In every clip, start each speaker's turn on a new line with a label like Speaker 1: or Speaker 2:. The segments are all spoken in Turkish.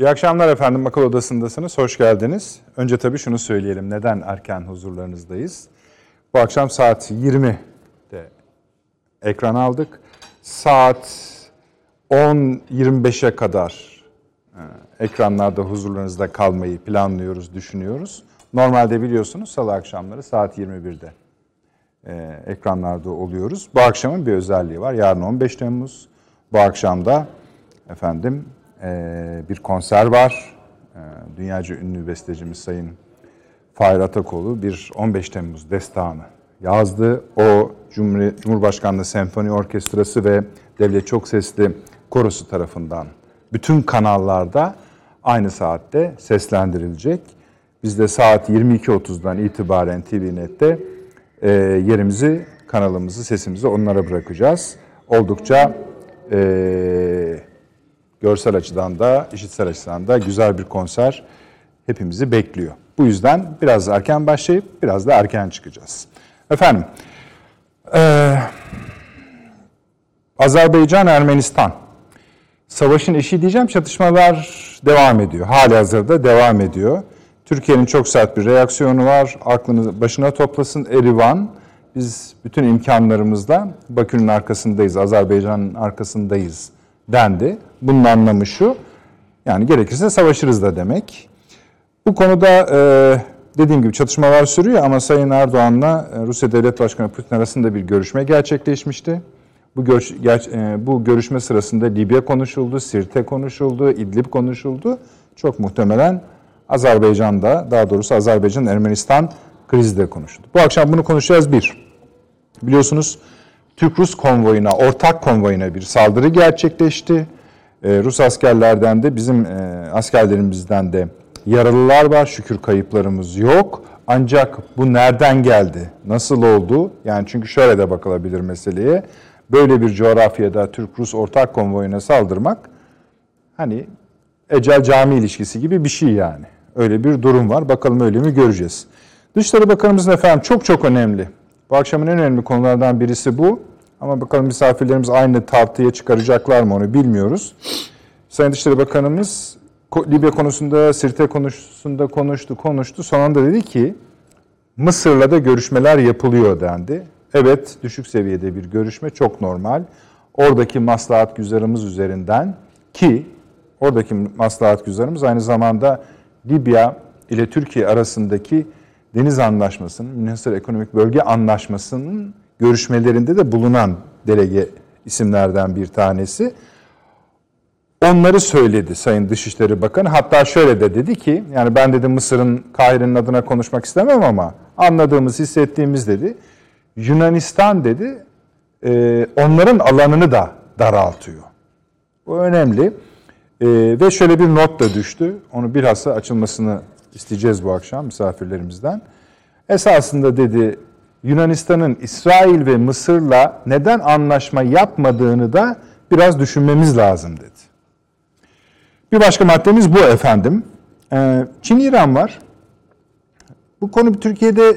Speaker 1: İyi akşamlar efendim. Akıl Odası'ndasınız. Hoş geldiniz. Önce tabii şunu söyleyelim. Neden erken huzurlarınızdayız? Bu akşam saat 20'de ekran aldık. Saat 10.25'e kadar e, ekranlarda huzurlarınızda kalmayı planlıyoruz, düşünüyoruz. Normalde biliyorsunuz salı akşamları saat 21'de e, ekranlarda oluyoruz. Bu akşamın bir özelliği var. Yarın 15 Temmuz. Bu akşam da efendim e, bir konser var. E, dünyaca ünlü bestecimiz Sayın Fahir Atakoğlu bir 15 Temmuz destanı yazdı. O Cumhur Cumhurbaşkanlığı Senfoni Orkestrası ve Devlet Çok Sesli Korosu tarafından bütün kanallarda aynı saatte seslendirilecek. Biz de saat 22.30'dan itibaren TVNet'te e, yerimizi, kanalımızı, sesimizi onlara bırakacağız. Oldukça e, görsel açıdan da, işitsel açıdan da güzel bir konser hepimizi bekliyor. Bu yüzden biraz erken başlayıp biraz da erken çıkacağız. Efendim, e, Azerbaycan-Ermenistan. Savaşın eşi diyeceğim, çatışmalar devam ediyor. Hali hazırda devam ediyor. Türkiye'nin çok sert bir reaksiyonu var. Aklını başına toplasın Erivan. Biz bütün imkanlarımızla Bakü'nün arkasındayız, Azerbaycan'ın arkasındayız dendi. Bunun anlamı şu, yani gerekirse savaşırız da demek. Bu konuda e, dediğim gibi çatışmalar sürüyor ama Sayın Erdoğan'la e, Rusya Devlet Başkanı Putin arasında bir görüşme gerçekleşmişti. Bu, ger, e, bu görüşme sırasında Libya konuşuldu, Sirte konuşuldu, İdlib konuşuldu. Çok muhtemelen Azerbaycan'da, daha doğrusu Azerbaycan-Ermenistan krizi de konuşuldu. Bu akşam bunu konuşacağız bir. Biliyorsunuz Türk-Rus konvoyuna, ortak konvoyuna bir saldırı gerçekleşti. Ee, Rus askerlerden de bizim e, askerlerimizden de yaralılar var. Şükür kayıplarımız yok. Ancak bu nereden geldi? Nasıl oldu? Yani çünkü şöyle de bakılabilir meseleye. Böyle bir coğrafyada Türk-Rus ortak konvoyuna saldırmak hani ecel cami ilişkisi gibi bir şey yani. Öyle bir durum var. Bakalım öyle mi göreceğiz. Dışişleri Bakanımızın efendim çok çok önemli. Bu akşamın en önemli konulardan birisi bu. Ama bakalım misafirlerimiz aynı tartıya çıkaracaklar mı onu bilmiyoruz. Sayın Dışişleri Bakanımız Libya konusunda, Sirte konusunda konuştu, konuştu. Sonunda dedi ki Mısır'la da görüşmeler yapılıyor dendi. Evet, düşük seviyede bir görüşme çok normal. Oradaki maslahat güzarımız üzerinden ki oradaki maslahat güzarımız aynı zamanda Libya ile Türkiye arasındaki deniz anlaşmasının, Münhasır Ekonomik Bölge Anlaşması'nın görüşmelerinde de bulunan delege isimlerden bir tanesi. Onları söyledi Sayın Dışişleri Bakanı. Hatta şöyle de dedi ki, yani ben dedi Mısır'ın, Kahire'nin adına konuşmak istemem ama anladığımız, hissettiğimiz dedi. Yunanistan dedi, e, onların alanını da daraltıyor. Bu önemli. E, ve şöyle bir not da düştü. Onu bilhassa açılmasını isteyeceğiz bu akşam misafirlerimizden. Esasında dedi Yunanistan'ın İsrail ve Mısır'la neden anlaşma yapmadığını da biraz düşünmemiz lazım dedi. Bir başka maddemiz bu efendim. Ee, Çin-İran var. Bu konu Türkiye'de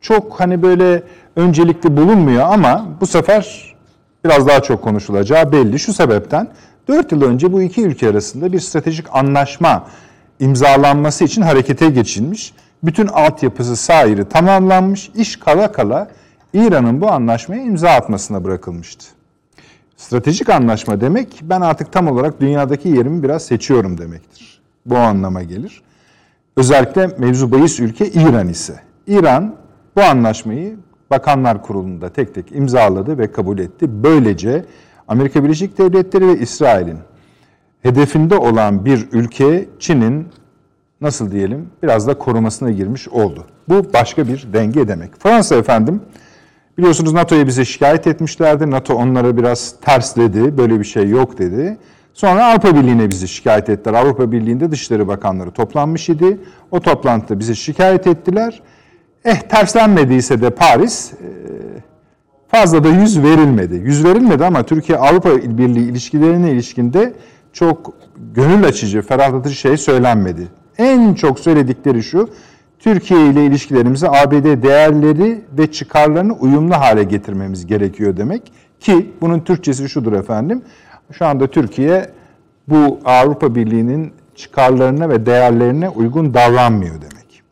Speaker 1: çok hani böyle öncelikli bulunmuyor ama bu sefer biraz daha çok konuşulacağı belli. Şu sebepten 4 yıl önce bu iki ülke arasında bir stratejik anlaşma imzalanması için harekete geçilmiş. Bütün altyapısı sairi tamamlanmış. İş kala kala İran'ın bu anlaşmaya imza atmasına bırakılmıştı. Stratejik anlaşma demek ben artık tam olarak dünyadaki yerimi biraz seçiyorum demektir. Bu anlama gelir. Özellikle mevzu bahis ülke İran ise. İran bu anlaşmayı Bakanlar Kurulu'nda tek tek imzaladı ve kabul etti. Böylece Amerika Birleşik Devletleri ve İsrail'in hedefinde olan bir ülke Çin'in nasıl diyelim biraz da korumasına girmiş oldu. Bu başka bir denge demek. Fransa efendim biliyorsunuz NATO'ya bize şikayet etmişlerdi. NATO onlara biraz tersledi. Böyle bir şey yok dedi. Sonra Avrupa Birliği'ne bizi şikayet ettiler. Avrupa Birliği'nde Dışişleri Bakanları toplanmış idi. O toplantıda bize şikayet ettiler. Eh terslenmediyse de Paris fazla da yüz verilmedi. Yüz verilmedi ama Türkiye-Avrupa Birliği ilişkilerine ilişkinde çok gönül açıcı, ferahlatıcı şey söylenmedi. En çok söyledikleri şu, Türkiye ile ilişkilerimizi ABD değerleri ve çıkarlarını uyumlu hale getirmemiz gerekiyor demek. Ki bunun Türkçesi şudur efendim. Şu anda Türkiye bu Avrupa Birliği'nin çıkarlarına ve değerlerine uygun davranmıyor demek.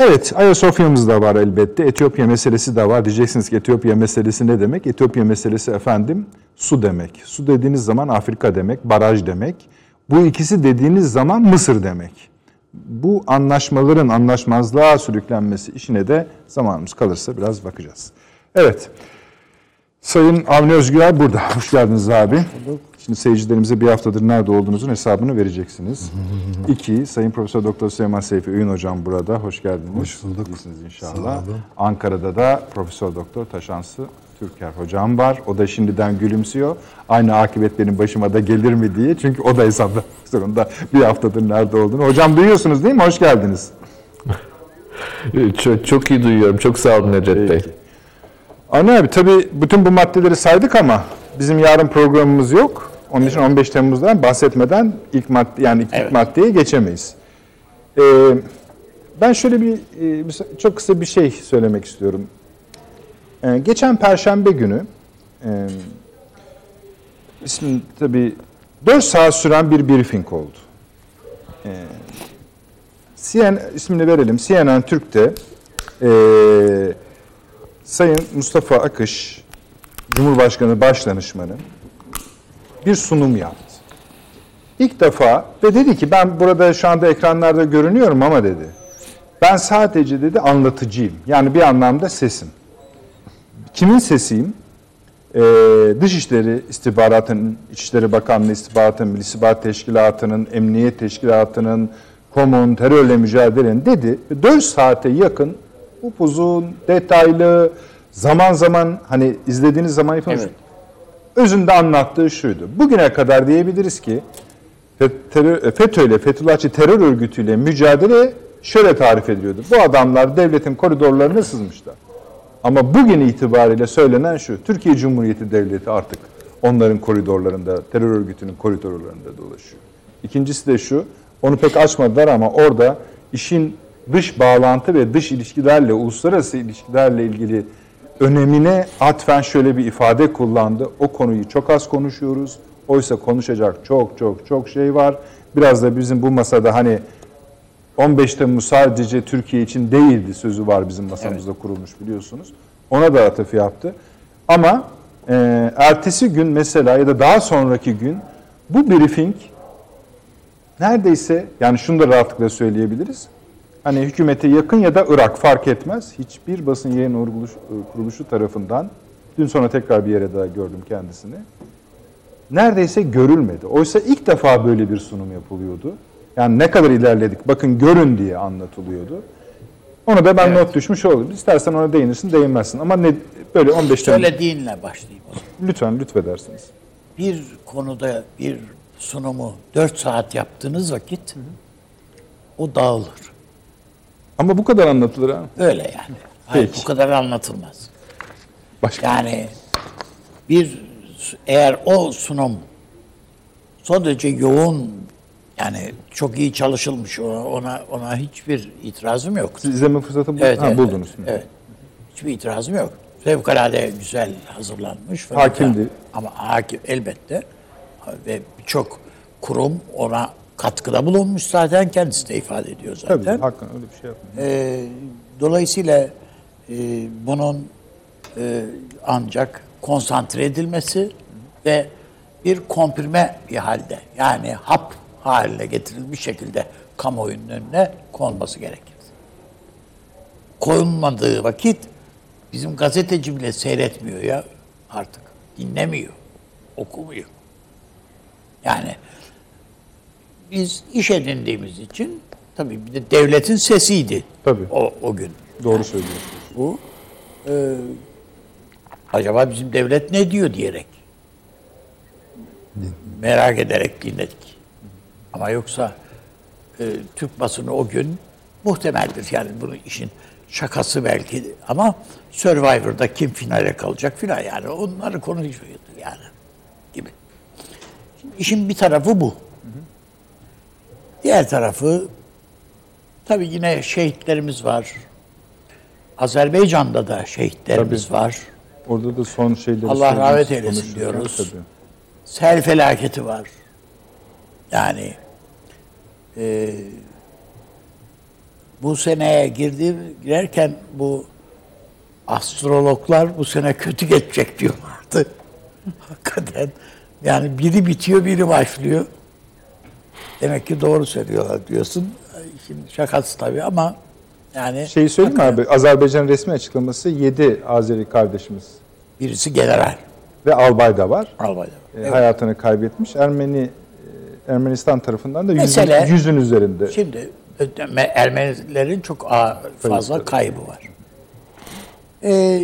Speaker 1: Evet, Ayasofya'mız da var elbette. Etiyopya meselesi de var. Diyeceksiniz ki Etiyopya meselesi ne demek? Etiyopya meselesi efendim su demek. Su dediğiniz zaman Afrika demek, baraj demek. Bu ikisi dediğiniz zaman Mısır demek. Bu anlaşmaların anlaşmazlığa sürüklenmesi işine de zamanımız kalırsa biraz bakacağız. Evet. Sayın Avni Özgür burada. Hoş geldiniz abi. Şimdi seyircilerimize bir haftadır nerede olduğunuzun hesabını vereceksiniz. İki, Sayın Profesör Doktor Süleyman Seyfi Öğün Hocam burada. Hoş geldiniz.
Speaker 2: Hoş bulduk.
Speaker 1: İyisiniz inşallah. Ankara'da da Profesör Doktor Taşansı Türker Hocam var. O da şimdiden gülümsüyor. Aynı akıbet benim başıma da gelir mi diye. Çünkü o da hesaplamak zorunda bir haftadır nerede olduğunu. Hocam duyuyorsunuz değil mi? Hoş geldiniz.
Speaker 3: çok, çok iyi duyuyorum. Çok sağ olun Necdet Bey.
Speaker 1: Avni abi tabii bütün bu maddeleri saydık ama bizim yarın programımız yok. Onun için 15 Temmuz'dan bahsetmeden ilk madde yani ilk
Speaker 4: Evet.
Speaker 1: maddeye geçemeyiz. Ee, ben şöyle bir e, çok kısa bir şey söylemek istiyorum. Ee, geçen Perşembe günü e, ismi tabii 4 saat süren bir briefing oldu. Ee, CNN ismini verelim. CNN Türk'te e, Sayın Mustafa Akış, Cumhurbaşkanı Başdanışmanı bir sunum yaptı. İlk defa ve dedi ki ben burada şu anda ekranlarda görünüyorum ama dedi. Ben sadece dedi anlatıcıyım. Yani bir anlamda sesim. Kimin sesiyim? Ee, Dışişleri İstihbaratının, İçişleri Bakanlığı İstihbaratının, Milli İstihbarat Teşkilatı'nın, Emniyet Teşkilatı'nın, KOM'un, terörle mücadelenin dedi. 4 saate yakın upuzun, detaylı, zaman zaman hani izlediğiniz zaman yapılmış.
Speaker 4: Evet.
Speaker 1: Özünde anlattığı şuydu. Bugüne kadar diyebiliriz ki terör, FETÖ ile Fethullahçı terör örgütüyle mücadele şöyle tarif ediliyordu. Bu adamlar devletin koridorlarına sızmışlar. Ama bugün itibariyle söylenen şu. Türkiye Cumhuriyeti Devleti artık onların koridorlarında, terör örgütünün koridorlarında dolaşıyor. İkincisi de şu. Onu pek açmadılar ama orada işin dış bağlantı ve dış ilişkilerle, uluslararası ilişkilerle ilgili önemine atfen şöyle bir ifade kullandı. O konuyu çok az konuşuyoruz. Oysa konuşacak çok çok çok şey var. Biraz da bizim bu masada hani 15 Temmuz sadece Türkiye için değildi sözü var bizim masamızda kurulmuş biliyorsunuz. Ona da atıf yaptı. Ama e, ertesi gün mesela ya da daha sonraki gün bu briefing neredeyse yani şunu da rahatlıkla söyleyebiliriz. Hani hükümete yakın ya da Irak fark etmez. Hiçbir basın yayın kuruluşu, kuruluşu tarafından dün sonra tekrar bir yere daha gördüm kendisini. Neredeyse görülmedi. Oysa ilk defa böyle bir sunum yapılıyordu. Yani ne kadar ilerledik bakın görün diye anlatılıyordu. Onu da ben
Speaker 4: Evet.
Speaker 1: not düşmüş oldum. İstersen ona değinirsin değinmezsin. Ama ne, böyle 15 tane
Speaker 4: Söylediğinle başlayayım o zaman.
Speaker 1: lütfen lütfedersiniz.
Speaker 4: Bir konuda bir sunumu 4 saat yaptığınız vakit o dağılır.
Speaker 1: Ama bu kadar anlatılır ha.
Speaker 4: Öyle yani. Hayır,
Speaker 1: Peki.
Speaker 4: bu kadar anlatılmaz.
Speaker 1: Başka.
Speaker 4: Yani bir eğer o sunum sadece yoğun yani çok iyi çalışılmış ona ona, hiçbir itirazım yok.
Speaker 1: Siz izleme fırsatı bul-
Speaker 4: Evet,
Speaker 1: ha,
Speaker 4: evet,
Speaker 1: buldunuz.
Speaker 4: Evet. Hiçbir itirazım yok. Fevkalade güzel hazırlanmış. falan.
Speaker 1: Hakimdi.
Speaker 4: Ama hakim elbette. Ve birçok kurum ona katkıda bulunmuş zaten. Kendisi de ifade ediyor zaten.
Speaker 1: Tabii hakkında öyle bir şey yapmayın.
Speaker 4: Ee, dolayısıyla e, bunun e, ancak konsantre edilmesi ve bir komprime bir halde yani hap haline getirilmiş şekilde kamuoyunun önüne konması gerekir. Koyulmadığı vakit bizim gazeteci bile seyretmiyor ya artık. Dinlemiyor, okumuyor. Yani biz iş edindiğimiz için tabii bir de devletin sesiydi
Speaker 1: Tabii.
Speaker 4: o, o gün.
Speaker 1: Doğru söylüyorsunuz.
Speaker 4: Bu e, acaba bizim devlet ne diyor diyerek merak ederek dinledik. Ama yoksa e, Türk basını o gün muhtemeldir. Yani bunu işin şakası belki ama Survivor'da kim finale kalacak filan yani onları konuşuyordu yani gibi. Şimdi işin bir tarafı bu. Diğer tarafı tabii yine şehitlerimiz var. Azerbaycan'da da şehitlerimiz
Speaker 1: Tabii.
Speaker 4: var.
Speaker 1: Orada da son şeyleri
Speaker 4: Allah rahmet eylesin diyoruz.
Speaker 1: tabii.
Speaker 4: Sel felaketi var. Yani e, bu seneye girdi girerken bu astrologlar bu sene kötü geçecek diyorlardı. Hakikaten yani biri bitiyor biri başlıyor. Demek ki doğru söylüyorlar diyorsun. Şimdi şakası tabii ama yani
Speaker 1: Şeyi söyleyeyim mi abi? Azerbaycan resmi açıklaması 7 Azeri kardeşimiz
Speaker 4: birisi general.
Speaker 1: ve albay da var.
Speaker 4: Albayda.
Speaker 1: E, Hayatını kaybetmiş. Ermeni Ermenistan tarafından da yüzün,
Speaker 4: Mesele-
Speaker 1: yüzün üzerinde.
Speaker 4: Şimdi Ermenilerin çok ağır- fazla kaybı var. Ee,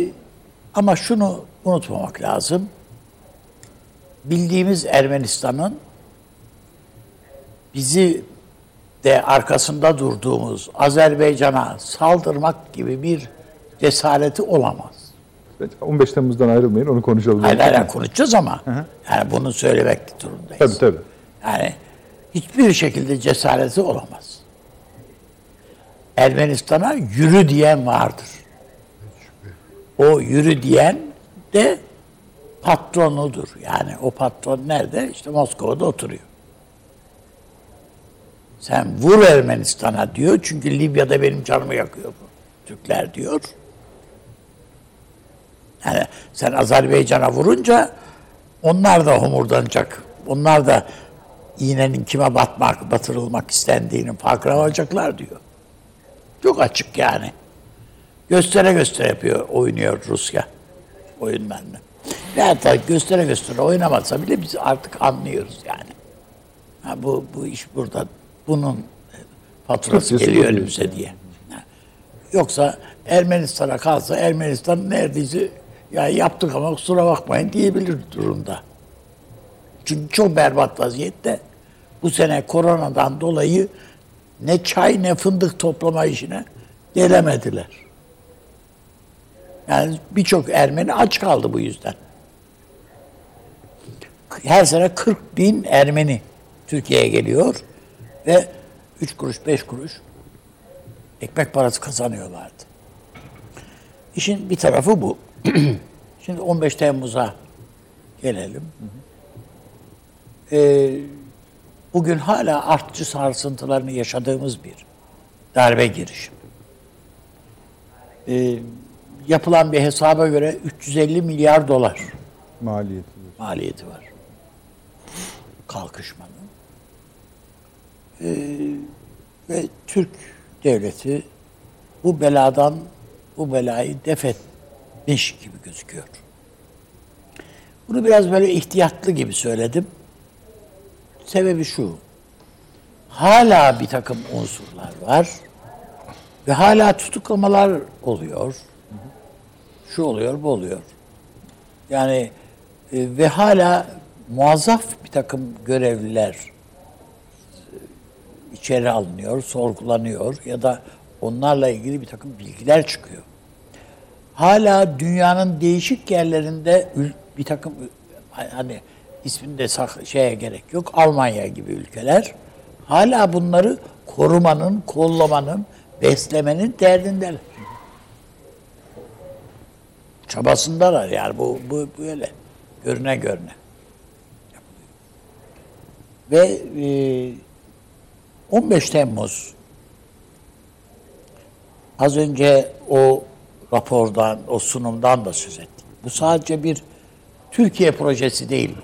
Speaker 4: ama şunu unutmamak lazım. Bildiğimiz Ermenistan'ın bizi de arkasında durduğumuz Azerbaycan'a saldırmak gibi bir cesareti olamaz.
Speaker 1: Evet, 15 Temmuz'dan ayrılmayın onu konuşalım.
Speaker 4: Hayır hayır konuşacağız ama yani bunu söylemek durumundayız.
Speaker 1: Tabii tabii.
Speaker 4: Yani hiçbir şekilde cesareti olamaz. Ermenistan'a yürü diyen vardır. O yürü diyen de patronudur. Yani o patron nerede? İşte Moskova'da oturuyor. Sen vur Ermenistan'a diyor. Çünkü Libya'da benim canımı yakıyor bu. Türkler diyor. Yani sen Azerbaycan'a vurunca onlar da homurdanacak. Onlar da iğnenin kime batmak, batırılmak istendiğinin farkına varacaklar diyor. Çok açık yani. Göstere göstere yapıyor, oynuyor Rusya oyunlarını. Ve hatta göstere göstere oynamasa bile biz artık anlıyoruz yani. Ha, bu, bu iş burada. Bunun faturası geliyor önümüze diye. Ha. Yoksa Ermenistan'a kalsa Ermenistan neredeyse ya yaptık ama kusura bakmayın diyebilir durumda. Çünkü çok berbat vaziyette. Bu sene koronadan dolayı ne çay ne fındık toplama işine gelemediler. Yani birçok Ermeni aç kaldı bu yüzden. Her sene 40 bin Ermeni Türkiye'ye geliyor ve 3 kuruş 5 kuruş ekmek parası kazanıyorlardı. İşin bir tarafı bu. Şimdi 15 Temmuz'a gelelim. Ee, bugün hala artçı sarsıntılarını yaşadığımız bir darbe girişimi. Ee, yapılan bir hesaba göre 350 milyar dolar
Speaker 1: Maliyeti.
Speaker 4: maliyeti var. Kalkışmanın. Ee, ve Türk devleti bu beladan bu belayı def etmiş gibi gözüküyor. Bunu biraz böyle ihtiyatlı gibi söyledim. Sebebi şu. Hala bir takım unsurlar var ve hala tutuklamalar oluyor. Şu oluyor, bu oluyor. Yani e, ve hala muazzaf bir takım görevliler e, içeri alınıyor, sorgulanıyor ya da onlarla ilgili bir takım bilgiler çıkıyor. Hala dünyanın değişik yerlerinde bir takım hani ismini de şeye gerek yok. Almanya gibi ülkeler hala bunları korumanın, kollamanın, beslemenin derdindeler çabasındalar yani bu, bu böyle görüne görüne. Ve e, 15 Temmuz az önce o rapordan, o sunumdan da söz ettik. Bu sadece bir Türkiye projesi değil.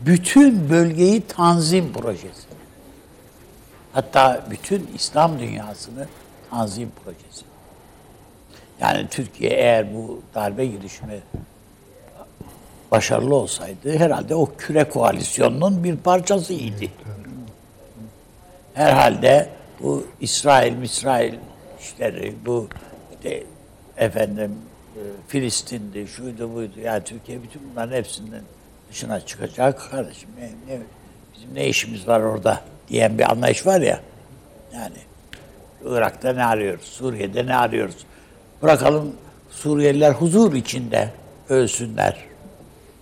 Speaker 4: Bütün bölgeyi tanzim projesi. Hatta bütün İslam dünyasını tanzim projesi. Yani Türkiye eğer bu darbe girişimi başarılı olsaydı herhalde o küre koalisyonunun bir parçasıydı. Herhalde bu İsrail, İsrail işleri, bu işte efendim e, Filistin'di, şuydu buydu. Yani Türkiye bütün bunların hepsinden dışına çıkacak. Kardeşim ne, ne, bizim ne işimiz var orada diyen bir anlayış var ya. Yani Irak'ta ne arıyoruz, Suriye'de ne arıyoruz? Bırakalım Suriyeliler huzur içinde ölsünler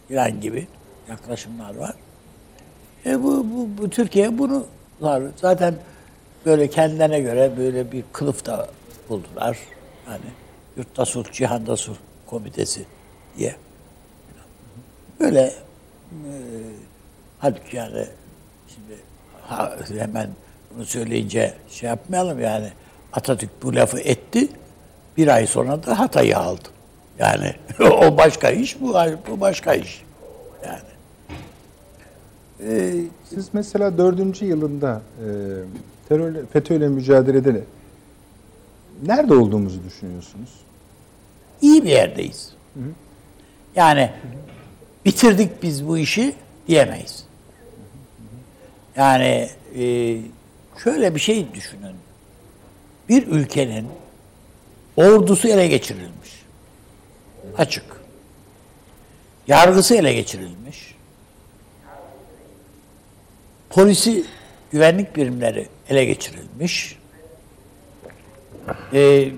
Speaker 4: filan gibi yaklaşımlar var. E bu, bu, bu Türkiye bunu var. Zaten böyle kendilerine göre böyle bir kılıf da buldular. Yani yurtta sulh, cihanda sulh komitesi diye. Böyle halbuki yani Şimdi ha, hemen bunu söyleyince şey yapmayalım yani Atatürk bu lafı etti. Bir ay sonra da Hatay'ı aldı. Yani o başka iş, bu, bu başka iş. Yani.
Speaker 1: Ee, Siz mesela dördüncü yılında e, terörle, FETÖ'yle mücadelede nerede olduğumuzu düşünüyorsunuz?
Speaker 4: iyi bir yerdeyiz. Yani bitirdik biz bu işi diyemeyiz. Yani e, şöyle bir şey düşünün. Bir ülkenin ordusu ele geçirilmiş. Açık. Yargısı ele geçirilmiş. Polisi, güvenlik birimleri ele geçirilmiş. Ee,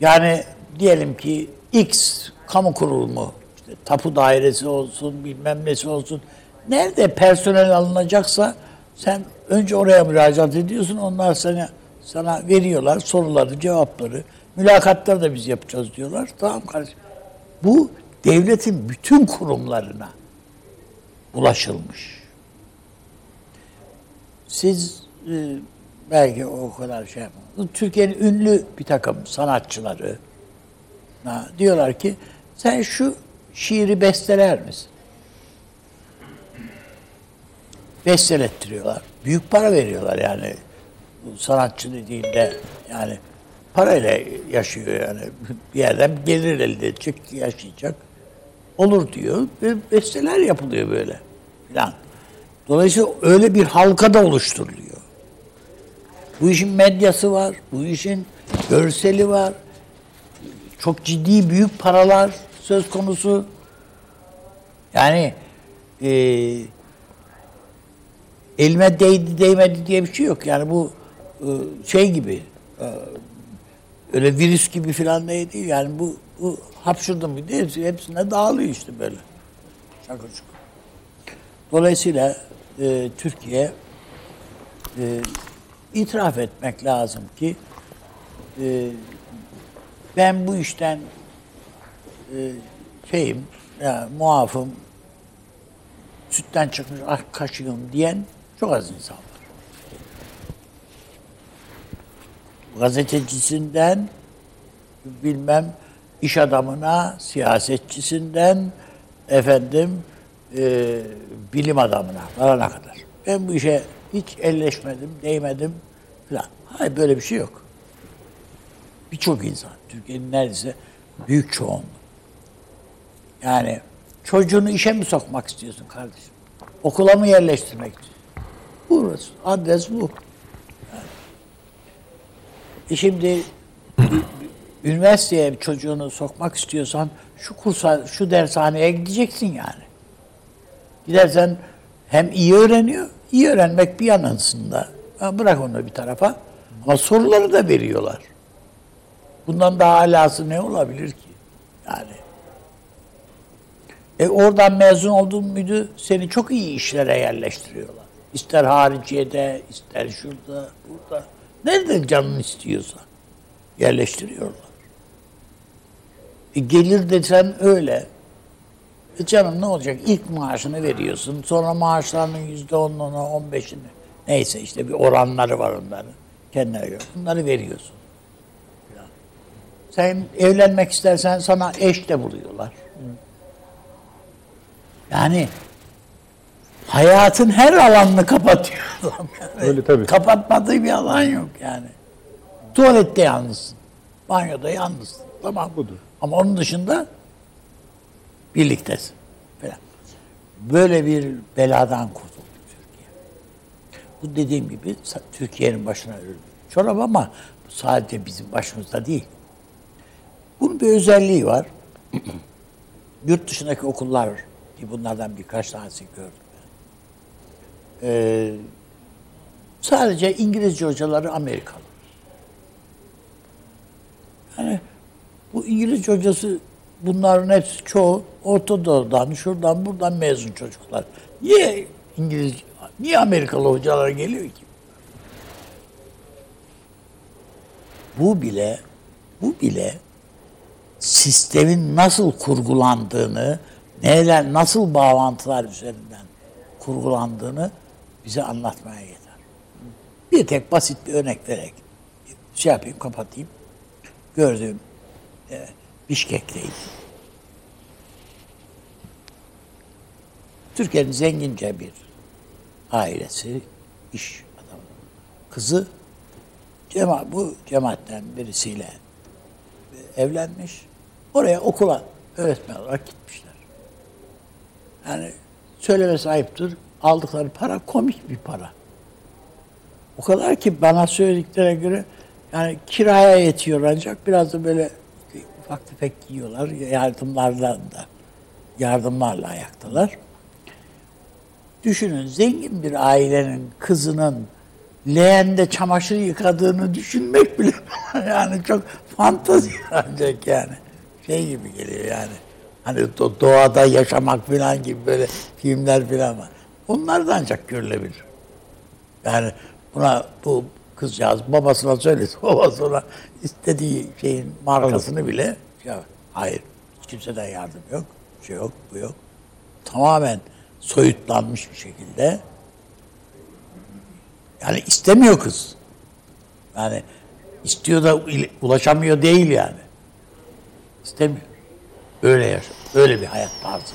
Speaker 4: yani diyelim ki X kamu kurumu, işte tapu dairesi olsun, bilmem nesi olsun. Nerede personel alınacaksa sen önce oraya müracaat ediyorsun. Onlar sana sana veriyorlar soruları, cevapları. Mülakatları da biz yapacağız diyorlar. Tamam kardeşim. Bu devletin bütün kurumlarına ulaşılmış. Siz e, belki o kadar şey yapmadınız. Türkiye'nin ünlü bir takım sanatçıları diyorlar ki sen şu şiiri besteler misin? Bestelettiriyorlar. Büyük para veriyorlar yani. Sanatçı dediğinde yani parayla yaşıyor yani. Bir yerden gelir elde edecek, yaşayacak. Olur diyor ve besteler yapılıyor böyle filan. Dolayısıyla öyle bir halka da oluşturuluyor. Bu işin medyası var, bu işin görseli var. Çok ciddi büyük paralar söz konusu. Yani e, elime değdi değmedi diye bir şey yok. Yani bu e, şey gibi e, öyle virüs gibi falan değil. Yani bu, bu hapşurdum bir de hepsi, hepsine dağılıyor işte böyle. Şakır şukur. Dolayısıyla e, Türkiye e, itiraf etmek lazım ki e, ben bu işten şeyim, yani muafım, sütten çıkmış ah kaşığım diyen çok az insan var. Gazetecisinden bilmem iş adamına, siyasetçisinden efendim e, bilim adamına varana kadar. Ben bu işe hiç elleşmedim, değmedim falan. Hayır böyle bir şey yok. Birçok insan, Türkiye'nin neredeyse büyük çoğunluğu. Yani çocuğunu işe mi sokmak istiyorsun kardeşim? Okula mı yerleştirmek istiyorsun? Burası, adres bu. Yani. E şimdi üniversiteye çocuğunu sokmak istiyorsan şu kursa, şu dershaneye gideceksin yani. Gidersen hem iyi öğreniyor, iyi öğrenmek bir yanısında. Ha, bırak onu bir tarafa. Ama soruları da veriyorlar. Bundan daha alası ne olabilir ki? Yani. E oradan mezun oldun muydu seni çok iyi işlere yerleştiriyorlar. İster hariciyede, ister şurada, burada. Nerede canın istiyorsa yerleştiriyorlar. E gelir desen öyle. E canım ne olacak? İlk maaşını veriyorsun. Sonra maaşlarının yüzde onunu, on beşini. Neyse işte bir oranları var onların. Kendine göre. Bunları veriyorsun. Sen evlenmek istersen sana eş de buluyorlar. Yani hayatın her alanını kapatıyor adam. Yani.
Speaker 1: Öyle tabii.
Speaker 4: Kapatmadığı bir alan yok yani. Tuvalette yalnızsın. Banyoda yalnızsın. Tamam.
Speaker 1: Budur.
Speaker 4: Ama onun dışında birliktesin. Falan. Böyle bir beladan kurtuldu Türkiye. Bu dediğim gibi Türkiye'nin başına örülü. Çorap ama sadece bizim başımızda değil. Bunun bir özelliği var. Yurt dışındaki okullar ki bunlardan birkaç tanesi gördüm. Ee, sadece İngilizce hocaları Amerikalı. Yani bu İngilizce hocası bunların hepsi çoğu Orta Doğu'dan, şuradan buradan mezun çocuklar. Niye İngiliz, niye Amerikalı hocalar geliyor ki? Bu bile, bu bile sistemin nasıl kurgulandığını, neler, nasıl bağlantılar üzerinden kurgulandığını bize anlatmaya yeter. Bir tek basit bir örnek vererek şey yapayım, kapatayım. Gördüğüm e, Bişkek'teydim. Türkiye'nin zengince bir ailesi, iş adamı, kızı cema bu cemaatten birisiyle evlenmiş. Oraya okula öğretmen olarak gitmişler. Yani söylemesi ayıptır. Aldıkları para komik bir para. O kadar ki bana söylediklerine göre yani kiraya yetiyor ancak biraz da böyle ufak tefek yiyorlar. Yardımlarla da yardımlarla ayaktalar. Düşünün zengin bir ailenin kızının leğende çamaşır yıkadığını düşünmek bile yani çok fantazi ancak yani. Şey gibi geliyor yani. Hani do- doğada yaşamak falan gibi böyle filmler falan var. Onlar da ancak görülebilir. Yani buna bu kızcağız babasına söyledi. Babası ona istediği şeyin markasını bile ya hayır kimseden yardım yok. Şey yok, bu yok. Tamamen soyutlanmış bir şekilde. Yani istemiyor kız. Yani istiyor da ulaşamıyor değil yani. İstemiyor. Öyle yaşa. Öyle bir hayat tarzı.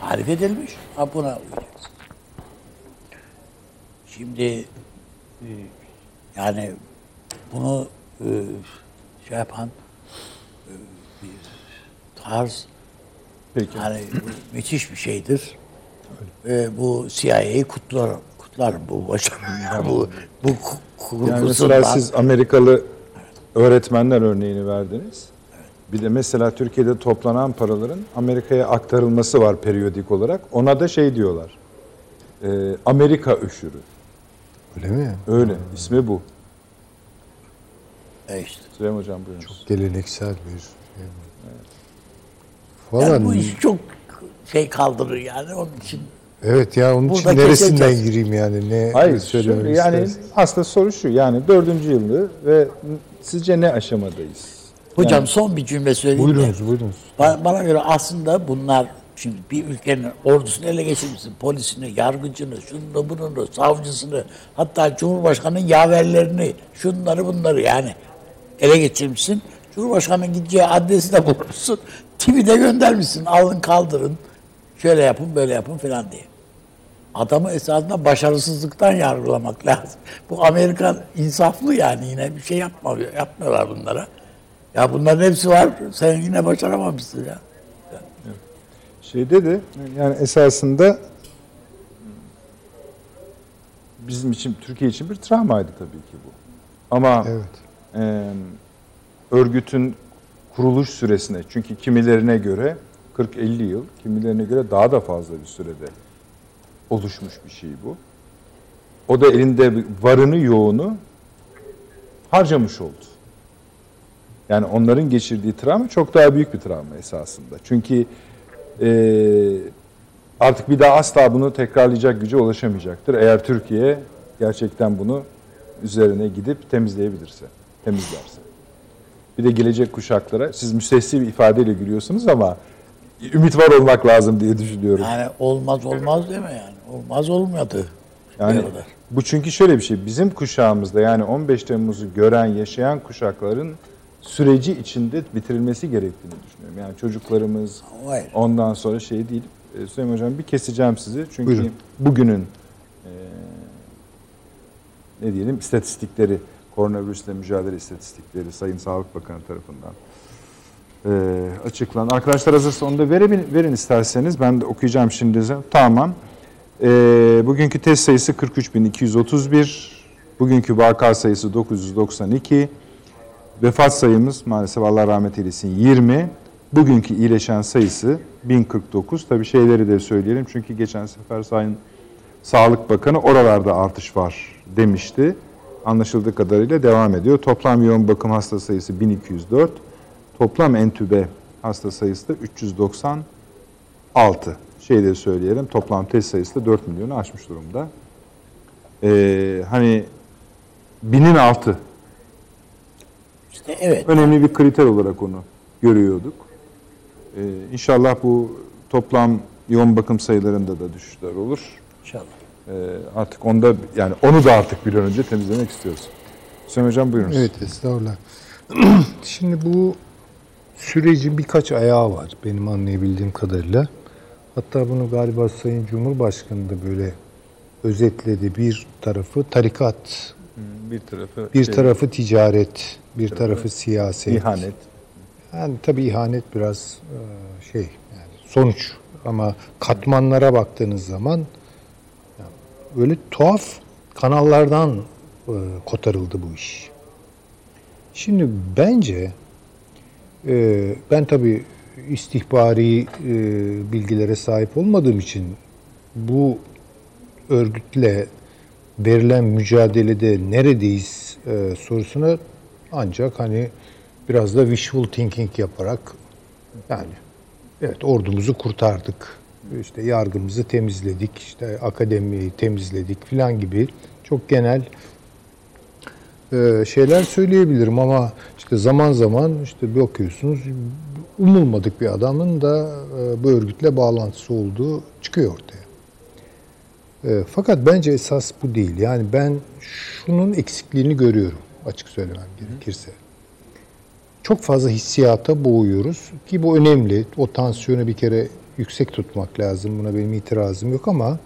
Speaker 4: Tarif edilmiş. Ha buna uyacaksın. Şimdi e, yani bunu e, şey yapan e, bir tarz
Speaker 1: Peki.
Speaker 4: yani bu müthiş bir şeydir. E, bu CIA'yı kutlarım. Kutlarım bu başarı. bu bu ku-
Speaker 1: Yani
Speaker 4: kurgusundan.
Speaker 1: mesela siz Amerikalı öğretmenler örneğini verdiniz. Bir de mesela Türkiye'de toplanan paraların Amerika'ya aktarılması var periyodik olarak. Ona da şey diyorlar. e, Amerika öşürü.
Speaker 2: Öyle mi?
Speaker 1: Öyle. ismi bu.
Speaker 4: E işte.
Speaker 1: Süleyman Hocam buyurun.
Speaker 2: Geleneksel bir şey.
Speaker 4: Yani
Speaker 2: Falan.
Speaker 4: bu iş çok şey kaldırır yani onun için.
Speaker 2: evet ya onun için
Speaker 4: Burada
Speaker 2: neresinden
Speaker 4: keseceğiz.
Speaker 2: gireyim yani ne
Speaker 1: Hayır,
Speaker 2: söylemek
Speaker 1: şu, yani
Speaker 2: istersin?
Speaker 1: aslında soru şu. Yani dördüncü yılı ve sizce ne aşamadayız?
Speaker 4: Hocam
Speaker 1: Yani-
Speaker 4: son bir cümle söyleyeyim de.
Speaker 2: Buyurunuz buyurunuz.
Speaker 4: Ba- Bana göre aslında bunlar şimdi bir ülkenin ordusunu ele geçirmişsin. Polisini, yargıcını, şunu bunu, savcısını, hatta Cumhurbaşkanı'nın yaverlerini, şunları bunları yani ele geçirmişsin. Cumhurbaşkanı'nın gideceği adresi de bulmuşsun. Tipi de göndermişsin. Alın kaldırın. Şöyle yapın böyle yapın falan diye. Adamı esasında başarısızlıktan yargılamak lazım. Bu Amerikan insaflı yani yine bir şey yapmıyor, yapmıyorlar bunlara. Ya bunların hepsi var. Sen yine başaramamışsın ya.
Speaker 1: Şeyde de yani esasında bizim için Türkiye için bir travmaydı tabii ki bu. Ama
Speaker 2: Evet.
Speaker 1: e, örgütün kuruluş süresine çünkü kimilerine göre 40-50 yıl, kimilerine göre daha da fazla bir sürede oluşmuş bir şey bu. O da elinde varını yoğunu harcamış oldu. Yani onların geçirdiği travma çok daha büyük bir travma esasında. Çünkü e, artık bir daha asla bunu tekrarlayacak güce ulaşamayacaktır. Eğer Türkiye gerçekten bunu üzerine gidip temizleyebilirse, temizlerse. Bir de gelecek kuşaklara, siz müstesni bir ifadeyle gülüyorsunuz ama ümit var olmak lazım diye düşünüyorum.
Speaker 4: Yani olmaz olmaz deme yani. Olmaz olmadı.
Speaker 1: Yani bu çünkü şöyle bir şey. Bizim kuşağımızda yani 15 Temmuz'u gören, yaşayan kuşakların süreci içinde bitirilmesi gerektiğini düşünüyorum. Yani çocuklarımız
Speaker 4: Hayır.
Speaker 1: ondan sonra şey değil. E, Süleyman Hocam bir keseceğim sizi. Çünkü
Speaker 2: Buyurun.
Speaker 1: bugünün e, ne diyelim istatistikleri, koronavirüsle mücadele istatistikleri Sayın Sağlık Bakanı tarafından e, açıklanan. Arkadaşlar hazırsa onu da verin, verin isterseniz. Ben de okuyacağım şimdi. Tamam. E, bugünkü test sayısı 43.231. Bugünkü vaka sayısı 992. Vefat sayımız maalesef Allah rahmet eylesin 20. Bugünkü iyileşen sayısı 1049. Tabii şeyleri de söyleyelim. Çünkü geçen sefer Sayın Sağlık Bakanı oralarda artış var demişti. Anlaşıldığı kadarıyla devam ediyor. Toplam yoğun bakım hasta sayısı 1204. Toplam entübe hasta sayısı da 396. Şey de söyleyelim. Toplam test sayısı da 4 milyonu aşmış durumda. Ee, hani binin altı
Speaker 4: evet.
Speaker 1: önemli bir kriter olarak onu görüyorduk. Ee, inşallah bu toplam yoğun bakım sayılarında da düşüşler olur.
Speaker 4: İnşallah.
Speaker 1: Ee, artık onda yani onu da artık bir an önce temizlemek istiyoruz. Hüseyin Hocam buyurunuz.
Speaker 2: Evet estağfurullah. Şimdi bu sürecin birkaç ayağı var benim anlayabildiğim kadarıyla. Hatta bunu galiba Sayın Cumhurbaşkanı da böyle özetledi. Bir tarafı tarikat,
Speaker 1: Bir tarafı
Speaker 2: bir
Speaker 1: şey,
Speaker 2: tarafı ticaret, bir tarafı siyaset.
Speaker 1: ihanet.
Speaker 2: Yani tabii ihanet biraz e, şey yani sonuç ama katmanlara baktığınız zaman böyle tuhaf kanallardan e, kotarıldı bu iş. Şimdi bence e, ben tabii istihbari bilgilere sahip olmadığım için bu örgütle verilen mücadelede neredeyiz e, sorusuna ancak hani biraz da wishful thinking yaparak yani evet ordumuzu kurtardık. işte yargımızı temizledik, işte akademiyi temizledik filan gibi çok genel e, şeyler söyleyebilirim ama işte zaman zaman işte bakıyorsunuz umulmadık bir adamın da e, bu örgütle bağlantısı olduğu çıkıyor ortaya. E, fakat bence esas bu değil. Yani ben şunun eksikliğini görüyorum açık söylemem gerekirse. Çok fazla hissiyata boğuyoruz ki bu önemli. O tansiyonu bir kere yüksek tutmak lazım. Buna benim itirazım yok ama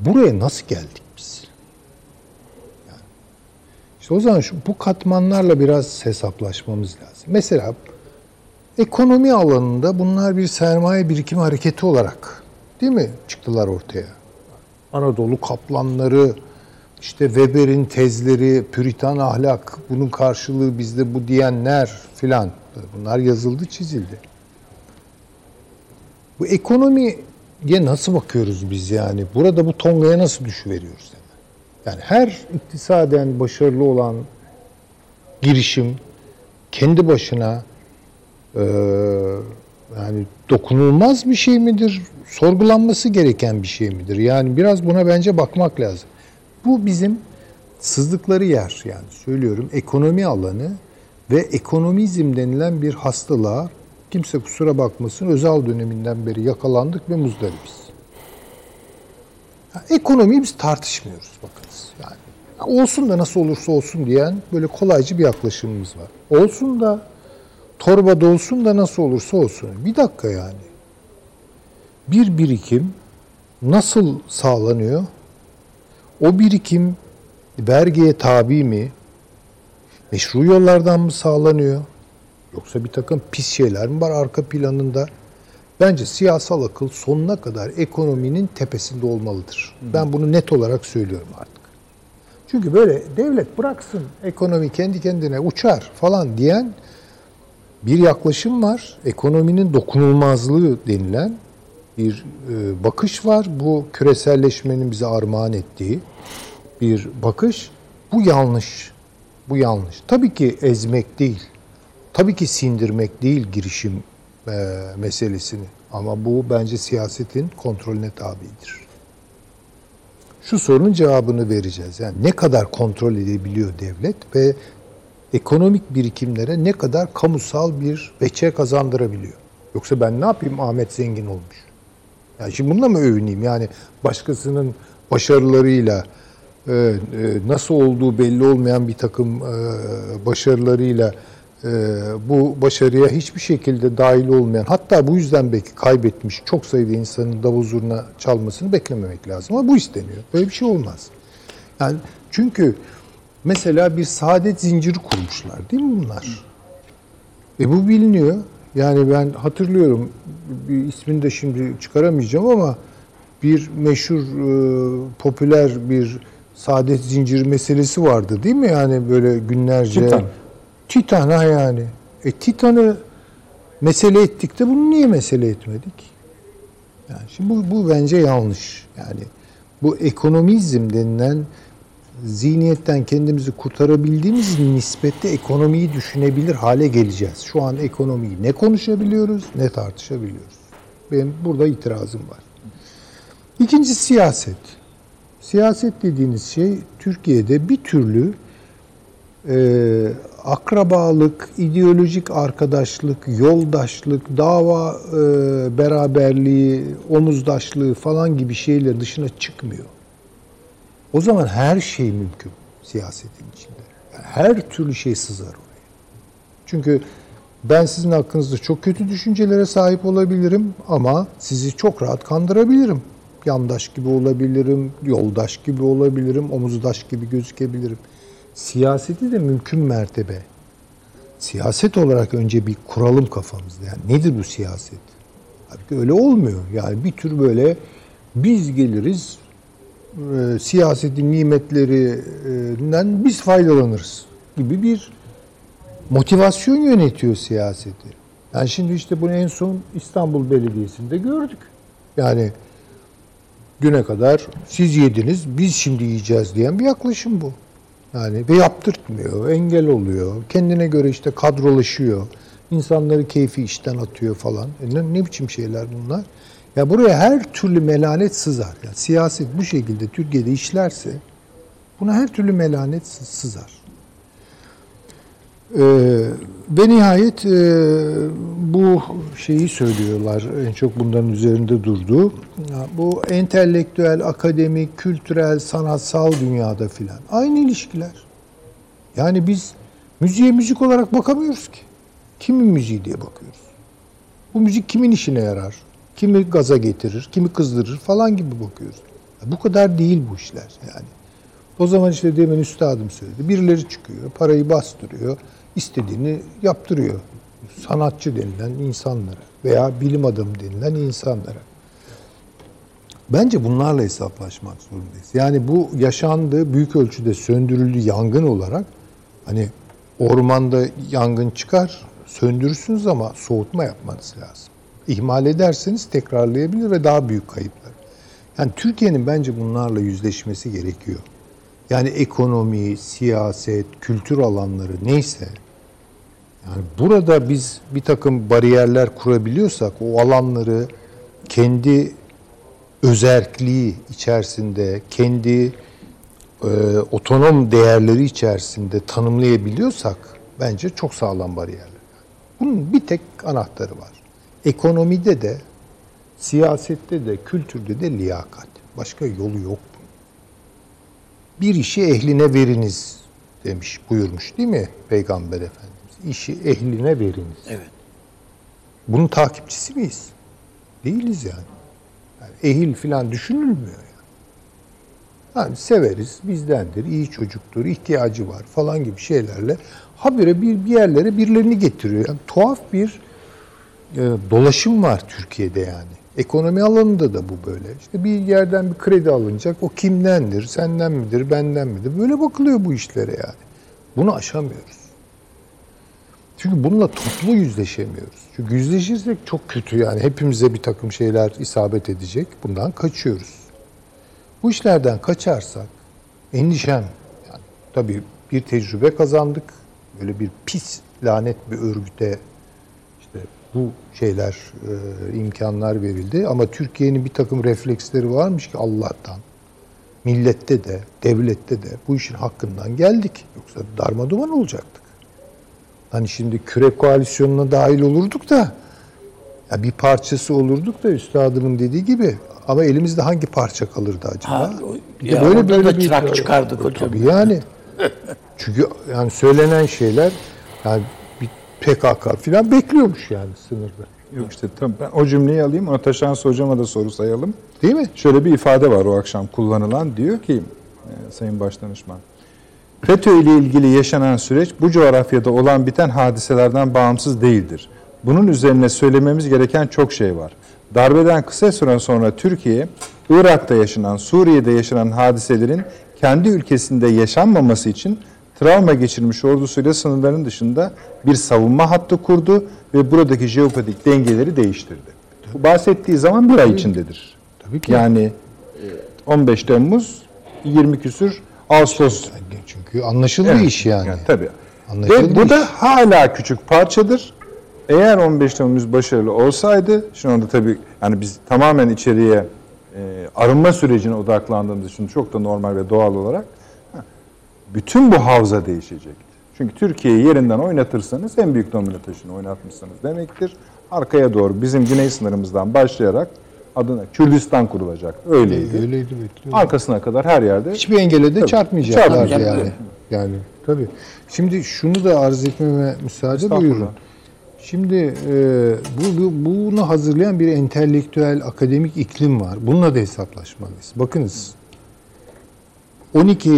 Speaker 2: buraya nasıl geldik biz? Yani işte o zaman şu, bu katmanlarla biraz hesaplaşmamız lazım. Mesela ekonomi alanında bunlar bir sermaye birikimi hareketi olarak değil mi çıktılar ortaya? Anadolu kaplanları, işte Weber'in tezleri, Püritan ahlak, bunun karşılığı bizde bu diyenler filan. Bunlar yazıldı, çizildi. Bu ekonomiye nasıl bakıyoruz biz yani? Burada bu tongaya nasıl düşüveriyoruz? Yani her iktisaden başarılı olan girişim kendi başına e, yani dokunulmaz bir şey midir? Sorgulanması gereken bir şey midir? Yani biraz buna bence bakmak lazım. Bu bizim sızdıkları yer yani söylüyorum ekonomi alanı ve ekonomizm denilen bir hastalığa kimse kusura bakmasın özel döneminden beri yakalandık ve muzdaribiz. Yani ekonomiyi biz tartışmıyoruz bakınız yani. Ya olsun da nasıl olursa olsun diyen böyle kolaycı bir yaklaşımımız var. Olsun da torbada olsun da nasıl olursa olsun. Bir dakika yani. Bir birikim nasıl sağlanıyor? O birikim vergiye tabi mi? Meşru yollardan mı sağlanıyor? Yoksa bir takım pis şeyler mi var arka planında? Bence siyasal akıl sonuna kadar ekonominin tepesinde olmalıdır. Ben bunu net olarak söylüyorum artık. Çünkü böyle devlet bıraksın ekonomi kendi kendine uçar falan diyen bir yaklaşım var. Ekonominin dokunulmazlığı denilen bir e, bakış var. Bu küreselleşmenin bize armağan ettiği bir bakış. Bu yanlış. Bu yanlış. Tabii ki ezmek değil. Tabii ki sindirmek değil girişim e, meselesini. Ama bu bence siyasetin kontrolüne tabidir. Şu sorunun cevabını vereceğiz. Yani ne kadar kontrol edebiliyor devlet ve ekonomik birikimlere ne kadar kamusal bir veçe kazandırabiliyor. Yoksa ben ne yapayım Ahmet zengin olmuş. Yani şimdi bununla mı övüneyim? Yani başkasının başarılarıyla e, e, nasıl olduğu belli olmayan bir takım e, başarılarıyla bu başarıya hiçbir şekilde dahil olmayan hatta bu yüzden belki kaybetmiş çok sayıda insanın davul zurna çalmasını beklememek lazım. Ama bu isteniyor. Böyle bir şey olmaz. Yani çünkü mesela bir saadet zinciri kurmuşlar değil mi bunlar? E bu biliniyor. Yani ben hatırlıyorum bir ismini de şimdi çıkaramayacağım ama bir meşhur e, popüler bir saadet zinciri meselesi vardı değil mi? Yani böyle günlerce
Speaker 1: Titan.
Speaker 2: Titan ha yani. E Titan'ı mesele ettik de bunu niye mesele etmedik? Yani şimdi bu, bu bence yanlış. Yani bu ekonomizm denilen zihniyetten kendimizi kurtarabildiğimiz nispette ekonomiyi düşünebilir hale geleceğiz. Şu an ekonomiyi ne konuşabiliyoruz ne tartışabiliyoruz. Benim burada itirazım var. İkinci siyaset. Siyaset dediğiniz şey Türkiye'de bir türlü e, akrabalık, ideolojik arkadaşlık, yoldaşlık, dava e, beraberliği, omuzdaşlığı falan gibi şeyler dışına çıkmıyor. O zaman her şey mümkün siyasetin içinde. Yani her türlü şey sızar oraya. Çünkü ben sizin hakkınızda çok kötü düşüncelere sahip olabilirim ama sizi çok rahat kandırabilirim. Yandaş gibi olabilirim, yoldaş gibi olabilirim, omuzdaş gibi gözükebilirim. Siyaseti de mümkün mertebe. Siyaset olarak önce bir kuralım kafamızda. Yani nedir bu siyaset? Halbuki öyle olmuyor. Yani bir tür böyle biz geliriz, e, siyasetin nimetlerinden biz faydalanırız gibi bir motivasyon yönetiyor siyaseti. Yani şimdi işte bunu en son İstanbul Belediyesi'nde gördük. Yani güne kadar siz yediniz, biz şimdi yiyeceğiz diyen bir yaklaşım bu. Yani ve yaptırtmıyor, engel oluyor. Kendine göre işte kadrolaşıyor. İnsanları keyfi işten atıyor falan. E ne, ne biçim şeyler bunlar? Ya buraya her türlü melanet sızar. Yani siyaset bu şekilde Türkiye'de işlerse buna her türlü melanet sı- sızar. Ee, ve nihayet e, bu şeyi söylüyorlar, en çok bunların üzerinde durduğu. Bu entelektüel, akademik, kültürel, sanatsal dünyada filan aynı ilişkiler. Yani biz müziğe müzik olarak bakamıyoruz ki. Kimin müziği diye bakıyoruz. Bu müzik kimin işine yarar? Kimi gaza getirir, kimi kızdırır falan gibi bakıyoruz. Bu kadar değil bu işler yani. O zaman işte demin üstadım söyledi. Birileri çıkıyor, parayı bastırıyor, istediğini yaptırıyor. Sanatçı denilen insanlara veya bilim adamı denilen insanlara. Bence bunlarla hesaplaşmak zorundayız. Yani bu yaşandı, büyük ölçüde söndürüldü yangın olarak. Hani ormanda yangın çıkar, söndürürsünüz ama soğutma yapmanız lazım. İhmal ederseniz tekrarlayabilir ve daha büyük kayıplar. Yani Türkiye'nin bence bunlarla yüzleşmesi gerekiyor. Yani ekonomi, siyaset, kültür alanları neyse yani burada biz bir takım bariyerler kurabiliyorsak o alanları kendi özerkliği içerisinde, kendi e, otonom değerleri içerisinde tanımlayabiliyorsak bence çok sağlam bariyerler. Bunun bir tek anahtarı var. Ekonomide de, siyasette de, kültürde de liyakat. Başka yolu yok bunun. Bir işi ehline veriniz demiş, buyurmuş değil mi Peygamber Efendimiz? İşi ehline veriniz.
Speaker 4: Evet.
Speaker 2: Bunun takipçisi miyiz? Değiliz yani. yani ehil falan düşünülmüyor yani. Yani severiz, bizdendir, iyi çocuktur, ihtiyacı var falan gibi şeylerle habire bir, bir yerlere birilerini getiriyor. Yani tuhaf bir dolaşım var Türkiye'de yani. Ekonomi alanında da bu böyle. İşte bir yerden bir kredi alınacak. O kimdendir? Senden midir? Benden midir? Böyle bakılıyor bu işlere yani. Bunu aşamıyoruz. Çünkü bununla toplu yüzleşemiyoruz. Çünkü yüzleşirsek çok kötü yani. Hepimize bir takım şeyler isabet edecek. Bundan kaçıyoruz. Bu işlerden kaçarsak endişem yani tabii bir tecrübe kazandık. Böyle bir pis lanet bir örgüte işte bu şeyler e, imkanlar verildi ama Türkiye'nin bir takım refleksleri varmış ki Allah'tan millette de devlette de bu işin hakkından geldik. Yoksa darmaduman olacaktık. Hani şimdi küre koalisyonuna dahil olurduk da ya bir parçası olurduk da üstadımın dediği gibi ama elimizde hangi parça kalırdı acaba?
Speaker 4: Ha,
Speaker 2: Bir
Speaker 4: ya orada da çırak çıkardık
Speaker 2: E,
Speaker 4: hocam.
Speaker 2: Tabii yani. Çünkü yani söylenen şeyler yani bir PKK falan bekliyormuş yani sınırda.
Speaker 1: Yok işte tam ben o cümleyi alayım. Ona Taşansı hocama da soru sayalım.
Speaker 2: Değil mi?
Speaker 1: Şöyle bir ifade var o akşam kullanılan. Diyor ki e, Sayın Başdanışman. FETÖ ile ilgili yaşanan süreç bu coğrafyada olan biten hadiselerden bağımsız değildir. Bunun üzerine söylememiz gereken çok şey var. Darbeden kısa süre sonra Türkiye, Irak'ta yaşanan, Suriye'de yaşanan hadiselerin kendi ülkesinde yaşanmaması için travma geçirmiş ordusuyla sınırların dışında bir savunma hattı kurdu ve buradaki jeopolitik dengeleri değiştirdi. Bu bahsettiği zaman bir ay içindedir.
Speaker 2: Tabii ki.
Speaker 1: Yani e, 15 Temmuz, 20 küsür Ağustos
Speaker 2: Çünkü anlaşıldı iş yani.
Speaker 1: tabii.
Speaker 2: Anlaşıldı
Speaker 1: Ve bu
Speaker 2: iş.
Speaker 1: da hala küçük parçadır. Eğer 15 Temmuz başarılı olsaydı, şimdi onda tabii yani biz tamamen içeriye e, arınma sürecine odaklandığımız için çok da normal ve doğal olarak bütün bu havza değişecekti. Çünkü Türkiye'yi yerinden oynatırsanız en büyük domino taşını oynatmışsınız demektir. Arkaya doğru bizim güney sınırımızdan başlayarak adına Kürdistan kurulacak. Öyleydi.
Speaker 2: Öyleydi bekliyorum.
Speaker 1: Arkasına kadar her yerde
Speaker 2: Hiçbir engele de çarpmayacaklar
Speaker 1: çarpmayacak,
Speaker 2: yani.
Speaker 1: evet.
Speaker 2: Yani tabii. Şimdi şunu da arz etmeme müsaade buyurun. Şimdi e, bu, bu bunu hazırlayan bir entelektüel akademik iklim var. Bununla da hesaplaşmalıyız. Bakınız 12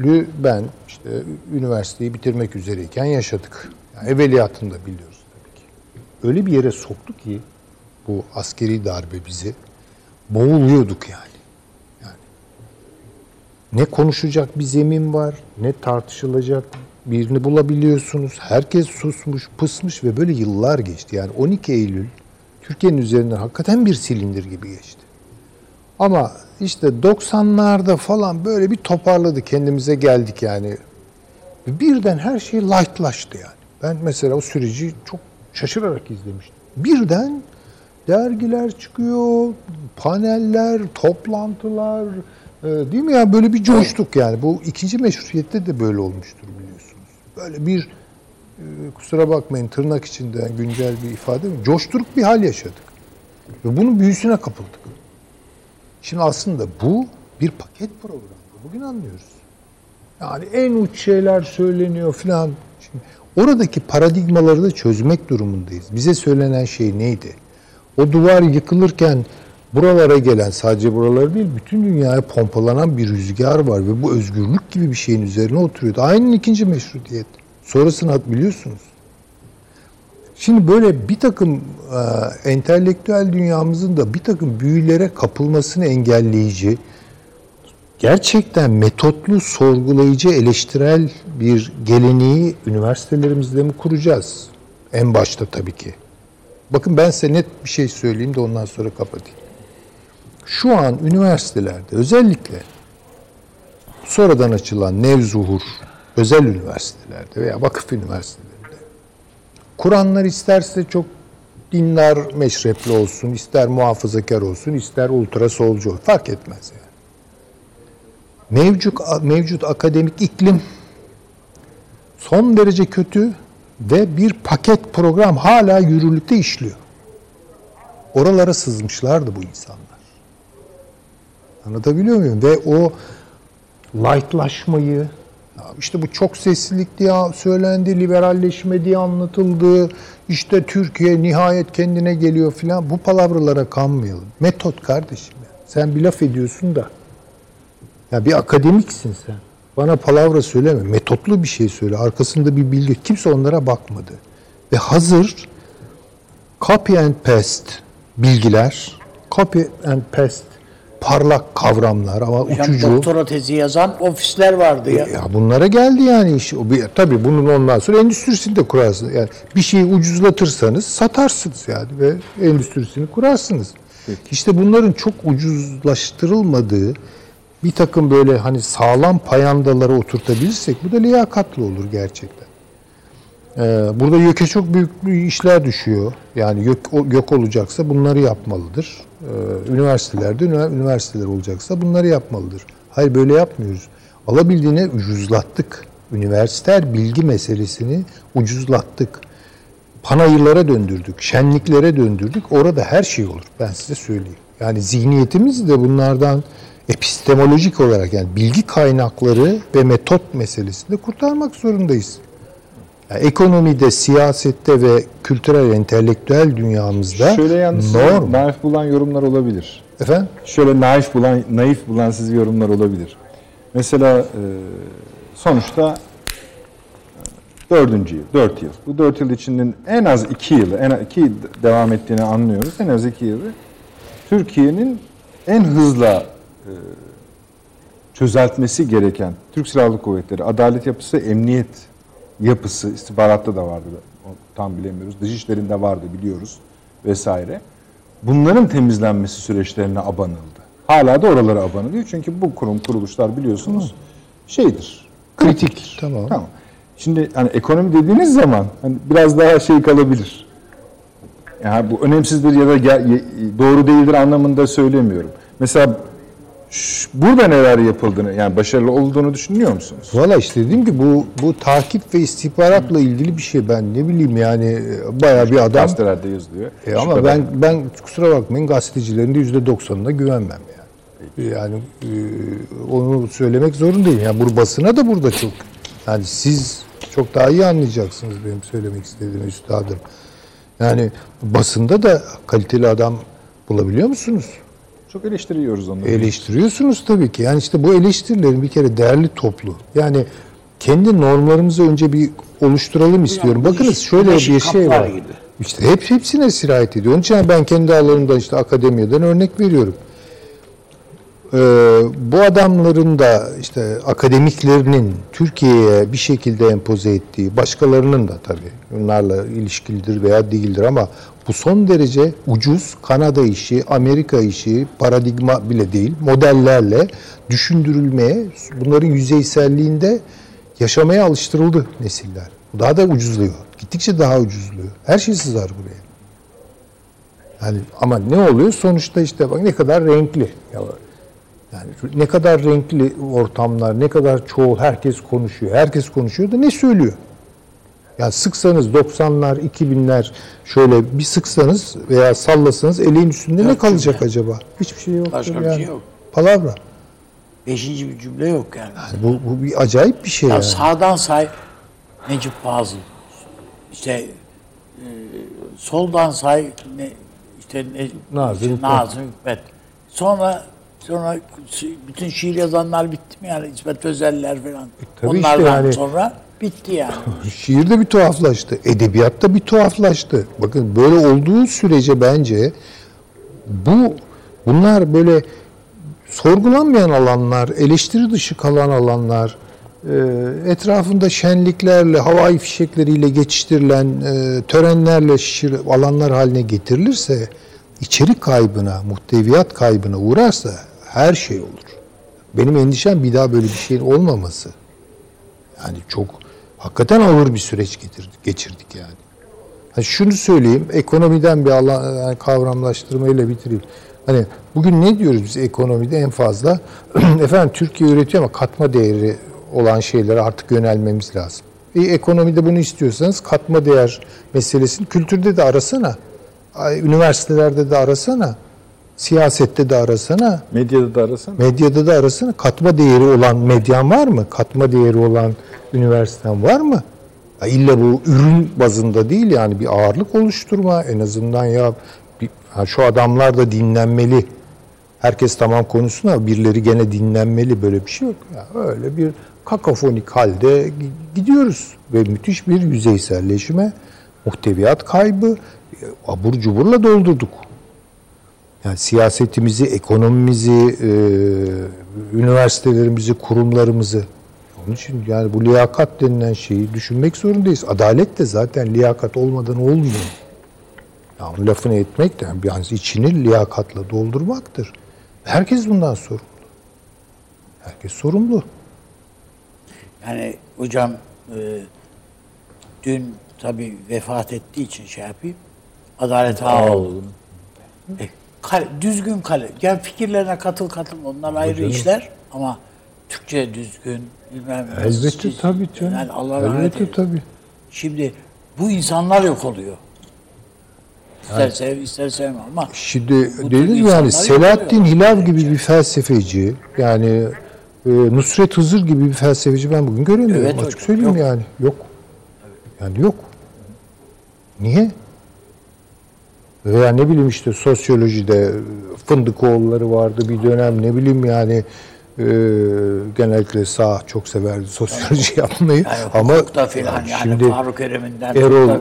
Speaker 2: Eylül'ü ben işte üniversiteyi bitirmek üzereyken yaşadık. Yani evveliyatını da biliyoruz tabii ki. Öyle bir yere soktu ki bu askeri darbe bizi boğuluyorduk yani. Ne konuşacak bir zemin var, ne tartışılacak birini bulabiliyorsunuz. Herkes susmuş, pısmış ve böyle yıllar geçti. Yani 12 Eylül Türkiye'nin üzerinden hakikaten bir silindir gibi geçti. Ama işte 90'larda falan böyle bir toparladı, kendimize geldik yani. Birden her şey lightlaştı yani. Ben mesela o süreci çok şaşırarak izlemiştim. Birden dergiler çıkıyor, paneller, toplantılar, e, değil mi ya böyle bir coştuk yani. Bu ikinci meşrutiyette de böyle olmuştur biliyorsunuz. Böyle bir e, kusura bakmayın tırnak içinde güncel bir ifade mi? Coşturuk bir hal yaşadık. Ve bunun büyüsüne kapıldık. Şimdi aslında bu bir paket programı. Bugün anlıyoruz. Yani en uç şeyler söyleniyor filan. Şimdi oradaki paradigmaları da çözmek durumundayız. Bize söylenen şey neydi? O duvar yıkılırken buralara gelen sadece buralara değil bütün dünyaya pompalanan bir rüzgar var ve bu özgürlük gibi bir şeyin üzerine oturuyordu. Aynı ikinci meşrutiyet. Sonrasını biliyorsunuz. Şimdi böyle bir takım e, entelektüel dünyamızın da bir takım büyülere kapılmasını engelleyici, gerçekten metotlu, sorgulayıcı, eleştirel bir geleneği üniversitelerimizde mi kuracağız? En başta tabii ki. Bakın ben size net bir şey söyleyeyim de ondan sonra kapatayım. Şu an üniversitelerde özellikle sonradan açılan nevzuhur özel üniversitelerde veya vakıf üniversitelerinde Kur'anlar isterse çok dindar meşrepli olsun, ister muhafazakar olsun, ister ultra solcu olsun. Fark etmez yani. Mevcut, mevcut akademik iklim son derece kötü ve bir paket program hala yürürlükte işliyor. Oralara sızmışlardı bu insanlar. Anlatabiliyor muyum? Ve o lightlaşmayı, işte bu çok seslilik diye söylendi, liberalleşme diye anlatıldı. İşte Türkiye nihayet kendine geliyor filan. Bu palavralara kanmayalım. Metot kardeşim. ya. Sen bir laf ediyorsun da. Ya bir akademiksin sen. Bana palavra söyleme. Metotlu bir şey söyle. Arkasında bir bilgi. Kimse onlara bakmadı. Ve hazır copy and paste bilgiler, copy and paste parlak kavramlar ama
Speaker 4: Hocam
Speaker 2: uçucu.
Speaker 4: doktora tezi yazan ofisler vardı ya.
Speaker 2: Ya bunlara geldi yani iş. O bir, tabii bunun ondan sonra endüstrisini de kurarsınız. Yani bir şeyi ucuzlatırsanız satarsınız yani ve endüstrisini kurarsınız. İşte bunların çok ucuzlaştırılmadığı bir takım böyle hani sağlam payandalara oturtabilirsek bu da liyakatlı olur gerçekten. Ee, burada YÖK'e çok büyük işler düşüyor. Yani YÖK, YÖK olacaksa bunları yapmalıdır. Ee, üniversitelerde ünivers- üniversiteler olacaksa bunları yapmalıdır. Hayır böyle yapmıyoruz. Alabildiğine ucuzlattık. Üniversiter bilgi meselesini ucuzlattık. Panayırlara döndürdük, şenliklere döndürdük. Orada her şey olur. Ben size söyleyeyim. Yani zihniyetimiz de bunlardan epistemolojik olarak yani bilgi kaynakları ve metot meselesinde kurtarmak zorundayız. Ekonomide, siyasette ve kültürel, entelektüel dünyamızda
Speaker 1: Şöyle yalnız
Speaker 2: norm.
Speaker 1: naif bulan yorumlar olabilir.
Speaker 2: Efendim?
Speaker 1: Şöyle naif bulan, naif bulan sizi yorumlar olabilir. Mesela e, sonuçta e, dördüncü yıl, dört yıl. Bu dört yıl içinin en az iki yılı, en az iki devam ettiğini anlıyoruz. En az iki yılı Türkiye'nin en hızla e, çözeltmesi gereken Türk Silahlı Kuvvetleri, adalet yapısı, emniyet yapısı, istihbaratta da vardı. Tam bilemiyoruz. Dışişlerinde vardı biliyoruz vesaire. Bunların temizlenmesi süreçlerine abanıldı. Hala da oralara abanılıyor. Çünkü bu kurum kuruluşlar biliyorsunuz şeydir.
Speaker 2: Kritik. Tamam.
Speaker 1: Tamam. Şimdi hani ekonomi dediğiniz zaman hani biraz daha şey kalabilir. Yani bu önemsizdir ya da doğru değildir anlamında söylemiyorum. Mesela Burada neler yapıldığını, yani başarılı olduğunu düşünüyor musunuz?
Speaker 2: Valla işte dediğim ki bu bu takip ve istihbaratla ilgili bir şey ben ne bileyim yani bayağı bir adam.
Speaker 1: Gazetelerde yazılıyor.
Speaker 2: E ama
Speaker 1: kadar.
Speaker 2: ben ben kusura bakmayın gazetecilerin de yüzde doksanına güvenmem yani. Yani e, onu söylemek zorundayım. Yani bu basına da burada çok yani siz çok daha iyi anlayacaksınız benim söylemek istediğim üstadım. Yani basında da kaliteli adam bulabiliyor musunuz?
Speaker 1: Çok eleştiriyoruz onları.
Speaker 2: Eleştiriyorsunuz tabii ki. Yani işte bu eleştirilerin bir kere değerli toplu. Yani kendi normlarımızı önce bir oluşturalım istiyorum.
Speaker 4: bu
Speaker 2: Bakınız
Speaker 4: iş
Speaker 2: şöyle bir şey var.
Speaker 4: gibi.
Speaker 2: İşte hep hepsine sirayet ediyor. Onun için ben kendi alanımdan işte akademiyeden örnek veriyorum. Ee, bu adamların da işte akademiklerinin Türkiye'ye bir şekilde empoze ettiği, başkalarının da tabii bunlarla ilişkilidir veya değildir ama bu son derece ucuz Kanada işi, Amerika işi, paradigma bile değil, modellerle düşündürülmeye, bunların yüzeyselliğinde yaşamaya alıştırıldı nesiller. Daha da ucuzluyor. Gittikçe daha ucuzluyor. Her şey sızar buraya. Yani ama ne oluyor? Sonuçta işte bak ne kadar renkli. Ya Yani ne kadar renkli ortamlar, ne kadar çoğul, herkes konuşuyor. Herkes konuşuyor da ne söylüyor? Yani sıksanız 90'lar, 2000'ler şöyle bir sıksanız veya sallasanız eleğin üstünde ne
Speaker 4: Yok
Speaker 2: kalacak
Speaker 4: cümle.
Speaker 2: acaba? Hiçbir şey yok.
Speaker 4: Başka bir şey yok.
Speaker 2: Palavra.
Speaker 4: Beşinci bir cümle yok yani.
Speaker 2: Bu, bu bir acayip bir şey
Speaker 4: Ya
Speaker 2: yani.
Speaker 4: sağdan say Necip Fazıl. İşte e, soldan say ne, işte ne,
Speaker 2: Nazım Hikmet.
Speaker 4: Nazım Hikmet. Sonra sonra bütün şiir yazanlar bitti mi yani İsmet Özeller falan.
Speaker 2: tabii işte
Speaker 4: Onlardan
Speaker 2: yani-
Speaker 4: sonra bitti yani.
Speaker 2: Şiir de bir tuhaflaştı. Edebiyat da bir tuhaflaştı. Bakın böyle olduğu sürece bence bu bunlar böyle sorgulanmayan alanlar, eleştiri dışı kalan alanlar, e, etrafında şenliklerle, havai fişekleriyle geçiştirilen e, törenlerle şişir, alanlar haline getirilirse, içerik kaybına, muhteviyat kaybına uğrarsa her şey olur. Benim endişem bir daha böyle bir şeyin olmaması. Yani çok hakikaten ağır bir süreç getirdik, geçirdik yani. Ha şunu söyleyeyim, ekonomiden bir alan, yani kavramlaştırmayla bitireyim. Hani bugün ne diyoruz biz ekonomide en fazla? Efendim Türkiye üretiyor ama katma değeri olan şeylere artık yönelmemiz lazım. E, ekonomide bunu istiyorsanız katma değer meselesini kültürde de arasana. Üniversitelerde de arasana. Siyasette de arasana.
Speaker 1: Medyada da arasana.
Speaker 2: Medyada da arasana katma değeri olan medyan var mı? Katma değeri olan üniversiten var mı? Ya illa bu ürün bazında değil yani bir ağırlık oluşturma en azından ya bir, ha şu adamlar da dinlenmeli. Herkes tamam konuşsun ama birileri gene dinlenmeli böyle bir şey yok. Ya öyle bir kakafonik halde gi- gidiyoruz ve müthiş bir yüzeyselleşme, muhteviyat kaybı, e, abur cuburla doldurduk. Yani siyasetimizi, ekonomimizi, e, üniversitelerimizi, kurumlarımızı. Onun için yani bu liyakat denilen şeyi düşünmek zorundayız. Adalet de zaten liyakat olmadan olmuyor. Ya onun lafını etmek de yani içini liyakatla doldurmaktır. Herkes bundan sorumlu. Herkes sorumlu.
Speaker 4: Yani hocam e, dün tabii vefat ettiği için şey yapayım. Adalet Ağaoğlu. Kale, düzgün kale. Yani fikirlerine katıl katıl onlar ayrı işler ama Türkçe düzgün bilmem.
Speaker 2: Elbette tabii canım.
Speaker 4: Yani Allah
Speaker 2: Elbette tabii.
Speaker 4: Şimdi bu insanlar yok oluyor. İster sev, ister sevme ama
Speaker 2: Şimdi dediniz yani Selahattin
Speaker 4: yapıyor.
Speaker 2: Hilav gibi bir felsefeci yani e, Nusret Hızır gibi bir felsefeci ben bugün göremiyorum
Speaker 4: Evet
Speaker 2: açık
Speaker 4: hocam,
Speaker 2: söyleyeyim
Speaker 4: yok.
Speaker 2: yani yok. Yani yok. Niye? Veya ne bileyim işte sosyolojide Fındıkoğulları vardı bir dönem ne bileyim yani e, genellikle sağ çok severdi sosyoloji yapmayı.
Speaker 4: Yani
Speaker 2: ama
Speaker 4: hukukta filan yani
Speaker 2: şimdi
Speaker 4: Faruk Erim'inden
Speaker 2: Erol-
Speaker 4: da.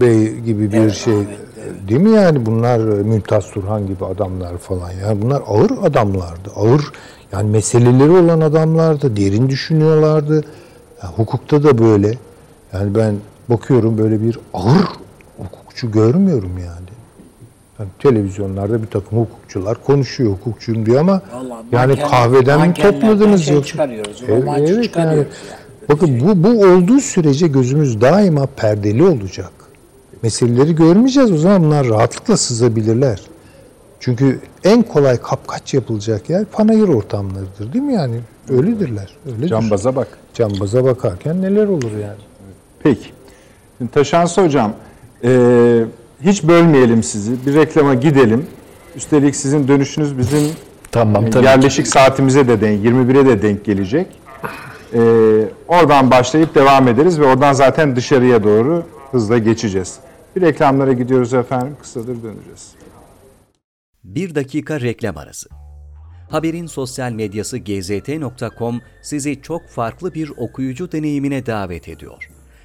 Speaker 2: Bey gibi bir
Speaker 4: Evet,
Speaker 2: şey
Speaker 4: evet.
Speaker 2: değil mi yani? Bunlar Mümtaz Turhan gibi adamlar falan. Yani bunlar ağır adamlardı ağır yani meseleleri olan adamlardı derin düşünüyorlardı. Ya hukukta da böyle. Yani ben bakıyorum böyle bir ağır hukukçu görmüyorum yani. Yani televizyonlarda bir takım hukukçular konuşuyor hukukçuyum diyor ama
Speaker 4: Vallahi
Speaker 2: yani
Speaker 4: manken-
Speaker 2: kahveden mi topladınız
Speaker 4: şey
Speaker 2: yoksa?
Speaker 4: çıkarıyoruz,
Speaker 2: Evet, evet yani.
Speaker 4: çıkarıyoruz yani.
Speaker 2: Bakın bu, bu olduğu sürece gözümüz daima perdeli olacak. Meseleleri görmeyeceğiz o zaman bunlar rahatlıkla sızabilirler. Çünkü en kolay kapkaç yapılacak yer panayır ortamlarıdır değil mi yani? Öyledirler. Öyledir.
Speaker 1: Cambaza bak.
Speaker 2: Cambaza bakarken neler olur yani?
Speaker 1: Peki. Şimdi Taşansı Hocam, e, hiç bölmeyelim sizi. Bir reklama gidelim. Üstelik sizin dönüşünüz bizim
Speaker 3: Tamam
Speaker 1: e,
Speaker 3: tabii.
Speaker 1: yerleşik saatimize de denk, 21'e de denk gelecek. E, oradan başlayıp devam ederiz ve oradan zaten dışarıya doğru hızla geçeceğiz. Bir reklamlara gidiyoruz efendim. Kısadır döneceğiz.
Speaker 5: Bir dakika reklam arası. Haberin sosyal medyası gzt.com sizi çok farklı bir okuyucu deneyimine davet ediyor.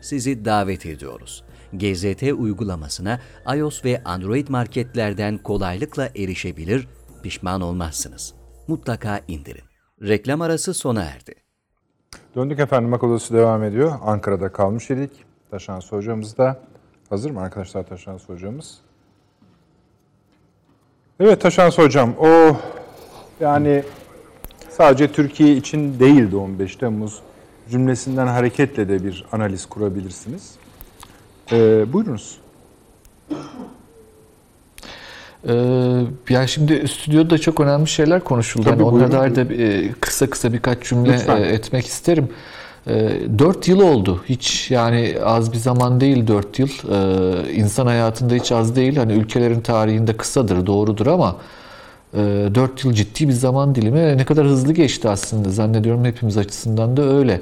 Speaker 5: sizi davet ediyoruz. GZT uygulamasına iOS ve Android marketlerden kolaylıkla erişebilir, pişman olmazsınız. Mutlaka indirin. Reklam arası sona erdi.
Speaker 1: Döndük efendim. Akıl devam ediyor. Ankara'da kalmış idik. Taşansı hocamız da. Hazır mı arkadaşlar Taşansı hocamız? Evet Taşansı hocam. O yani sadece Türkiye için değildi 15 Temmuz cümlesinden hareketle de bir analiz kurabilirsiniz. Ee, buyurunuz.
Speaker 3: Ee, yani şimdi stüdyoda çok önemli şeyler konuşuldu.
Speaker 1: Tabii,
Speaker 3: Hani onlara dair de e, kısa kısa birkaç cümle
Speaker 1: Lütfen.
Speaker 3: e, etmek isterim. E, Dört yıl oldu. Hiç yani az bir zaman değil dört yıl. E, İnsan hayatında hiç az değil. Hani ülkelerin tarihinde kısadır, doğrudur ama e, dört yıl ciddi bir zaman dilimi. Ne kadar hızlı geçti aslında. Zannediyorum hepimiz açısından da öyle.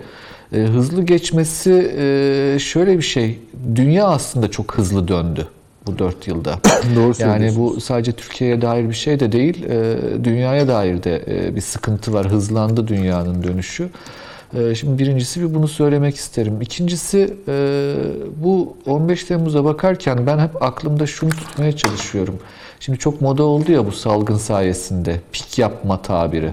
Speaker 3: E, Hızlı geçmesi e, şöyle bir şey. Dünya aslında çok hızlı döndü bu dört yılda.
Speaker 1: Doğru
Speaker 3: Yani bu sadece Türkiye'ye dair bir şey de değil, e, dünyaya dair de e, bir sıkıntı var. Hızlandı dünyanın dönüşü. Şimdi birincisi bir bunu söylemek isterim. İkincisi bu 15 Temmuz'a bakarken ben hep aklımda şunu tutmaya çalışıyorum. Şimdi çok moda oldu ya bu salgın sayesinde. Pik yapma tabiri.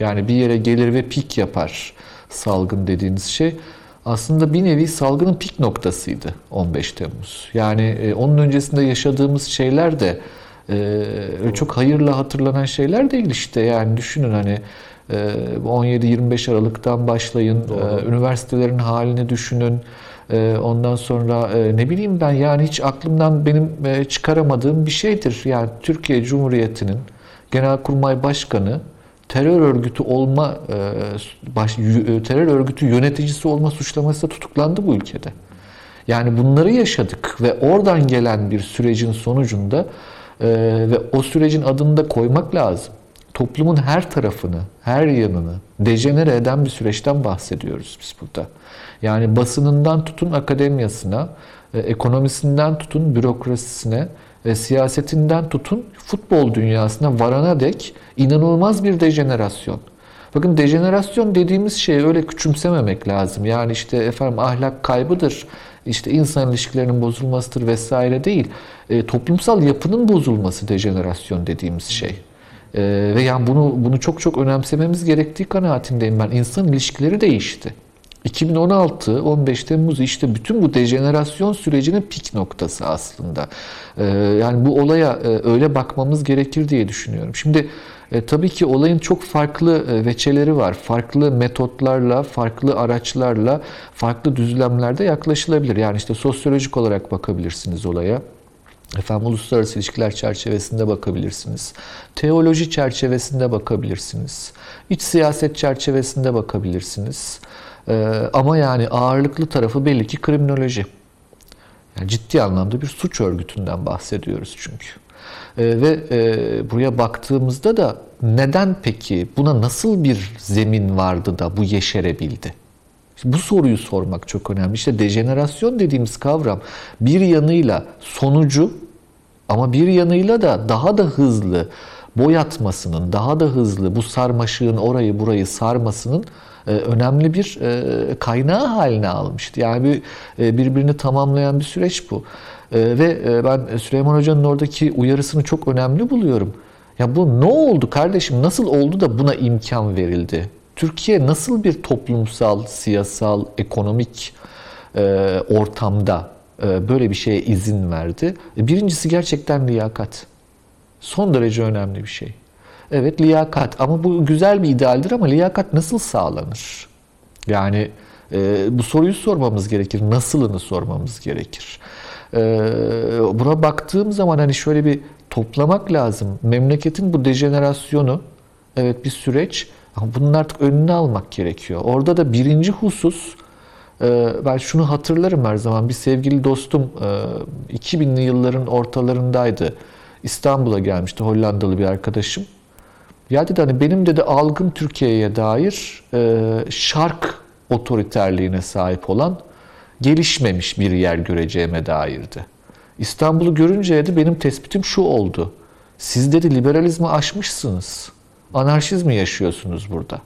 Speaker 3: Yani bir yere gelir ve pik yapar salgın dediğiniz şey. Aslında bir nevi salgının pik noktasıydı 15 Temmuz. Yani e, onun öncesinde yaşadığımız şeyler de e, çok hayırla hatırlanan şeyler değil işte. Yani düşünün hani e, 17-25 Aralık'tan başlayın, e, üniversitelerin halini düşünün. E, Ondan sonra e, ne bileyim ben yani hiç aklımdan benim e, çıkaramadığım bir şeydir. Yani Türkiye Cumhuriyeti'nin Genelkurmay Başkanı terör örgütü olma e, baş, terör örgütü yöneticisi olma suçlamasıyla tutuklandı bu ülkede. Yani bunları yaşadık ve oradan gelen bir sürecin sonucunda ve o sürecin adını da koymak lazım. Toplumun her tarafını, her yanını dejenere eden bir süreçten bahsediyoruz biz burada. Yani basınından tutun akademiyasına, e, ekonomisinden tutun bürokrasisine, e, siyasetinden tutun futbol dünyasına varana dek inanılmaz bir dejenerasyon. Bakın dejenerasyon dediğimiz şeyi öyle küçümsememek lazım. Yani işte efendim ahlak kaybıdır, işte insan ilişkilerinin bozulmasıdır vesaire değil. E, toplumsal yapının bozulması dejenerasyon dediğimiz şey. E, ve yani bunu bunu çok çok önemsememiz gerektiği kanaatindeyim ben. İnsan ilişkileri değişti. 2016 15 Temmuz işte bütün bu dejenerasyon sürecinin pik noktası aslında. Ee, yani bu olaya e, öyle bakmamız gerekir diye düşünüyorum. Şimdi e, tabii ki olayın çok farklı e, veçeleri var. Farklı metotlarla, farklı araçlarla, farklı düzlemlerde yaklaşılabilir. Yani işte sosyolojik olarak bakabilirsiniz olaya. Efendim uluslararası ilişkiler çerçevesinde bakabilirsiniz. Teoloji çerçevesinde bakabilirsiniz. İç siyaset çerçevesinde bakabilirsiniz. Ee, ama yani ağırlıklı tarafı belli ki kriminoloji. Yani ciddi anlamda bir suç örgütünden bahsediyoruz çünkü. Ee, ve e, buraya baktığımızda da neden peki buna nasıl bir zemin vardı da bu yeşerebildi? Bu soruyu sormak çok önemli. İşte dejenerasyon dediğimiz kavram bir yanıyla sonucu ama bir yanıyla da daha da hızlı boyatmasının, daha da hızlı bu sarmaşığın orayı burayı sarmasının e, önemli bir e, kaynağı haline almıştı. Yani bir, e, birbirini tamamlayan bir süreç bu. E, Ve e, ben Süleyman Hoca'nın oradaki uyarısını çok önemli buluyorum. Ya bu ne oldu kardeşim? Nasıl oldu da buna imkan verildi? Türkiye nasıl bir toplumsal, siyasal, ekonomik e, ortamda e, böyle bir şeye izin verdi? E, birincisi gerçekten liyakat. Son derece önemli bir şey. Evet liyakat ama bu güzel bir idealdir ama liyakat nasıl sağlanır? Yani e, bu soruyu sormamız gerekir. Nasılını sormamız gerekir. E, buna baktığım zaman hani şöyle bir toplamak lazım. Memleketin bu dejenerasyonu evet bir süreç ama bunun artık önünü almak gerekiyor. Orada da birinci husus e, ben şunu hatırlarım her zaman. Bir sevgili dostum e, 2000'li yılların ortalarındaydı. İstanbul'a gelmişti Hollandalı bir arkadaşım. Ya dedi hani benim dedi algım Türkiye'ye dair e, şark otoriterliğine sahip olan gelişmemiş bir yer göreceğime dairdi. İstanbul'u görünce dedi benim tespitim şu oldu. Siz dedi liberalizmi aşmışsınız. Anarşizmi yaşıyorsunuz burada.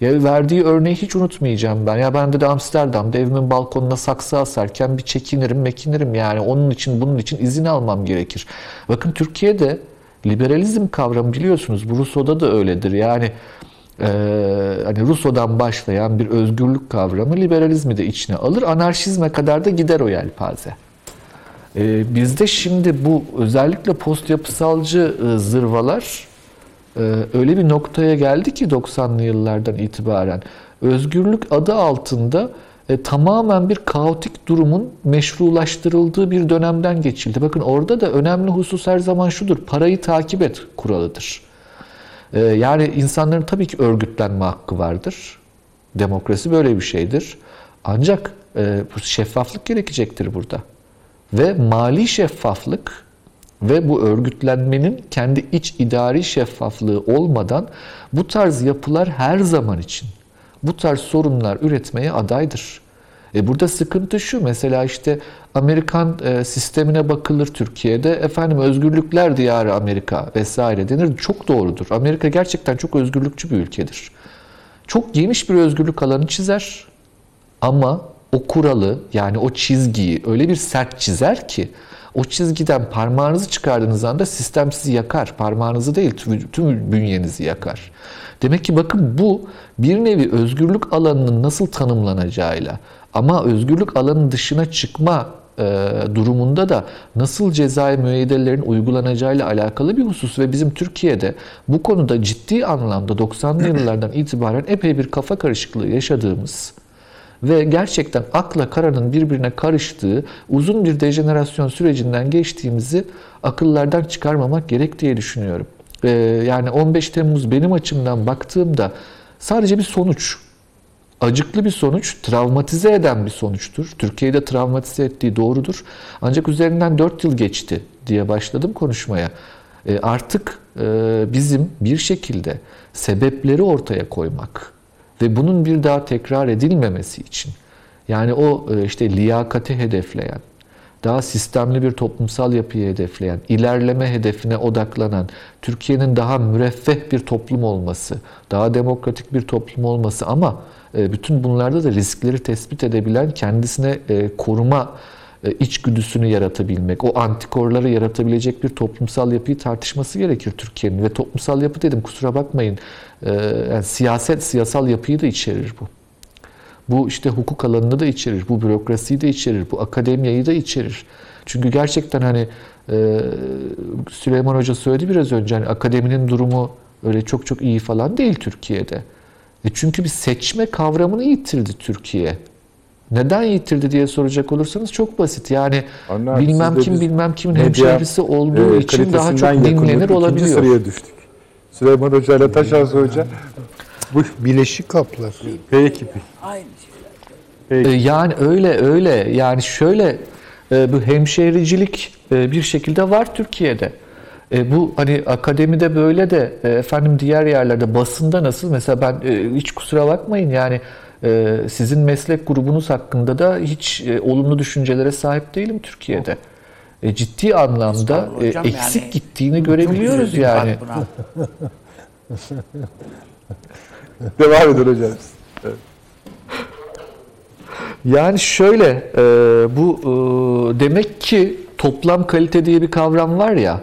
Speaker 3: Ya verdiği örneği hiç unutmayacağım ben. Ya ben de Amsterdam'da evimin balkonuna saksı asarken bir çekinirim, mekinirim yani. Onun için bunun için izin almam gerekir. Bakın Türkiye'de liberalizm kavramı biliyorsunuz. Bu Rousseau'da da öyledir. Yani e, hani Rousseau'dan başlayan bir özgürlük kavramı liberalizmi de içine alır. Anarşizme kadar da gider o yelpaze. E, bizde şimdi bu özellikle post yapısalcı e, zırvalar e, öyle bir noktaya geldi ki 90'lı yıllardan itibaren özgürlük adı altında e, tamamen bir kaotik durumun meşrulaştırıldığı bir dönemden geçildi. Bakın orada da önemli husus her zaman şudur. Parayı takip et kuralıdır. E, yani insanların tabii ki örgütlenme hakkı vardır. Demokrasi böyle bir şeydir. Ancak e, şeffaflık gerekecektir burada. Ve mali şeffaflık ve bu örgütlenmenin kendi iç idari şeffaflığı olmadan bu tarz yapılar her zaman için bu tarz sorunlar üretmeye adaydır. E burada sıkıntı şu mesela işte Amerikan e, sistemine bakılır Türkiye'de efendim özgürlükler diyarı Amerika vesaire denir. Çok doğrudur. Amerika gerçekten çok özgürlükçü bir ülkedir. Çok geniş bir özgürlük alanı çizer ama o kuralı yani o çizgiyi öyle bir sert çizer ki o çizgiden parmağınızı çıkardığınız anda sistem sizi yakar. Parmağınızı değil tüm, bünyenizi yakar. Demek ki bakın bu bir nevi özgürlük alanının nasıl tanımlanacağıyla ama özgürlük alanının dışına çıkma e, durumunda da nasıl cezai müeyyidelerin uygulanacağıyla alakalı bir husus ve bizim Türkiye'de bu konuda ciddi anlamda 90'lı yıllardan itibaren epey bir kafa karışıklığı yaşadığımız ve gerçekten akla karanın birbirine karıştığı uzun bir dejenerasyon sürecinden geçtiğimizi akıllardan çıkarmamak gerek diye düşünüyorum. Ee, yani 15 Temmuz benim açımdan baktığımda sadece bir sonuç. Acıklı bir sonuç, travmatize eden bir sonuçtur. Türkiye'de travmatize ettiği doğrudur. Ancak üzerinden 4 yıl geçti diye başladım konuşmaya. Ee, artık e, bizim bir şekilde sebepleri ortaya koymak, ve bunun bir daha tekrar edilmemesi için yani o e, işte liyakati hedefleyen, daha sistemli bir toplumsal yapıyı hedefleyen, ilerleme hedefine odaklanan, Türkiye'nin daha müreffeh bir toplum olması, daha demokratik bir toplum olması ama e, bütün bunlarda da riskleri tespit edebilen, kendisine e, koruma içgüdüsünü yaratabilmek, o antikorları yaratabilecek bir toplumsal yapıyı tartışması gerekir Türkiye'nin. Ve toplumsal yapı dedim kusura bakmayın, yani siyaset, siyasal yapıyı da içerir bu. Bu işte hukuk alanını da içerir, bu bürokrasiyi de içerir, bu akademiyayı da içerir. Çünkü gerçekten hani Süleyman Hoca söyledi biraz önce hani akademinin durumu öyle çok çok iyi falan değil Türkiye'de. E çünkü bir seçme kavramını yitirdi Türkiye. Neden yitirdi diye soracak olursanız çok basit. Yani
Speaker 1: Anlar,
Speaker 3: bilmem kim bilmem kimin hemşehrisi olduğu
Speaker 1: e,
Speaker 3: için daha çok dinlenir olabiliyor.
Speaker 1: sıraya düştük. Süleyman Hoca ile Taşarsı Hoca. Bu
Speaker 2: Bileşik kaplar.
Speaker 1: peki.
Speaker 4: Aynı şeyler.
Speaker 3: E, Yani öyle öyle. Yani şöyle e, bu hemşehricilik e, bir şekilde var Türkiye'de. E, bu hani akademide böyle de e, efendim diğer yerlerde basında nasıl mesela ben e, hiç kusura bakmayın yani e, sizin meslek grubunuz hakkında da hiç e, olumlu düşüncelere sahip değilim Türkiye'de. E, ciddi anlamda e,
Speaker 4: hocam,
Speaker 3: eksik
Speaker 4: yani
Speaker 3: gittiğini görebiliyoruz yani.
Speaker 1: Devam edin hocam.
Speaker 3: Yani şöyle, e, bu e, demek ki toplam kalite diye bir kavram var ya,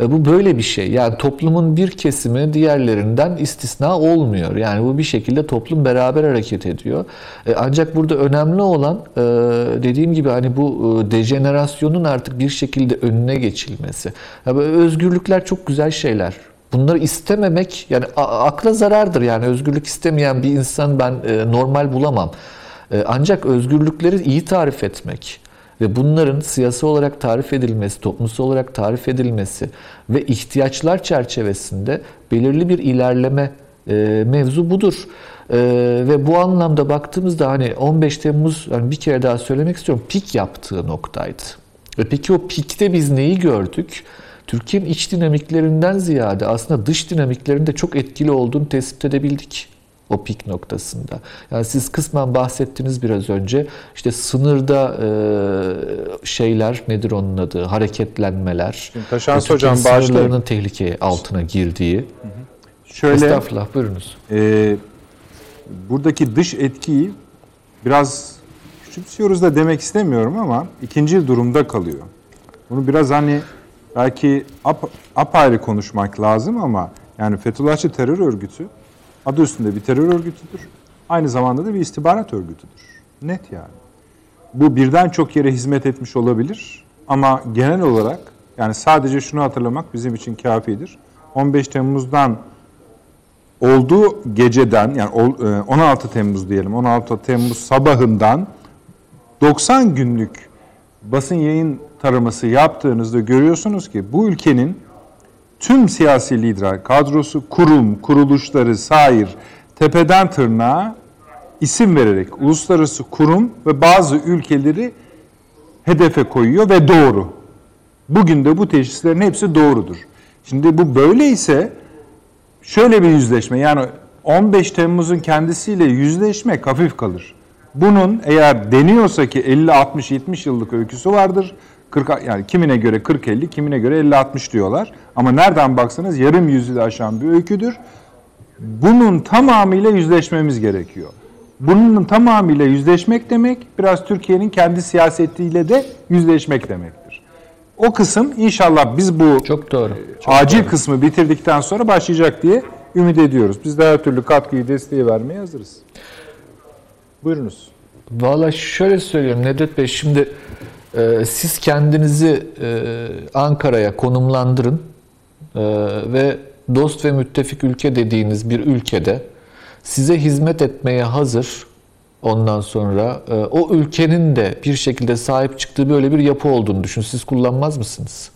Speaker 3: E, Bu böyle bir şey. Yani toplumun bir kesimi diğerlerinden istisna olmuyor. Yani bu bir şekilde toplum beraber hareket ediyor. E, Ancak burada önemli olan e, dediğim gibi hani bu e, dejenerasyonun artık bir şekilde önüne geçilmesi. Ya özgürlükler çok güzel şeyler. Bunları istememek yani akla zarardır. Yani özgürlük istemeyen bir insan ben e, normal bulamam. E, Ancak özgürlükleri iyi tarif etmek, ve bunların siyasi olarak tarif edilmesi, toplumsal olarak tarif edilmesi ve ihtiyaçlar çerçevesinde belirli bir ilerleme e, mevzu budur. E, ve bu anlamda baktığımızda hani 15 Temmuz yani bir kere daha söylemek istiyorum pik yaptığı noktaydı. E peki o pikte biz neyi gördük? Türkiye'nin iç dinamiklerinden ziyade aslında dış dinamiklerin de çok etkili olduğunu tespit edebildik o pik noktasında. Yani siz kısmen bahsettiniz biraz önce. İşte sınırda e, şeyler nedir onun adı? Hareketlenmeler.
Speaker 1: Şimdi Hocam
Speaker 3: sınırlarının tehlike altına girdiği.
Speaker 1: Şöyle
Speaker 3: Estağfurullah buyurunuz.
Speaker 1: e, buradaki dış etkiyi biraz küçümsüyoruz da demek istemiyorum ama ikinci durumda kalıyor. Bunu biraz hani belki ap, apayrı konuşmak lazım ama yani Fethullahçı terör örgütü adı üstünde bir terör örgütüdür. Aynı zamanda da bir istihbarat örgütüdür. Net yani. Bu birden çok yere hizmet etmiş olabilir ama genel olarak yani sadece şunu hatırlamak bizim için kafidir. 15 Temmuz'dan olduğu geceden yani ol- e, 16 Temmuz diyelim 16 Temmuz sabahından 90 günlük basın yayın taraması yaptığınızda görüyorsunuz ki bu ülkenin tüm siyasi lider kadrosu, kurum, kuruluşları, sair tepeden tırnağa isim vererek uluslararası kurum ve bazı ülkeleri hedefe koyuyor ve doğru. Bugün de bu teşhislerin hepsi doğrudur. Şimdi bu böyleyse şöyle bir yüzleşme yani 15 Temmuz'un kendisiyle yüzleşmek hafif kalır. Bunun eğer deniyorsa ki 50 60 70 yıllık öyküsü vardır. 40 yani kimine göre 40 50, kimine göre 50 60 diyorlar. Ama nereden baksanız yarım yüzyılı aşan bir öyküdür. Bunun tamamıyla yüzleşmemiz gerekiyor. Bunun tamamıyla yüzleşmek demek biraz Türkiye'nin kendi siyasetiyle de yüzleşmek demektir. O kısım inşallah biz bu
Speaker 3: Çok doğru. Çok
Speaker 1: acil
Speaker 3: doğru.
Speaker 1: kısmı bitirdikten sonra başlayacak diye ümit ediyoruz. Biz de her türlü katkıyı, desteği vermeye hazırız. Buyurunuz.
Speaker 3: Valla şöyle söylüyorum Nedret Bey şimdi e, siz kendinizi e, Ankara'ya konumlandırın e, ve dost ve müttefik ülke dediğiniz bir ülkede size hizmet etmeye hazır ondan sonra e, o ülkenin de bir şekilde sahip çıktığı böyle bir yapı olduğunu düşün. Siz kullanmaz mısınız?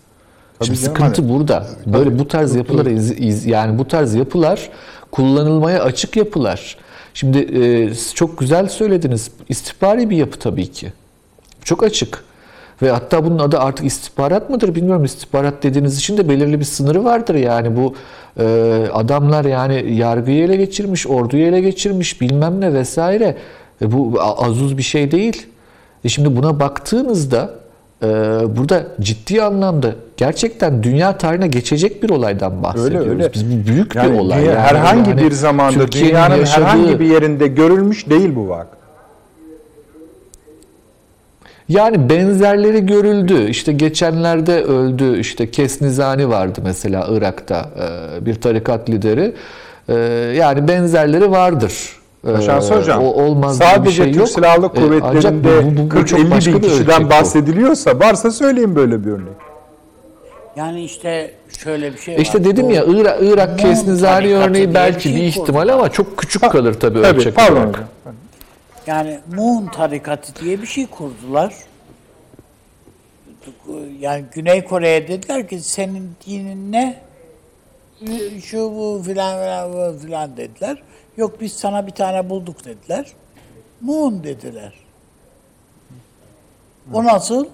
Speaker 3: Şimdi
Speaker 1: canım,
Speaker 3: sıkıntı
Speaker 1: hani-
Speaker 3: burada. Böyle bu tarz yapılar iz- iz- yani bu tarz yapılar kullanılmaya açık yapılar. Şimdi e, çok güzel söylediniz. İstihbari bir yapı tabii ki. Çok açık. Ve hatta bunun adı artık istihbarat mıdır bilmiyorum. İstihbarat dediğiniz için de belirli bir sınırı vardır. Yani bu e, adamlar yani yargıyı ele geçirmiş, orduyu ele geçirmiş bilmem ne vesaire. E, bu azuz bir şey değil. E şimdi buna baktığınızda e, burada ciddi anlamda gerçekten dünya tarihine geçecek bir olaydan bahsediyoruz.
Speaker 1: öyle.
Speaker 3: Biz bu büyük
Speaker 1: Yani
Speaker 3: bir olay. Yani
Speaker 1: herhangi
Speaker 3: hani
Speaker 1: bir zamanda dünyanın
Speaker 3: yaşadığı-
Speaker 1: herhangi bir yerinde görülmüş değil bu vak.
Speaker 3: Yani benzerleri görüldü. İşte geçenlerde öldü. İşte Kesnizani vardı mesela Irak'ta e, bir tarikat lideri. E, Yani benzerleri vardır. E,
Speaker 1: Şansı hocam,
Speaker 3: O olmaz
Speaker 1: sadece
Speaker 3: bir şey
Speaker 1: Türk
Speaker 3: yok.
Speaker 1: Silahlı
Speaker 3: E,
Speaker 1: Kuvvetleri'nde
Speaker 3: çok
Speaker 1: 40-50
Speaker 3: başka
Speaker 1: bin
Speaker 3: bir
Speaker 1: kişiden bahsediliyorsa varsa söyleyin böyle bir örnek.
Speaker 4: Yani işte şöyle bir şey var.
Speaker 3: İşte dedim ya Irak, Irak Kesnizani örneği belki
Speaker 4: bir şey
Speaker 3: ihtimal ama çok küçük kalır tabii,
Speaker 1: Tabii,
Speaker 3: ölçek
Speaker 1: pardon
Speaker 3: olarak.
Speaker 1: hocam.
Speaker 4: Yani Moon tarikatı diye bir şey kurdular. Yani Güney Kore'ye dediler ki senin dinin ne? Şu bu filan filan filan dediler. Yok biz sana bir tane bulduk dediler. Moon dediler. O nasıl?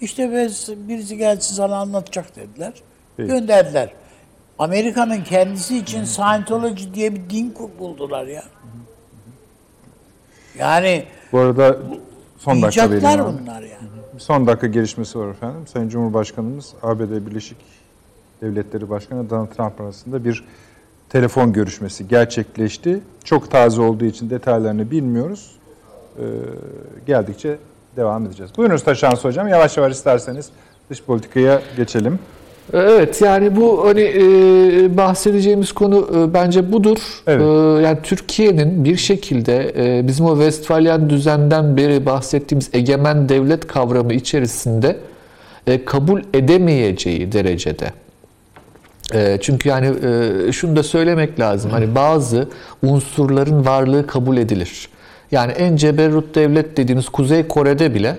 Speaker 4: İşte biz, birisi gelsin sana anlatacak dediler. Gönderdiler. Amerika'nın kendisi için Scientology diye bir din buldular ya. Yani
Speaker 1: Bu arada son dakika vereyim.
Speaker 4: icatlar bunlar yani.
Speaker 1: Son dakika gelişmesi var efendim. Sayın Cumhurbaşkanımız ABD Birleşik Devletleri Başkanı Donald Trump arasında bir telefon görüşmesi gerçekleşti. Çok taze olduğu için detaylarını bilmiyoruz. Ee, geldikçe devam edeceğiz. Buyurunuz Taşansı Hocam. Yavaş yavaş isterseniz dış politikaya geçelim.
Speaker 3: Evet yani bu hani e, bahsedeceğimiz konu e, bence budur.
Speaker 1: Evet.
Speaker 3: E, yani Türkiye'nin bir şekilde e, bizim o Westfalyan düzenden beri bahsettiğimiz egemen devlet kavramı içerisinde e, kabul edemeyeceği derecede. E, çünkü yani e, şunu da söylemek lazım. Hani bazı unsurların varlığı kabul edilir. Yani en ceberrut devlet dediğimiz Kuzey Kore'de bile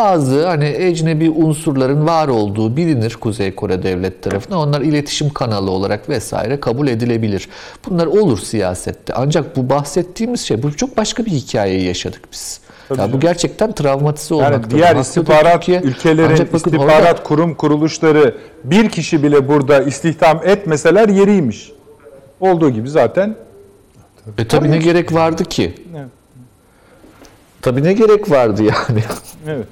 Speaker 3: bazı hani ecnebi unsurların var olduğu bilinir Kuzey Kore devlet tarafından. Onlar iletişim kanalı olarak vesaire kabul edilebilir. Bunlar olur siyasette. Ancak bu bahsettiğimiz şey bu çok başka bir hikayeyi yaşadık biz. Ya bu gerçekten travmatize
Speaker 1: Yani
Speaker 3: olmaktadır.
Speaker 1: diğer istihbarat
Speaker 3: Türkiye.
Speaker 1: ülkelerin istihbarat
Speaker 3: orada-
Speaker 1: kurum kuruluşları bir kişi bile burada istihdam etmeseler yeriymiş. Olduğu gibi zaten
Speaker 3: E tabii ne gerek vardı ki?
Speaker 1: Evet.
Speaker 3: Tabii ne gerek vardı yani?
Speaker 1: evet.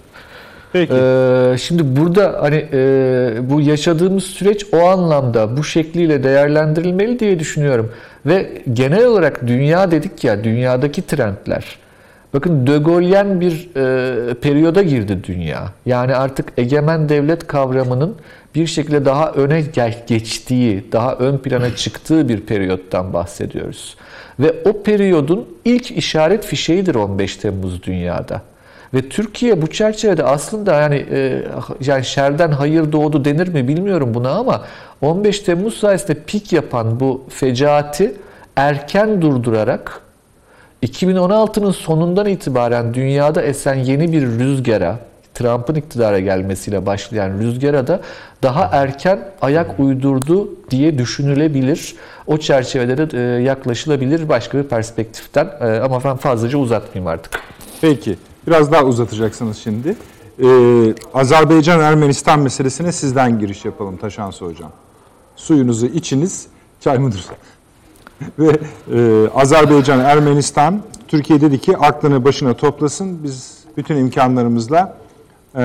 Speaker 1: Peki.
Speaker 3: Ee, şimdi burada hani e, bu yaşadığımız süreç o anlamda bu şekliyle değerlendirilmeli diye düşünüyorum. Ve genel olarak dünya dedik ya dünyadaki trendler. Bakın De Gaulle'yen bir e, periyoda girdi dünya. Yani artık egemen devlet kavramının bir şekilde daha öne geçtiği, daha ön plana çıktığı bir periyottan bahsediyoruz. Ve o periyodun ilk işaret fişeğidir 15 Temmuz dünyada. Ve Türkiye bu çerçevede aslında yani e, yani şerden hayır doğdu denir mi bilmiyorum buna ama 15 Temmuz sayesinde pik yapan bu fecaati erken durdurarak 2016'nın sonundan itibaren dünyada esen yeni bir rüzgara, Trump'ın iktidara gelmesiyle başlayan rüzgara da daha erken ayak uydurdu diye düşünülebilir. O çerçevede de e, yaklaşılabilir başka bir perspektiften E, ama ben fazlaca uzatmayayım artık.
Speaker 1: Peki. Biraz daha uzatacaksınız şimdi. Ee, Azerbaycan-Ermenistan meselesine sizden giriş yapalım Taşansı Hocam. Suyunuzu içiniz, çay mıdır? Ve e, Azerbaycan, Ermenistan, Türkiye dedi ki aklını başına toplasın. Biz bütün imkanlarımızla e,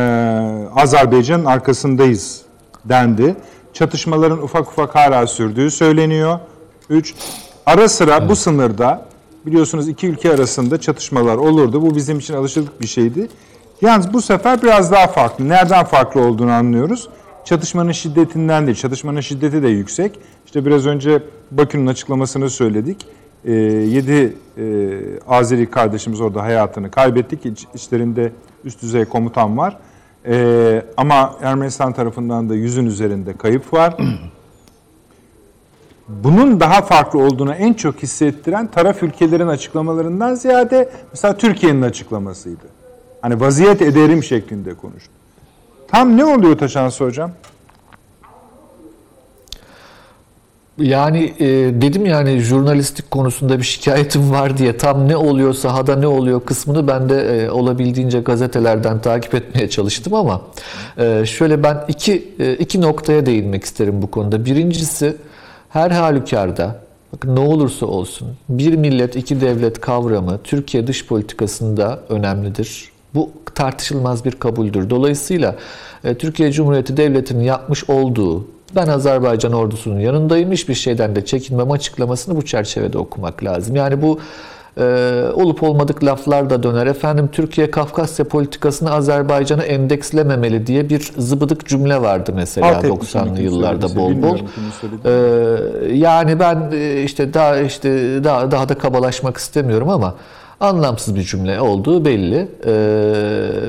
Speaker 1: Azerbaycan'ın arkasındayız dendi. Çatışmaların ufak ufak hala sürdüğü söyleniyor. Üç, ara sıra bu sınırda biliyorsunuz iki ülke arasında çatışmalar olurdu. Bu bizim için alışıldık bir şeydi. Yalnız bu sefer biraz daha farklı. Nereden farklı olduğunu anlıyoruz. Çatışmanın şiddetinden değil. Çatışmanın şiddeti de yüksek. İşte biraz önce Bakü'nün açıklamasını söyledik. 7 Azeri kardeşimiz orada hayatını kaybettik. İç, içlerinde üst düzey komutan var. Ee, ama Ermenistan tarafından da yüzün üzerinde kayıp var. Bunun daha farklı olduğunu en çok hissettiren taraf ülkelerin açıklamalarından ziyade mesela Türkiye'nin açıklamasıydı. Hani vaziyet ederim şeklinde konuştu. Tam ne oluyor Taşansı Hocam?
Speaker 3: Yani e, dedim yani jurnalistik konusunda bir şikayetim var diye tam ne oluyor sahada ne oluyor kısmını ben de e, olabildiğince gazetelerden takip etmeye çalıştım ama e, şöyle ben iki e, iki noktaya değinmek isterim bu konuda. Birincisi her halükarda bakın ne olursa olsun bir millet iki devlet kavramı Türkiye dış politikasında önemlidir. Bu tartışılmaz bir kabuldür. Dolayısıyla e, Türkiye Cumhuriyeti Devleti'nin yapmış olduğu ben Azerbaycan ordusunun yanındayım. Hiçbir şeyden de çekinmem açıklamasını bu çerçevede okumak lazım. Yani bu e, olup olmadık laflar da döner. Efendim Türkiye Kafkasya politikasını Azerbaycan'a endekslememeli diye bir zıbıdık cümle vardı mesela
Speaker 1: Alt etmiş onu
Speaker 3: 90'lı
Speaker 1: kim
Speaker 3: yıllarda bol bol. Ee, yani ben e, işte daha işte daha daha da kabalaşmak istemiyorum ama anlamsız bir cümle olduğu belli. Ee,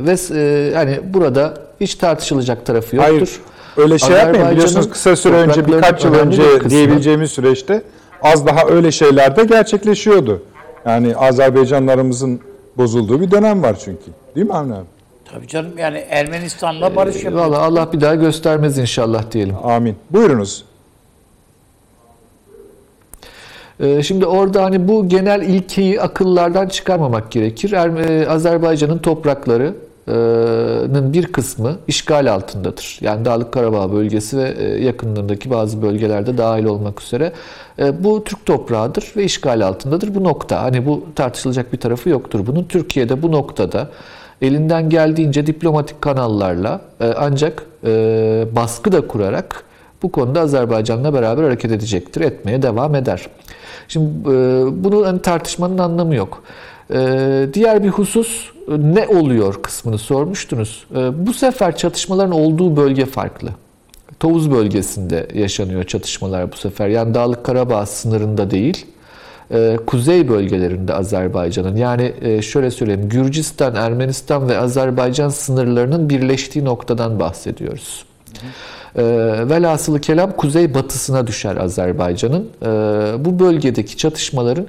Speaker 3: ve e, hani burada hiç tartışılacak tarafı yoktur.
Speaker 1: Hayır. Öyle şey yapmayın. Biliyorsunuz kısa süre önce birkaç yıl
Speaker 3: bir
Speaker 1: önce
Speaker 3: kısmı-
Speaker 1: diyebileceğimiz süreçte az daha öyle şeyler de gerçekleşiyordu. Yani Azerbaycanlarımızın bozulduğu bir dönem var çünkü. Değil mi Avni abi?
Speaker 4: Tabii canım yani Ermenistan'la barış yapıyor.
Speaker 3: Valla Allah bir daha göstermez inşallah diyelim.
Speaker 1: Amin. Buyurunuz.
Speaker 3: Ee, Şimdi orada hani bu genel ilkeyi akıllardan çıkarmamak gerekir. Er- e, Azerbaycan'ın topraklarının bir kısmı işgal altındadır. Yani Dağlık Karabağ bölgesi ve yakınlarındaki bazı bölgelerde dahil olmak üzere. Bu Türk toprağıdır ve işgal altındadır. Bu nokta. Hani bu tartışılacak bir tarafı yoktur bunun. Türkiye'de bu noktada elinden geldiğince diplomatik kanallarla ancak baskı da kurarak bu konuda Azerbaycan'la beraber hareket edecektir, etmeye devam eder. Şimdi bunu hani tartışmanın anlamı yok. E, diğer bir husus e, ne oluyor kısmını sormuştunuz. E, bu sefer çatışmaların olduğu bölge farklı. Tovuz bölgesinde yaşanıyor çatışmalar bu sefer. Yani Dağlık Karabağ sınırında değil, e, kuzey bölgelerinde Azerbaycan'ın. Yani e, şöyle söyleyeyim, Gürcistan, Ermenistan ve Azerbaycan sınırlarının birleştiği noktadan bahsediyoruz. E, velhasılı kelam kuzey batısına düşer Azerbaycan'ın. Bu bölgedeki çatışmaların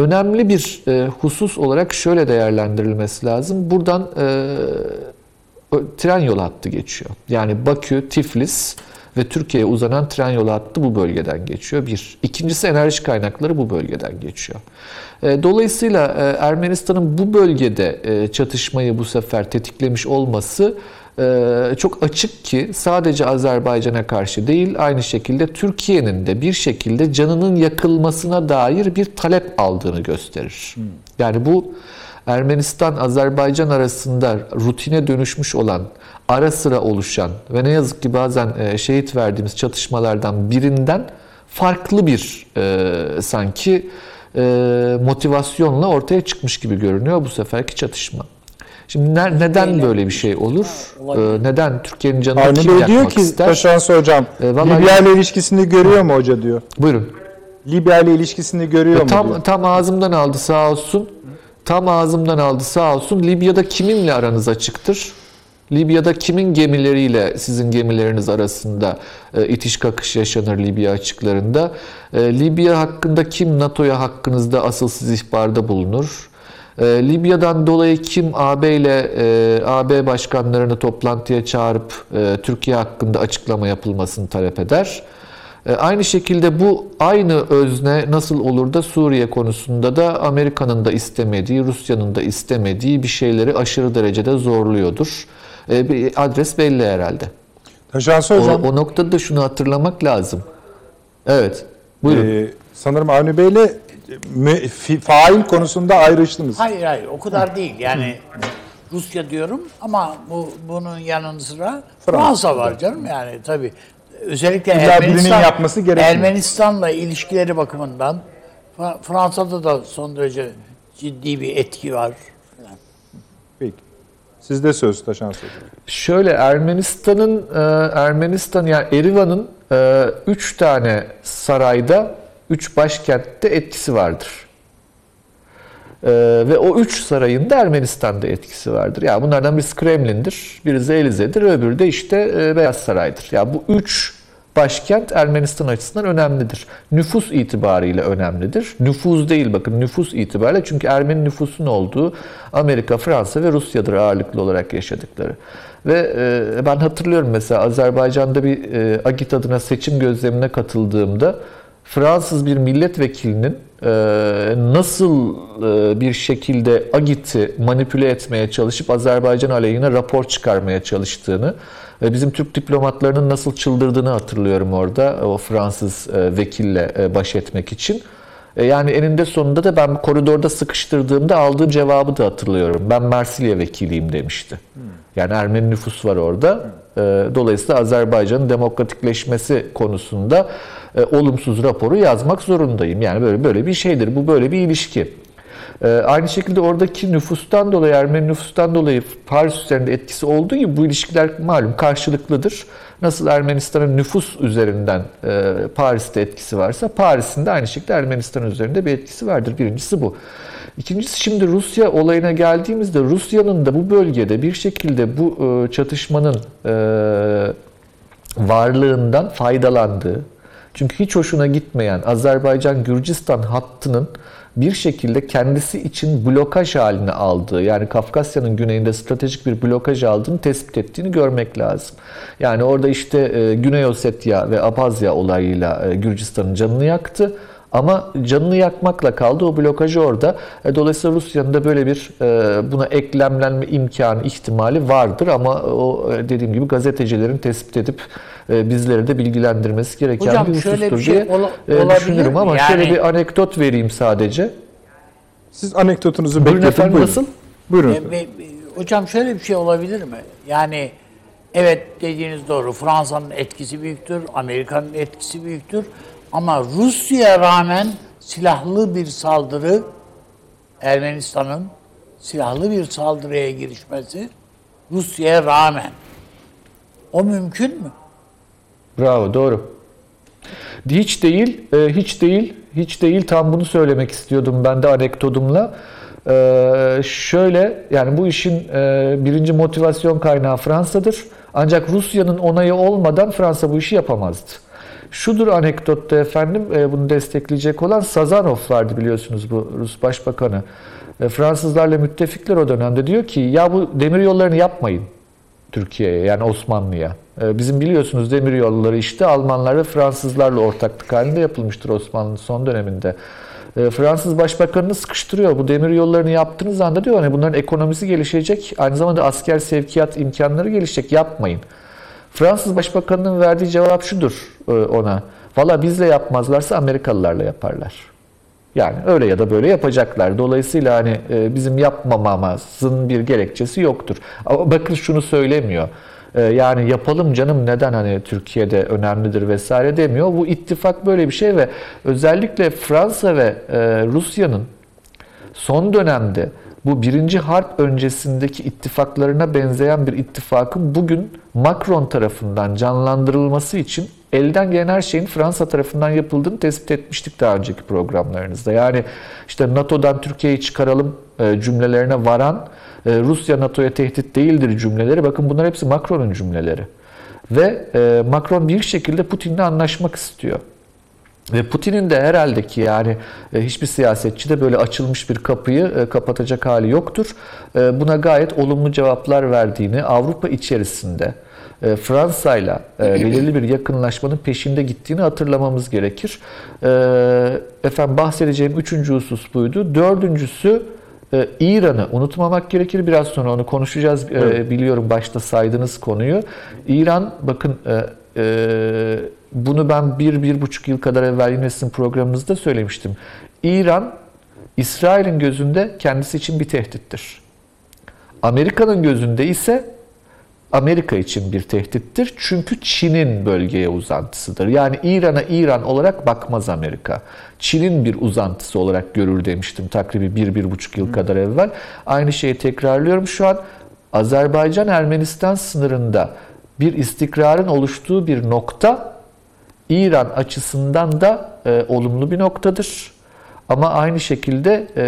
Speaker 3: önemli bir e, husus olarak şöyle değerlendirilmesi lazım. Buradan e, tren yolu hattı geçiyor. Yani Bakü, Tiflis ve Türkiye'ye uzanan tren yolu hattı bu bölgeden geçiyor. Bir. İkincisi enerji kaynakları bu bölgeden geçiyor. E, Dolayısıyla e, Ermenistan'ın bu bölgede e, çatışmayı bu sefer tetiklemiş olması çok açık ki sadece Azerbaycan'a karşı değil aynı şekilde Türkiye'nin de bir şekilde canının yakılmasına dair bir talep aldığını gösterir. Yani bu Ermenistan-Azerbaycan arasında rutine dönüşmüş olan, ara sıra oluşan ve ne yazık ki bazen e, şehit verdiğimiz çatışmalardan birinden farklı bir e, sanki e, motivasyonla ortaya çıkmış gibi görünüyor bu seferki çatışma. Şimdi ne- neden böyle bir şey olur? E, neden Türkiye'nin canını
Speaker 1: Avni
Speaker 3: kim
Speaker 1: Bey diyor
Speaker 3: yakmak
Speaker 1: ki
Speaker 3: ister?
Speaker 1: Taşansı hocam
Speaker 3: E, vallahi-
Speaker 1: Libya ile ilişkisini görüyor mu hoca diyor.
Speaker 3: Buyurun.
Speaker 1: Libya ile ilişkisini görüyor mu diyor.
Speaker 3: Tam tam ağzımdan aldı sağ olsun. Tam ağzımdan aldı sağ olsun. Libya'da kiminle aranız açıktır? Libya'da kimin gemileriyle sizin gemileriniz arasında e, itiş kakış yaşanır Libya açıklarında? E, Libya hakkında kim NATO'ya hakkınızda asılsız ihbarda bulunur? E, Libya'dan dolayı kim AB ile e, AB başkanlarını toplantıya çağırıp e, Türkiye hakkında açıklama yapılmasını talep eder? E, Aynı şekilde bu aynı özne nasıl olur da Suriye konusunda da Amerika'nın da istemediği, Rusya'nın da istemediği bir şeyleri aşırı derecede zorluyordur. E, Bir adres belli herhalde.
Speaker 1: Taşansı
Speaker 3: O,
Speaker 1: hocam
Speaker 3: o noktada da şunu hatırlamak lazım. Evet, buyurun.
Speaker 1: e, sanırım Avni Bey ile mü- fi- fail konusunda ayrıştınız.
Speaker 4: Hayır hayır o kadar değil. Yani Rusya diyorum ama bu bunun yanı sıra Fransa var canım yani tabii. Özellikle
Speaker 1: İlla
Speaker 4: Ermenistan,
Speaker 1: yapması gerekmiyor.
Speaker 4: Ermenistan'la ilişkileri bakımından Fra- Fransa'da da son derece ciddi bir etki var.
Speaker 1: Peki. Sizde söz Taşansı hocam.
Speaker 3: Şöyle Ermenistan'ın e, Ermenistan yani Erivan'ın e, üç tane sarayda, üç başkentte etkisi vardır. E, ve o üç sarayın da Ermenistan'da etkisi vardır. Ya bunlardan birisi Kremlin'dir, birisi Elize'dir, öbürü de işte e, Beyaz Saray'dır. Ya bu üç başkent Ermenistan açısından önemlidir. Nüfus itibariyle önemlidir. Nüfuz değil bakın nüfus itibariyle çünkü Ermeni nüfusun olduğu Amerika, Fransa ve Rusya'dır ağırlıklı olarak yaşadıkları. Ve e, ben hatırlıyorum mesela Azerbaycan'da bir e, Agit adına seçim gözlemine katıldığımda Fransız bir milletvekilinin e, nasıl e, bir şekilde Agit'i manipüle etmeye çalışıp Azerbaycan aleyhine rapor çıkarmaya çalıştığını ve bizim Türk diplomatlarının nasıl çıldırdığını hatırlıyorum orada o Fransız e, vekille baş etmek için. Yani eninde sonunda da ben koridorda sıkıştırdığımda aldığım cevabı da hatırlıyorum. Ben Marsilya vekiliyim demişti. Yani Ermeni nüfus var orada. E, Dolayısıyla Azerbaycan'ın demokratikleşmesi konusunda e, olumsuz raporu yazmak zorundayım. Yani böyle böyle bir şeydir. Bu böyle bir ilişki. E, Aynı şekilde oradaki nüfustan dolayı, Ermeni nüfustan dolayı Paris üzerinde etkisi olduğu gibi bu ilişkiler malum karşılıklıdır. Nasıl Ermenistan'ın nüfus üzerinden e, Paris'te etkisi varsa Paris'in de aynı şekilde Ermenistan üzerinde bir etkisi vardır. Birincisi bu. İkincisi şimdi Rusya olayına geldiğimizde Rusya'nın da bu bölgede bir şekilde bu e, çatışmanın e, varlığından faydalandığı, çünkü hiç hoşuna gitmeyen Azerbaycan-Gürcistan hattının bir şekilde kendisi için blokaj haline aldığı, yani Kafkasya'nın güneyinde stratejik bir blokaj aldığını tespit ettiğini görmek lazım. Yani orada işte e, Güney Ossetya ve Abhazya olayıyla Gürcistan'ın canını yaktı. Ama canını yakmakla kaldı o blokajı orada. E, Dolayısıyla Rusya'nın da böyle bir e, buna eklemlenme imkanı, ihtimali vardır. Ama o e, dediğim gibi gazetecilerin tespit edip bizleri de bilgilendirmesi gereken
Speaker 4: Hocam
Speaker 3: bir husustur
Speaker 4: şöyle bir şey
Speaker 3: diye
Speaker 4: ola-
Speaker 3: düşünürüm. Ama
Speaker 4: Yani-
Speaker 3: şöyle bir anekdot vereyim sadece.
Speaker 1: Siz anekdotunuzu
Speaker 3: Buyurun
Speaker 1: bekletin.
Speaker 3: efendim,
Speaker 1: buyurun.
Speaker 3: nasıl?
Speaker 1: Buyurun.
Speaker 4: E, e, e, hocam şöyle bir şey olabilir mi? Yani evet dediğiniz doğru. Fransa'nın etkisi büyüktür, Amerika'nın etkisi büyüktür. Ama Rusya'ya rağmen silahlı bir saldırı Ermenistan'ın silahlı bir saldırıya girişmesi Rusya'ya rağmen o mümkün mü?
Speaker 3: Bravo, doğru. Hiç değil, e, hiç değil, hiç değil. Tam bunu söylemek istiyordum ben de anekdotumla. Ee, şöyle, yani bu işin e, birinci motivasyon kaynağı Fransa'dır. Ancak Rusya'nın onayı olmadan Fransa bu işi yapamazdı. Şudur anekdotta efendim, e, bunu destekleyecek olan Sazanov vardı biliyorsunuz bu Rus Başbakanı. E, Fransızlarla müttefikler o dönemde diyor ki ya bu demir yollarını yapmayın. Türkiye'ye yani Osmanlı'ya. Ee, Bizim biliyorsunuz demir yolları işte Almanlar ve Fransızlarla ortaklık halinde yapılmıştır Osmanlı'nın son döneminde. Ee, Fransız başbakanını sıkıştırıyor. Bu demir yollarını yaptığınız anda diyor hani bunların ekonomisi gelişecek. Aynı zamanda asker sevkiyat imkanları gelişecek. Yapmayın. Fransız başbakanının verdiği cevap şudur e, ona. Valla bizle yapmazlarsa Amerikalılarla yaparlar. Yani öyle ya da böyle yapacaklar. Dolayısıyla hani e, bizim yapmamamızın bir gerekçesi yoktur. Ama bakın şunu söylemiyor. E, Yani yapalım canım neden hani Türkiye'de önemlidir vesaire demiyor. Bu ittifak böyle bir şey ve özellikle Fransa ve Rusya'nın son dönemde bu birinci harp öncesindeki ittifaklarına benzeyen bir ittifakın bugün Macron tarafından canlandırılması için elden gelen her şeyin Fransa tarafından yapıldığını tespit etmiştik daha önceki programlarınızda. Yani işte NATO'dan Türkiye'yi çıkaralım e, cümlelerine varan e, Rusya NATO'ya tehdit değildir cümleleri. Bakın bunlar hepsi Macron'un cümleleri. Ve e, Macron bir şekilde Putin'le anlaşmak istiyor. Ve Putin'in de herhalde ki yani e, hiçbir siyasetçi de böyle açılmış bir kapıyı e, kapatacak hali yoktur. E, Buna gayet olumlu cevaplar verdiğini Avrupa içerisinde Fransa'yla belirli bir yakınlaşmanın peşinde gittiğini hatırlamamız gerekir. Efendim bahsedeceğim üçüncü husus buydu. Dördüncüsü İran'ı unutmamak gerekir. Biraz sonra onu konuşacağız. E, Biliyorum başta saydığınız konuyu. İran bakın bunu ben bir, bir buçuk yıl kadar evvel yine sizin programınızda söylemiştim. İran, İsrail'in gözünde kendisi için bir tehdittir. Amerika'nın gözünde ise Amerika için bir tehdittir. Çünkü Çin'in bölgeye uzantısıdır. Yani İran'a İran olarak bakmaz Amerika. Çin'in bir uzantısı olarak görür demiştim takribi bir, bir buçuk yıl kadar evvel. Aynı şeyi tekrarlıyorum. Şu an Azerbaycan-Ermenistan sınırında bir istikrarın oluştuğu bir nokta İran açısından da e, olumlu bir noktadır. Ama aynı şekilde e,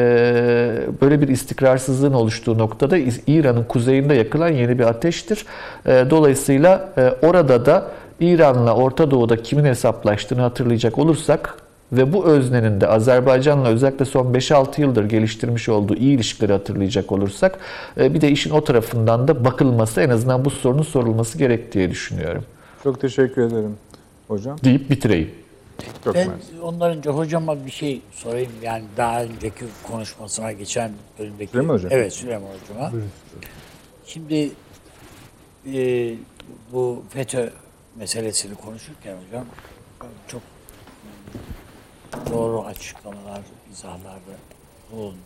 Speaker 3: böyle bir istikrarsızlığın oluştuğu noktada İran'ın kuzeyinde yakılan yeni bir ateştir. E, dolayısıyla e, orada da İran'la Orta Doğu'da kimin hesaplaştığını hatırlayacak olursak ve bu öznenin de Azerbaycan'la özellikle son 5-6 yıldır geliştirmiş olduğu iyi ilişkileri hatırlayacak olursak e, bir de işin o tarafından da bakılması en azından bu sorunun sorulması gerek diye düşünüyorum.
Speaker 1: Çok teşekkür ederim hocam.
Speaker 3: Deyip bitireyim.
Speaker 1: Çok
Speaker 4: Ben
Speaker 1: mersi.
Speaker 4: ondan önce hocama bir şey sorayım. Yani daha önceki konuşmasına geçen bölümdeki...
Speaker 1: Süleyman Hocam.
Speaker 4: Evet Süleyman Hocama. Şimdi e, bu FETÖ meselesini konuşurken hocam çok doğru açıklamalar, izahlarda bulundu.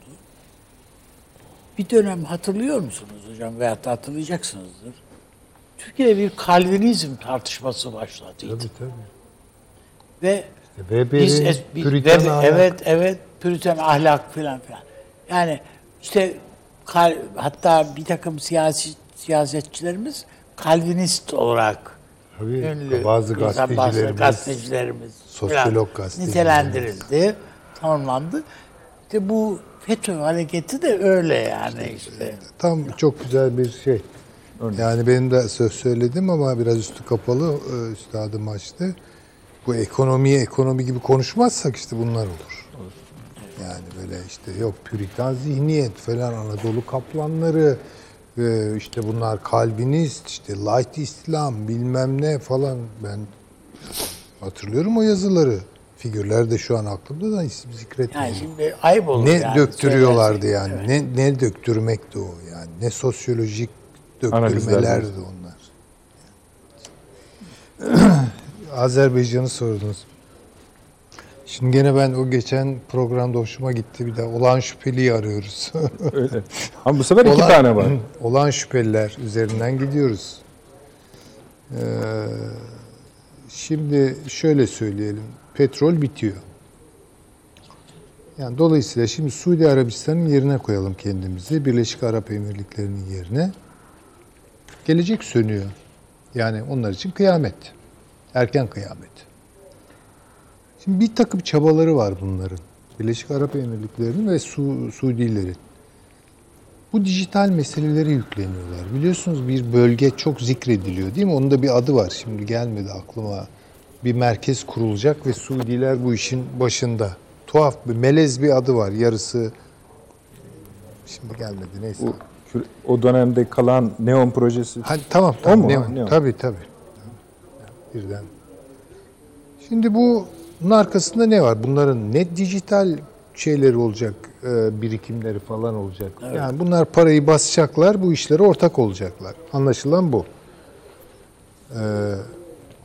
Speaker 4: Bir dönem hatırlıyor musunuz hocam veyahut da hatırlayacaksınızdır. Türkiye'de bir Kalvinizm tartışması başladıydı.
Speaker 2: Tabii tabii.
Speaker 4: Ve
Speaker 2: Weber'in
Speaker 4: biz, es- biz- ve-
Speaker 2: ahlak.
Speaker 4: evet evet Püriten ahlak filan filan. Yani işte kal- hatta bir takım siyasi siyasetçilerimiz Kalvinist olarak
Speaker 2: Tabii,
Speaker 4: ünlü
Speaker 2: bazı gazetecilerimiz,
Speaker 4: gazetecilerimiz
Speaker 2: sosyolog gazetecilerimiz.
Speaker 4: nitelendirildi, tanımlandı. İşte bu FETÖ hareketi de öyle yani işte.
Speaker 2: Tam çok güzel bir şey. Yani benim de söz söyledim ama biraz üstü kapalı, e, üstadım açtı. Bu ekonomiyi ekonomi gibi konuşmazsak işte bunlar olur. Yani böyle işte yok püritan zihniyet falan Anadolu kaplanları e, işte bunlar kalbinist işte light İslam bilmem ne falan ben hatırlıyorum o yazıları. Figürler de şu an aklımda da isim zikretmiyorum.
Speaker 4: Yani şimdi ayıp olur
Speaker 2: Ne
Speaker 4: yani.
Speaker 2: döktürüyorlardı
Speaker 4: söylersek.
Speaker 2: yani. Ne ne döktürmekti o yani. Ne sosyolojik döktürmelerdi onlar. Azerbaycan'ı sordunuz. Şimdi gene ben o geçen programda hoşuma gitti bir de olan şüpheliyi arıyoruz.
Speaker 1: Öyle. Ama bu sefer iki
Speaker 2: Olan-
Speaker 1: tane var.
Speaker 2: olan şüpheliler üzerinden gidiyoruz. Ee, şimdi şöyle söyleyelim. Petrol bitiyor. Yani dolayısıyla şimdi Suudi Arabistan'ın yerine koyalım kendimizi. Birleşik Arap Emirlikleri'nin yerine. Gelecek sönüyor. Yani onlar için kıyamet. Erken kıyamet. Şimdi bir takım çabaları var bunların. Birleşik Arap Emirlikleri'nin ve Su, Suudilerin. Bu dijital meselelere yükleniyorlar. Biliyorsunuz bir bölge çok zikrediliyor değil mi? Onun da bir adı var. Şimdi gelmedi aklıma. Bir merkez kurulacak ve Suudiler bu işin başında. Tuhaf bir melez bir adı var. Yarısı şimdi gelmedi neyse.
Speaker 1: Bu o dönemde kalan Neon projesi
Speaker 2: Hani tamam tamam.
Speaker 1: mu?
Speaker 2: Ne,
Speaker 1: Ha, ne o?
Speaker 2: tabii tabii. Birden. Şimdi bu bunun arkasında ne var? Bunların ne dijital şeyleri olacak, e, birikimleri falan olacak. Yani bunlar parayı basacaklar, bu işlere ortak olacaklar. Anlaşılan bu. Ee,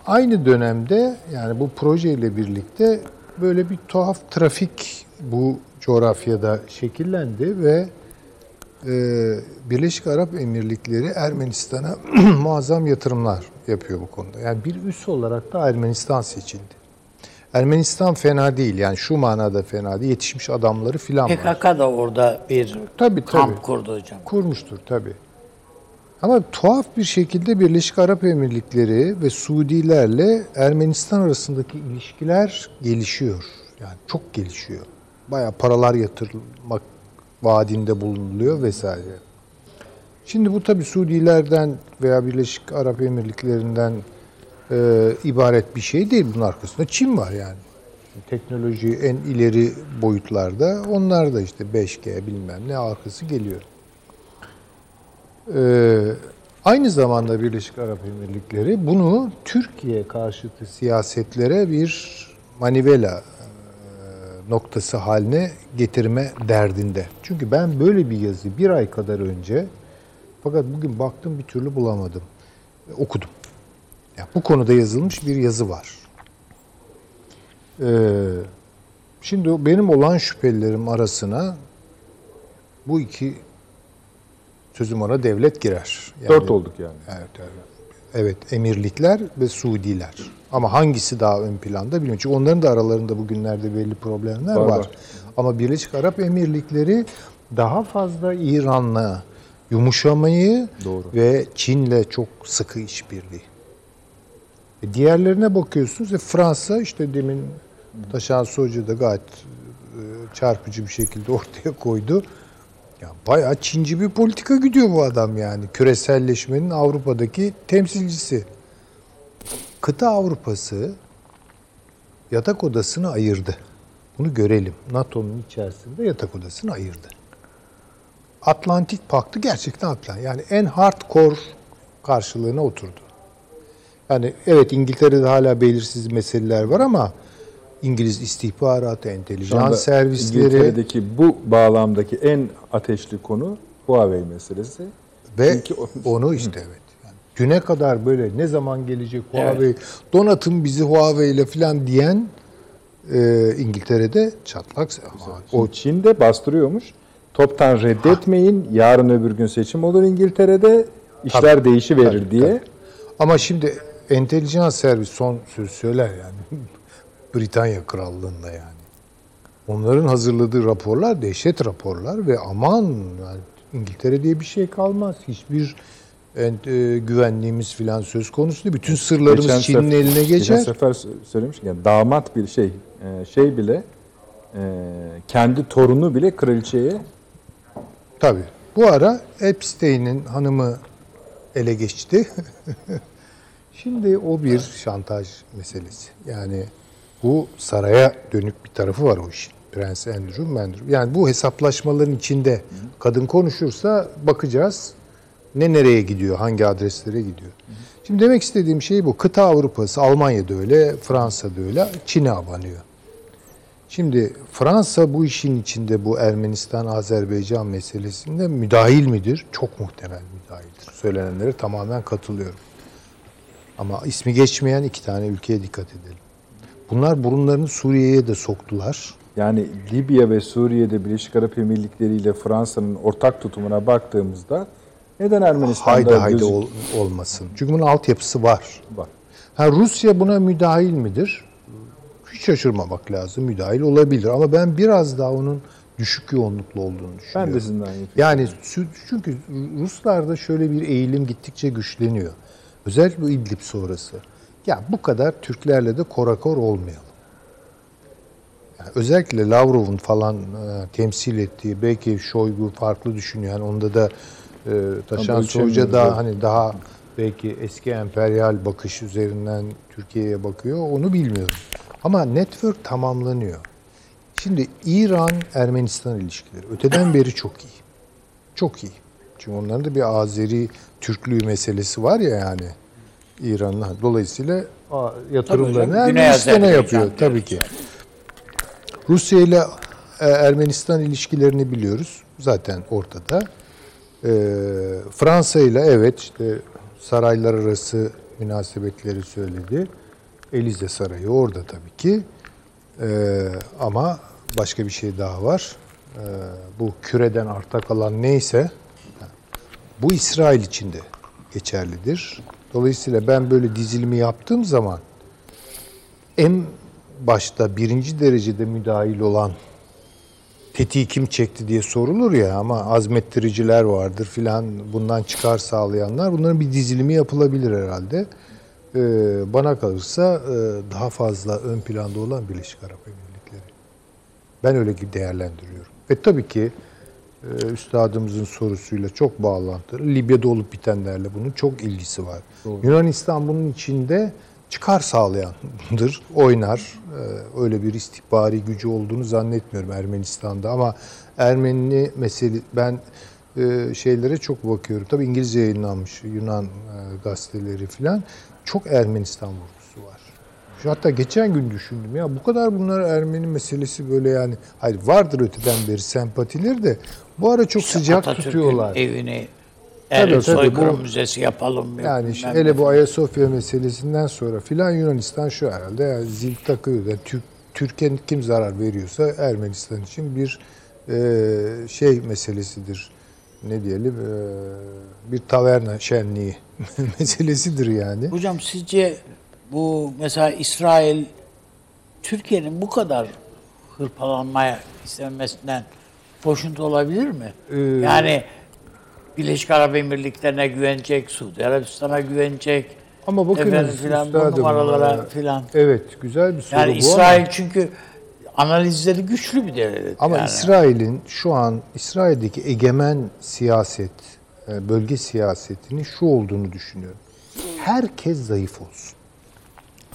Speaker 2: aynı dönemde yani bu projeyle birlikte böyle bir tuhaf trafik bu coğrafyada şekillendi ve Birleşik Arap Emirlikleri Ermenistan'a muazzam yatırımlar yapıyor bu konuda. Yani bir üs olarak da Ermenistan seçildi. Ermenistan fena değil yani şu manada fena değil. Yetişmiş adamları filan var.
Speaker 4: PKK da orada bir
Speaker 2: Tabii,
Speaker 4: kamp
Speaker 2: tabii.
Speaker 4: kurdu hocam.
Speaker 2: Kurmuştur tabii. Ama tuhaf bir şekilde Birleşik Arap Emirlikleri ve Suudilerle Ermenistan arasındaki ilişkiler gelişiyor. Yani çok gelişiyor. Bayağı paralar yatırılmak vaadinde bulunuluyor vesaire. Şimdi bu tabii Suudilerden veya Birleşik Arap Emirlikleri'nden e, ibaret bir şey değil. Bunun arkasında Çin var yani. Teknoloji en ileri boyutlarda. Onlar da işte 5G bilmem ne arkası geliyor. Ee, aynı zamanda Birleşik Arap Emirlikleri bunu Türkiye karşıtı siyasetlere bir manivela noktası haline getirme derdinde. Çünkü ben böyle bir yazı bir ay kadar önce fakat bugün baktım bir türlü bulamadım. Okudum. Yani bu konuda yazılmış bir yazı var. Ee, şimdi benim olan şüphelerim arasına bu iki sözüm ona devlet girer. Yani-
Speaker 1: dört olduk yani.
Speaker 2: Evet, evet. Evet, emirlikler ve Suudiler. Ama hangisi daha ön planda bilmiyorum. Çünkü onların da aralarında bugünlerde belli problemler
Speaker 1: Var,
Speaker 2: var.
Speaker 1: var.
Speaker 2: Ama Birleşik Arap Emirlikleri daha fazla İran'la yumuşamayı
Speaker 1: Doğru.
Speaker 2: ve Çin'le çok sıkı işbirliği. E diğerlerine bakıyorsunuz. E Fransa işte demin Taşan Hoca da gayet e, çarpıcı bir şekilde ortaya koydu. Ya bayağı Çinci bir politika gidiyor bu adam yani. Küreselleşmenin Avrupa'daki temsilcisi. Kıta Avrupası yatak odasını ayırdı. Bunu görelim. NATO'nun içerisinde yatak odasını ayırdı. Atlantik Paktı gerçekten Atlantik. Yani en hardcore karşılığına oturdu. Yani evet İngiltere'de hala belirsiz meseleler var ama İngiliz istihbaratı, entelijans servisleri
Speaker 1: İngiltere'deki bu bağlamdaki en ateşli konu Huawei meselesi.
Speaker 2: ve
Speaker 1: Çünkü
Speaker 2: onu işte evet. Yani düne kadar böyle ne zaman gelecek Huawei, donatın bizi Huawei ile falan diyen e, İngiltere'de çatlak.
Speaker 1: O Çin de bastırıyormuş. Toptan reddetmeyin. Yarın öbür gün seçim olur İngiltere'de. İşler değişiverir
Speaker 2: Tabii,
Speaker 1: diye.
Speaker 2: tabii. Ama şimdi entelijans servis son söz söyler yani. Britanya Krallığı'nda yani. Onların hazırladığı raporlar dehşet raporlar ve aman yani İngiltere diye bir şey kalmaz. Hiçbir ent- e, güvenliğimiz falan söz konusu değil. Bütün sırlarımız
Speaker 1: Geçen
Speaker 2: Çin'in
Speaker 1: sef-
Speaker 2: eline
Speaker 1: Geçen
Speaker 2: geçer.
Speaker 1: sefer sö- söylemiştik yani damat bir şey e, şey bile e, kendi torunu bile kraliçeye
Speaker 2: Tabii. Bu ara Epstein'in hanımı ele geçti. Şimdi o bir şantaj meselesi. Yani bu saraya dönük bir tarafı var o işin. Prens Andrew, Mandrew. Yani bu hesaplaşmaların içinde kadın konuşursa bakacağız ne nereye gidiyor, hangi adreslere gidiyor. Şimdi demek istediğim şey bu. Kıta Avrupası, Almanya'da öyle, Fransa'da öyle, Çin'e abanıyor. Şimdi Fransa bu işin içinde bu Ermenistan-Azerbaycan meselesinde müdahil midir? Çok muhtemel müdahildir. Söylenenlere tamamen katılıyorum. Ama ismi geçmeyen iki tane ülkeye dikkat edelim. Bunlar burunlarını Suriye'ye de soktular.
Speaker 1: yani Libya ve Suriye'de Birleşik Arap Emirlikleri ile Fransa'nın ortak tutumuna baktığımızda neden Ermenistan'da
Speaker 2: Haydi haydi
Speaker 1: gözük-
Speaker 2: ol- olmasın. Çünkü bunun altyapısı var.
Speaker 1: Var.
Speaker 2: Ha Rusya buna müdahil midir? Hiç şaşırmamak lazım. Müdahil olabilir. Ama ben biraz daha onun düşük yoğunluklu olduğunu düşünüyorum.
Speaker 1: Ben de sizinle aynı.
Speaker 2: Yani çünkü Ruslarda şöyle bir eğilim gittikçe güçleniyor. Özellikle bu İdlib sonrası. Ya bu kadar Türklerle de korakor olmayalım. Yani özellikle Lavrov'un falan e, temsil ettiği belki Şoygu farklı düşünüyor. Yani onda da e, Taşan
Speaker 1: ölçemiyoruz,
Speaker 2: da hani daha belki eski emperyal bakış üzerinden Türkiye'ye bakıyor. Onu bilmiyorum. Ama network tamamlanıyor. Şimdi İran-Ermenistan ilişkileri öteden beri çok iyi. Çok iyi. Çünkü onların da bir Azeri Türklüğü meselesi var ya yani İran'la. Dolayısıyla yatırımlarını Ermenistan'a yapıyor tabii ki. Rusya ile e, Ermenistan ilişkilerini biliyoruz. Zaten ortada. E, Fransa ile evet işte saraylar arası münasebetleri söyledi. Elize Sarayı orada tabii ki. E, ama başka bir şey daha var. E, bu küreden arta kalan neyse bu İsrail için de geçerlidir. Dolayısıyla ben böyle dizilimi yaptığım zaman en başta birinci derecede müdahil olan tetiği kim çekti diye sorulur ya ama azmettiriciler vardır filan bundan çıkar sağlayanlar bunların bir dizilimi yapılabilir herhalde. Ee, bana kalırsa e, daha fazla ön planda olan Birleşik Arap Emirlikleri. Ben öyle gibi değerlendiriyorum. Ve tabii ki e, üstadımızın sorusuyla çok bağlantılı. Libya'da olup bitenlerle bunun çok ilgisi var. Yunanistan bunun içinde çıkar sağlayandır, oynar. E, öyle bir istihbari gücü olduğunu zannetmiyorum Ermenistan'da ama Ermeni mesele ben e, şeylere çok bakıyorum. Tabii İngilizce yayınlanmış Yunan e, gazeteleri falan çok Ermenistan vurgusu var. Şu hatta geçen gün düşündüm ya bu kadar bunlar Ermeni meselesi böyle yani hayır vardır öteden beri sempatileri de bu ara çok sıcak
Speaker 4: Atatürk'ün
Speaker 2: tutuyorlar.
Speaker 4: evini
Speaker 2: Tabii,
Speaker 4: el
Speaker 2: tabii,
Speaker 4: soykırım
Speaker 2: bu-
Speaker 4: müzesi yapalım.
Speaker 2: Yani işte hele bu. Ayasofya meselesinden sonra filan Yunanistan şu herhalde yani zil takıyor. Yani Türk, Türkiye kim zarar veriyorsa Ermenistan için bir e, şey meselesidir. Ne diyelim e, bir taverna şenliği meselesidir yani.
Speaker 4: Hocam sizce bu mesela İsrail Türkiye'nin bu kadar hırpalanmaya istemesinden boşuntu olabilir mi?
Speaker 2: Ee,
Speaker 4: yani Birleşik Arap Emirlikleri'ne güvenecek, Suudi Arabistan'a güvenecek.
Speaker 2: Ama bakınız
Speaker 4: efendim filan bu numaralara
Speaker 2: e,
Speaker 4: filan.
Speaker 2: Evet güzel bir soru
Speaker 4: Yani
Speaker 2: bu
Speaker 4: İsrail
Speaker 2: ama,
Speaker 4: çünkü analizleri güçlü bir devlet.
Speaker 2: ama
Speaker 4: yani.
Speaker 2: İsrail'in şu an İsrail'deki egemen siyaset, e, bölge siyasetinin şu olduğunu düşünüyorum. Herkes zayıf olsun.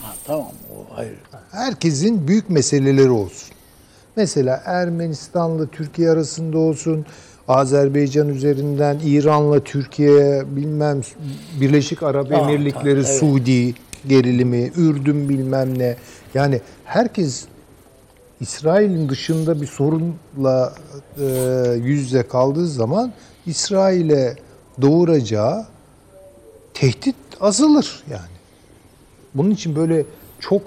Speaker 4: Ha, tamam o hayır.
Speaker 2: Herkesin büyük meseleleri olsun. Mesela Ermenistan'la Türkiye arasında olsun, Azerbaycan üzerinden İran'la Türkiye, bilmem Birleşik Arap
Speaker 4: Tamam,
Speaker 2: Emirlikleri,
Speaker 4: tamam, evet.
Speaker 2: Suudi gerilimi, Ürdün bilmem ne. Yani herkes İsrail'in dışında bir sorunla e, yüz yüze kaldığı zaman İsrail'e doğuracağı tehdit azalır yani. Bunun için böyle çok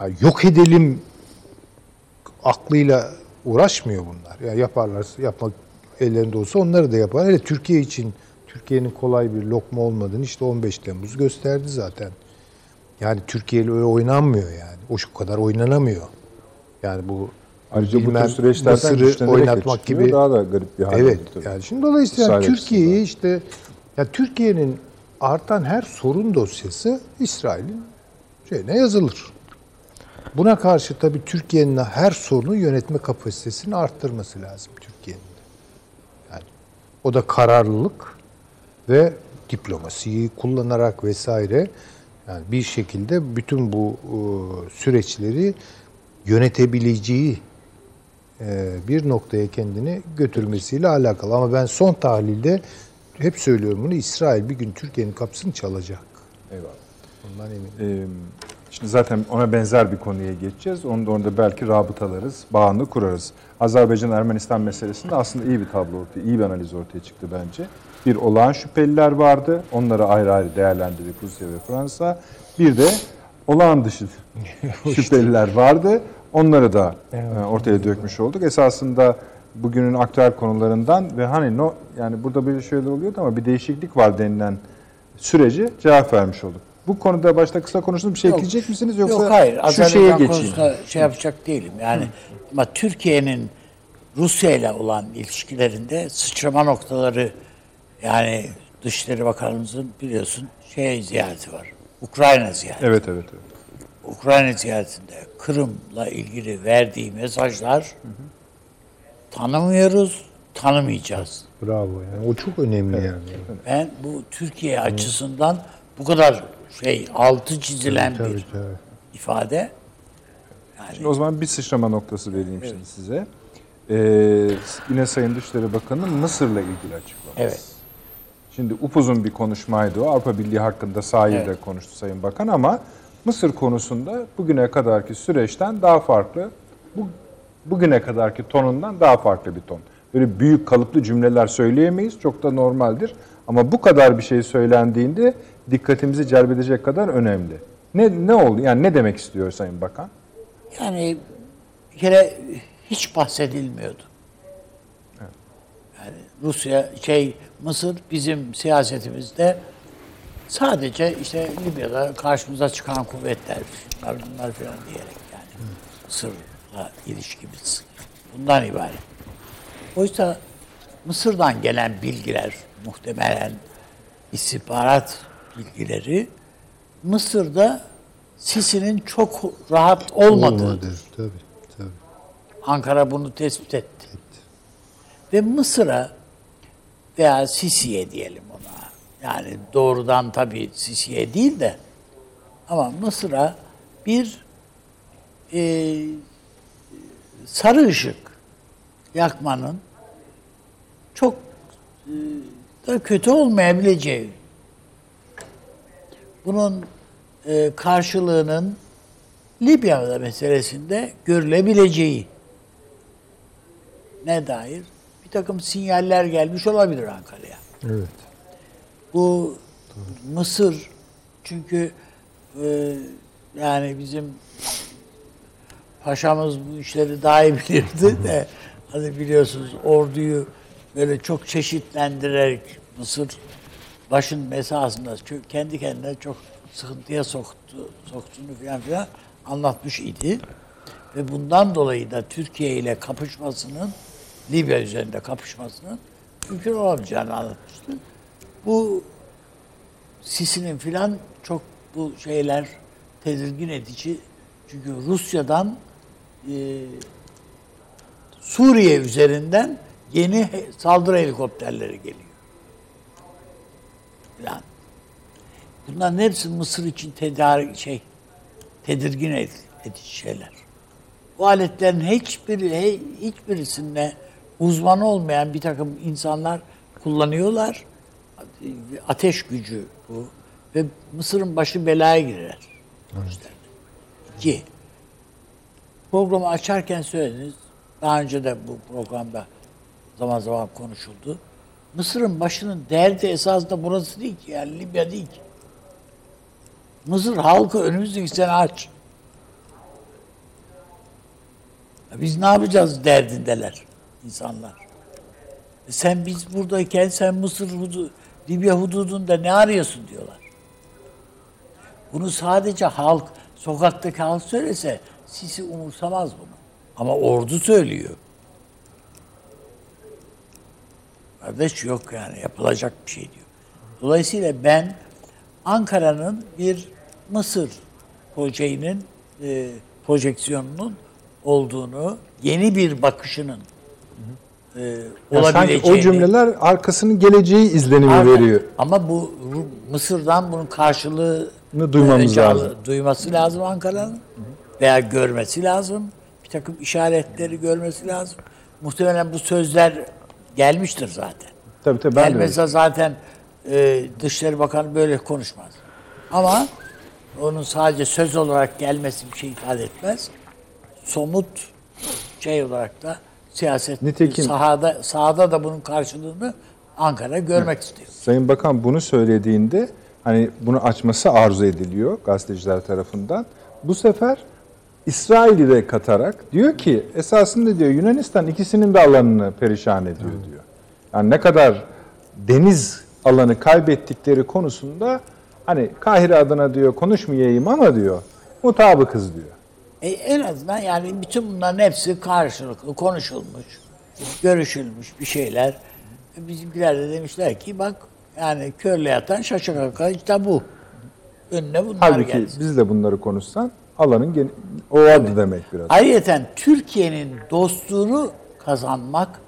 Speaker 2: ya yok edelim aklıyla uğraşmıyor bunlar. Ya yaparlarsa yapmak ellerinde olsa onları da yapar. Hele Türkiye için Türkiye'nin kolay bir lokma olmadığını işte 15 Temmuz gösterdi zaten. Yani Türkiye ile öyle oynanmıyor yani. O şu kadar oynanamıyor. Yani bu
Speaker 1: Ayrıca bu
Speaker 2: bilmem
Speaker 1: tür süreçlerden
Speaker 2: Mısır'ı oynatmak gibi
Speaker 1: Daha da garip bir hal
Speaker 2: Evet.
Speaker 1: tabii.
Speaker 2: Yani şimdi dolayısıyla
Speaker 1: İsrail
Speaker 2: Türkiye'yi işte ya Türkiye'nin artan her sorun dosyası İsrail'in şeyine yazılır. Buna karşı tabii Türkiye'nin her sorunu yönetme kapasitesini arttırması lazım Türkiye'nin. Yani o da kararlılık ve diplomasiyi kullanarak vesaire yani bir şekilde bütün bu e, süreçleri yönetebileceği e, bir noktaya kendini götürmesiyle alakalı. Ama ben son tahlilde hep söylüyorum bunu İsrail bir gün Türkiye'nin kapısını çalacak.
Speaker 1: Eyvallah.
Speaker 2: Ondan eminim.
Speaker 1: Ee, Şimdi zaten ona benzer bir konuya geçeceğiz. Onu da orada belki rabıtalarız, bağını kurarız. Azerbaycan-Ermenistan meselesinde aslında iyi bir tablo ortaya, iyi bir analiz ortaya çıktı bence. Bir olağan şüpheliler vardı. Onları ayrı ayrı değerlendirdik Rusya ve Fransa. Bir de olağan dışı şüpheliler vardı. Onları da e, ortaya dökmüş olduk. Esasında bugünün aktüel konularından ve hani no yani burada böyle şeyler oluyordu ama bir değişiklik var denilen süreci cevap vermiş olduk. Bu konuda başta kısa konuştunuz. Bir şey
Speaker 4: Yok.
Speaker 1: ekleyecek misiniz yoksa
Speaker 4: Yok hayır.
Speaker 1: şu
Speaker 4: Azerbaycan
Speaker 1: şeye geçeyim?
Speaker 4: şey yapacak değilim. Yani ama Türkiye'nin Rusya ile olan ilişkilerinde sıçrama noktaları yani Dışişleri Bakanımızın biliyorsun şeye ziyareti var. Ukrayna ziyareti.
Speaker 1: Evet evet. evet.
Speaker 4: Ukrayna ziyaretinde Kırım'la ilgili verdiği mesajlar tanımıyoruz, tanımayacağız.
Speaker 2: Bravo yani. O çok önemli yani.
Speaker 4: Ben bu Türkiye açısından bu kadar şey altı çizilen
Speaker 2: Tabii,
Speaker 4: bir
Speaker 2: tabii.
Speaker 4: ifade.
Speaker 1: Şimdi o zaman bir sıçrama noktası vereyim şimdi size. Ee, yine Sayın Dışişleri Bakanı Mısır'la ilgili açıklaması.
Speaker 4: Evet.
Speaker 1: Şimdi upuzun bir konuşmaydı o. Avrupa Birliği hakkında sahilde
Speaker 4: Evet.
Speaker 1: konuştu Sayın Bakan ama Mısır konusunda bugüne kadarki süreçten daha farklı, bu, bugüne kadarki tonundan daha farklı bir ton. Böyle büyük kalıplı cümleler söyleyemeyiz. Çok da normaldir. Ama bu kadar bir şey söylendiğinde dikkatimizi celbedecek kadar önemli. Ne, ne oldu? Yani ne demek istiyor Sayın Bakan?
Speaker 4: Yani bir kere hiç bahsedilmiyordu. Yani Rusya şey Mısır bizim siyasetimizde sadece işte Libya'da karşımıza çıkan kuvvetler şunlar bunlar falan diyerek yani Mısır'la ilişkimiz bundan ibaret. Oysa Mısır'dan gelen bilgiler muhtemelen istihbarat bilgileri Mısır'da Sisi'nin çok rahat olmadığı
Speaker 2: Olmadı. Tabii, tabii.
Speaker 4: Ankara bunu tespit etti. Ve Mısır'a veya Sisi'ye diyelim ona. Yani doğrudan tabii Sisi'ye değil de ama Mısır'a bir e, sarı ışık yakmanın çok e, da kötü olmayabileceği bunun e, karşılığının Libya meselesinde görülebileceği ne dair bir takım sinyaller gelmiş olabilir Ankara'ya.
Speaker 2: Evet.
Speaker 4: Bu Mısır çünkü e, yani bizim paşamız bu işleri daha iyi bilirdi de hani biliyorsunuz orduyu böyle çok çeşitlendirerek Mısır başın mesasında kendi kendine çok sıkıntıya soktu, soktuğunu falan filan anlatmış idi. Ve bundan dolayı da Türkiye ile kapışmasının Libya üzerinde kapışmasının mümkün olamayacağını anlatmıştı. Bu Sisi'nin filan çok bu şeyler tedirgin edici. Çünkü Rusya'dan e, Suriye üzerinden yeni saldırı helikopterleri geliyor. Filan. Bunların hepsi Mısır için tedarik şey tedirgin ed- edici şeyler. Bu aletlerin hiçbiri hiçbirisinde uzman olmayan bir takım insanlar kullanıyorlar. Ateş gücü bu ve Mısır'ın başı belaya girer. İki. Programı açarken söylediniz. Daha önce de bu programda zaman zaman konuşuldu. Mısır'ın başının derdi esasında burası değil ki. Yani Libya değil ki. Mısır halkı önümüzdeki sene aç. Biz ne yapacağız derdindeler insanlar. E Sen biz buradayken sen Mısır hudu, Libya hududunda ne arıyorsun diyorlar. Bunu sadece halk, sokaktaki halk söylese Sisi umursamaz bunu. Ama ordu söylüyor. Kardeş yok yani yapılacak bir şey diyor. Dolayısıyla ben Ankara'nın bir Mısır projenin e, projeksiyonunun olduğunu, yeni bir bakışının e,
Speaker 1: Ya sanki
Speaker 4: olabileceğini...
Speaker 1: o cümleler arkasının geleceği izlenimi
Speaker 4: Aynen.
Speaker 1: veriyor.
Speaker 4: Ama bu Mısır'dan bunun karşılığını
Speaker 1: duymamız
Speaker 4: önce
Speaker 1: lazım.
Speaker 4: Duyması lazım Ankara'nın veya görmesi lazım. Bir takım işaretleri görmesi lazım. Muhtemelen bu sözler gelmiştir zaten.
Speaker 1: Tabii tabii ben de.
Speaker 4: Gelmezse zaten e, Dışişleri Bakanı böyle konuşmaz. Ama onun sadece söz olarak gelmesi bir şey ifade etmez. Somut şey olarak da siyaset
Speaker 1: Nitekim-
Speaker 4: sahada sahada da bunun karşılığını Ankara görmek istiyor.
Speaker 1: Sayın Bakan bunu söylediğinde hani bunu açması arzu ediliyor gazeteciler tarafından. Bu sefer İsrail'i de katarak diyor ki esasında diyor Yunanistan ikisinin de alanını perişan ediyor diyor. Yani ne kadar deniz alanı kaybettikleri konusunda hani Kahire adına diyor konuşmayayım ama diyor mutabıkız diyor.
Speaker 4: E, en azından yani bütün bunların hepsi karşılıklı konuşulmuş, görüşülmüş bir şeyler. Bizimkiler de demişler ki bak yani körle yatan şaşa kalkan işte bu. önüne bunlar
Speaker 1: Halbuki
Speaker 4: gelsin.
Speaker 1: biz de bunları konuşsan alanın o adı demek biraz.
Speaker 4: Ayrıca Türkiye'nin dostluğunu kazanmak,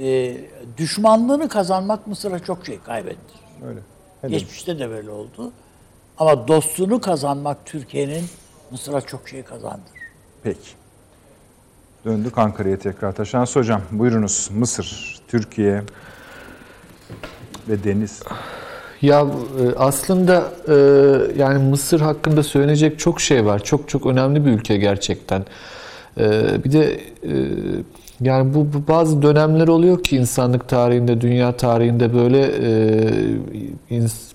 Speaker 4: e, düşmanlığını kazanmak Mısır'a çok şey kaybettirir.
Speaker 1: Öyle. Demek?
Speaker 4: Geçmişte de böyle oldu. Ama dostluğunu kazanmak Türkiye'nin Mısır'a çok şey kazandırır.
Speaker 1: Peki. Döndük Ankara'ya tekrar. Taşans Hocam buyurunuz. Mısır, Türkiye ve deniz.
Speaker 3: Ya e, aslında e, yani Mısır hakkında söylenecek çok şey var. Çok çok önemli bir ülke gerçekten. E, Bir de yani bu, bu bazı dönemler oluyor ki insanlık tarihinde, dünya tarihinde böyle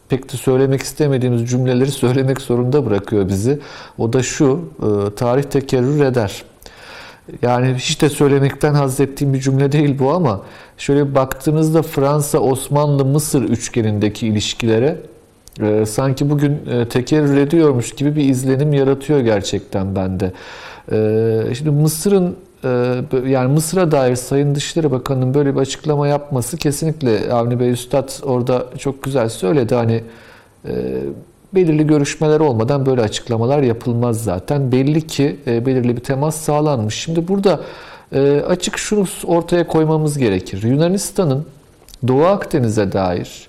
Speaker 3: pek de söylemek istemediğimiz cümleleri söylemek zorunda bırakıyor bizi. O da şu, tarih tekerrür eder. Yani hiç de söylemekten haz ettiğim bir cümle değil bu ama şöyle baktığınızda Fransa, Osmanlı, Mısır üçgenindeki ilişkilere e, sanki bugün e, tekerrür ediyormuş gibi bir izlenim yaratıyor gerçekten bende. E, şimdi Mısır'ın e, yani Mısır'a dair Sayın Dışişleri Bakanı'nın böyle bir açıklama yapması kesinlikle Avni Bey Üstad orada çok güzel söyledi. Hani e, belirli görüşmeler olmadan böyle açıklamalar yapılmaz zaten. Belli ki e, belirli bir temas sağlanmış. Şimdi burada e, açık şunu ortaya koymamız gerekir. Yunanistan'ın Doğu Akdeniz'e dair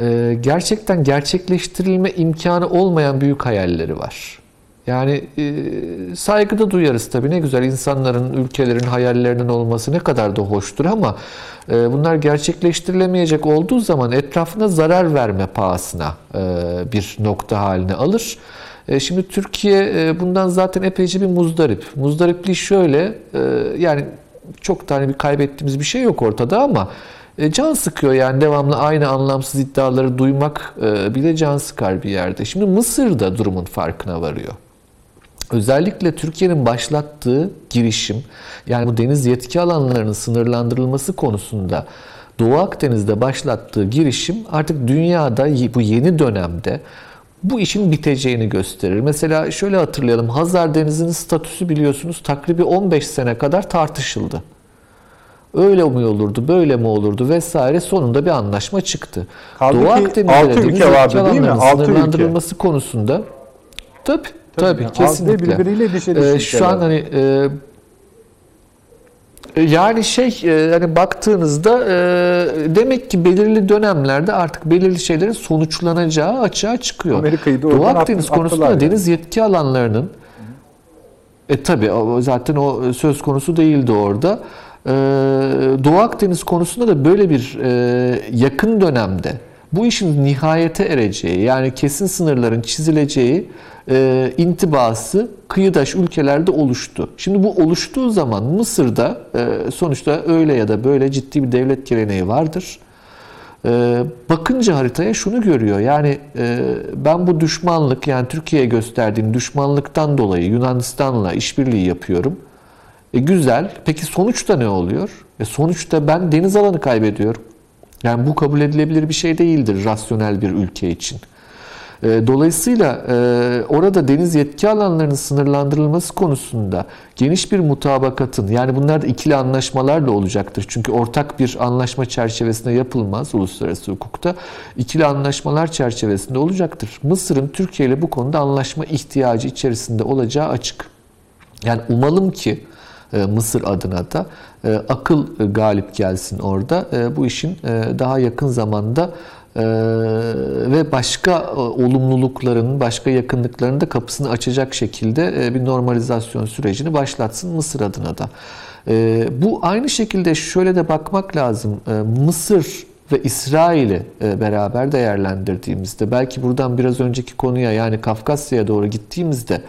Speaker 3: e, gerçekten gerçekleştirilme imkanı olmayan büyük hayalleri var. Yani e, saygıda duyarız tabii ne güzel insanların, ülkelerin hayallerinin olması ne kadar da hoştur ama e, bunlar gerçekleştirilemeyecek olduğu zaman etrafına zarar verme pahasına e, bir nokta haline alır. E, şimdi Türkiye e, bundan zaten epeyce bir muzdarip. Muzdaripliği şöyle e, yani çok da hani bir kaybettiğimiz bir şey yok ortada ama e, can sıkıyor yani devamlı aynı anlamsız iddiaları duymak e, bile can sıkar bir yerde. Şimdi Mısır da durumun farkına varıyor. Özellikle Türkiye'nin başlattığı girişim, yani bu deniz yetki alanlarının sınırlandırılması konusunda Doğu Akdeniz'de başlattığı girişim artık dünyada bu yeni dönemde bu işin biteceğini gösterir. Mesela şöyle hatırlayalım. Hazar Denizi'nin statüsü biliyorsunuz takribi 15 sene kadar tartışıldı. Öyle mi olurdu, böyle mi olurdu vesaire sonunda bir anlaşma çıktı.
Speaker 1: Kaldı
Speaker 3: Doğu Akdeniz'de deniz
Speaker 1: ülke vardı değil mi?
Speaker 3: alanlarının
Speaker 1: Altı ülke.
Speaker 3: sınırlandırılması konusunda tabii tabii,
Speaker 1: yani
Speaker 3: kesinlikle.
Speaker 1: altı birbiriyle dişe
Speaker 3: Ee,
Speaker 1: diş
Speaker 3: şu an hani e, e, yani şey e, hani baktığınızda e, demek ki belirli dönemlerde artık belirli şeylerin sonuçlanacağı açığa çıkıyor.
Speaker 1: Amerika'yı da
Speaker 3: Doğu Akdeniz
Speaker 1: attılar
Speaker 3: konusunda
Speaker 1: yani.
Speaker 3: deniz yetki alanlarının e tabi zaten o söz konusu değildi orada. Ee, Doğu Akdeniz konusunda da böyle bir e, yakın dönemde bu işin nihayete ereceği yani kesin sınırların çizileceği e, intibası kıyıdaş ülkelerde oluştu. Şimdi bu oluştuğu zaman Mısır'da e, sonuçta öyle ya da böyle ciddi bir devlet geleneği vardır. Ee, bakınca haritaya şunu görüyor. Yani e, ben bu düşmanlık yani Türkiye'ye gösterdiğim düşmanlıktan dolayı Yunanistan'la işbirliği yapıyorum. E, güzel. Peki sonuçta ne oluyor? E, sonuçta ben deniz alanı kaybediyorum. Yani bu kabul edilebilir bir şey değildir rasyonel bir ülke için. E, Dolayısıyla e, orada deniz yetki alanlarının sınırlandırılması konusunda geniş bir mutabakatın yani bunlar da ikili anlaşmalarla olacaktır. Çünkü ortak bir anlaşma çerçevesinde yapılmaz uluslararası hukukta. İkili anlaşmalar çerçevesinde olacaktır. Mısır'ın Türkiye ile bu konuda anlaşma ihtiyacı içerisinde olacağı açık. Yani umalım ki e, Mısır adına da akıl e, galip gelsin orada. E, Bu işin e, daha yakın zamanda e, ve başka olumlulukların, başka yakınlıkların da kapısını açacak şekilde bir normalizasyon sürecini başlatsın Mısır adına da. E, Bu aynı şekilde şöyle de bakmak lazım. Mısır ve İsrail'i beraber değerlendirdiğimizde belki buradan biraz önceki konuya yani Kafkasya'ya doğru gittiğimizde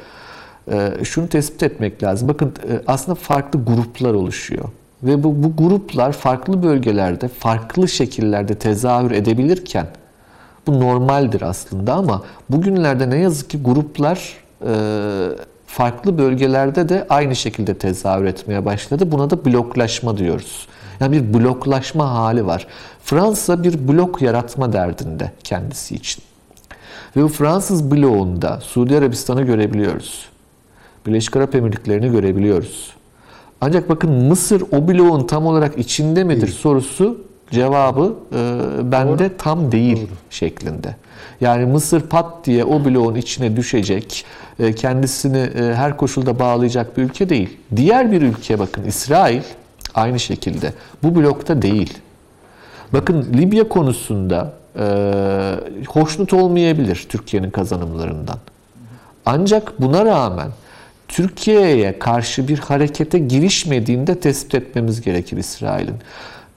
Speaker 3: şunu tespit etmek lazım. Bakın aslında farklı gruplar oluşuyor. Ve bu, bu gruplar farklı bölgelerde, farklı şekillerde tezahür edebilirken bu normaldir aslında ama bugünlerde ne yazık ki gruplar e, farklı bölgelerde de aynı şekilde tezahür etmeye başladı. Buna da bloklaşma diyoruz. Yani bir bloklaşma hali var. Fransa bir blok yaratma derdinde kendisi için. Ve bu Fransız bloğunda Suudi Arabistan'ı görebiliyoruz. Birleşik Arap Emirlikleri'ni görebiliyoruz. Ancak bakın Mısır o bloğun tam olarak içinde midir sorusu cevabı e, bende tam değil şeklinde. Yani Mısır pat diye o bloğun içine düşecek, e, kendisini e, her koşulda bağlayacak bir ülke değil. Diğer bir ülke bakın İsrail aynı şekilde bu blokta değil. Bakın Libya konusunda e, hoşnut olmayabilir Türkiye'nin kazanımlarından. Ancak buna rağmen Türkiye'ye karşı bir harekete girişmediğini de tespit etmemiz gerekir İsrail'in.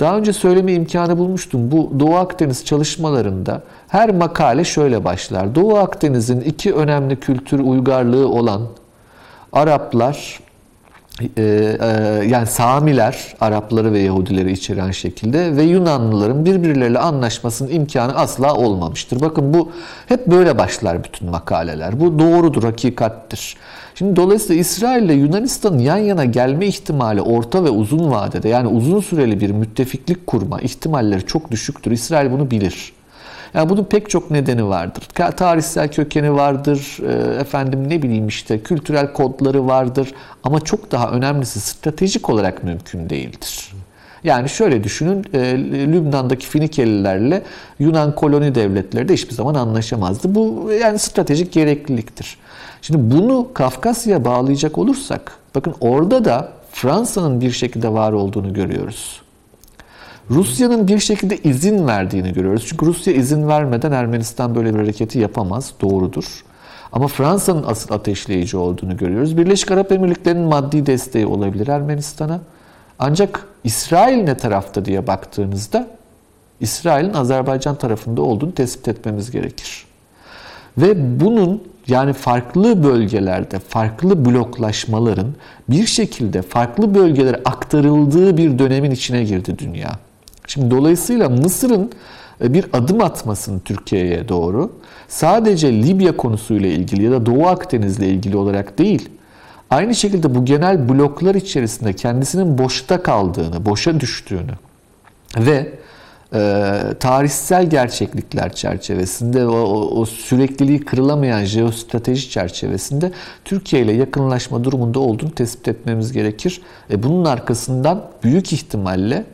Speaker 3: Daha önce söyleme imkanı bulmuştum. Bu Doğu Akdeniz çalışmalarında her makale şöyle başlar. Doğu Akdeniz'in iki önemli kültür uygarlığı olan Araplar, yani Samiler, Arapları ve Yahudileri içeren şekilde ve Yunanlıların birbirleriyle anlaşmasının imkanı asla olmamıştır. Bakın bu hep böyle başlar bütün makaleler. Bu doğrudur, hakikattir. Şimdi dolayısıyla İsrail ile Yunanistan'ın yan yana gelme ihtimali orta ve uzun vadede yani uzun süreli bir müttefiklik kurma ihtimalleri çok düşüktür. İsrail bunu bilir. Yani bunun pek çok nedeni vardır. Tarihsel kökeni vardır, e, efendim ne bileyim işte kültürel kodları vardır ama çok daha önemlisi stratejik olarak mümkün değildir. Yani şöyle düşünün, e, Lübnan'daki Finikelilerle Yunan koloni devletleri de hiçbir zaman anlaşamazdı. Bu yani stratejik gerekliliktir. Şimdi bunu Kafkasya'ya bağlayacak olursak, bakın orada da Fransa'nın bir şekilde var olduğunu görüyoruz. Rusya'nın bir şekilde izin verdiğini görüyoruz. Çünkü Rusya izin vermeden Ermenistan böyle bir hareketi yapamaz. Doğrudur. Ama Fransa'nın asıl ateşleyici olduğunu görüyoruz. Birleşik Arap Emirlikleri'nin maddi desteği olabilir Ermenistan'a. Ancak İsrail ne tarafta diye baktığınızda İsrail'in Azerbaycan tarafında olduğunu tespit etmemiz gerekir. Ve bunun yani farklı bölgelerde farklı bloklaşmaların bir şekilde farklı bölgelere aktarıldığı bir dönemin içine girdi dünya. Şimdi dolayısıyla Mısır'ın e, bir adım atmasını Türkiye'ye doğru sadece Libya konusuyla ilgili ya da Doğu Akdeniz'le ilgili olarak değil, aynı şekilde bu genel bloklar içerisinde kendisinin boşta kaldığını, boşa düştüğünü ve e, tarihsel gerçeklikler çerçevesinde o, o, o sürekliliği kırılamayan jeostrateji çerçevesinde Türkiye ile yakınlaşma durumunda olduğunu tespit etmemiz gerekir. E, bunun arkasından büyük ihtimalle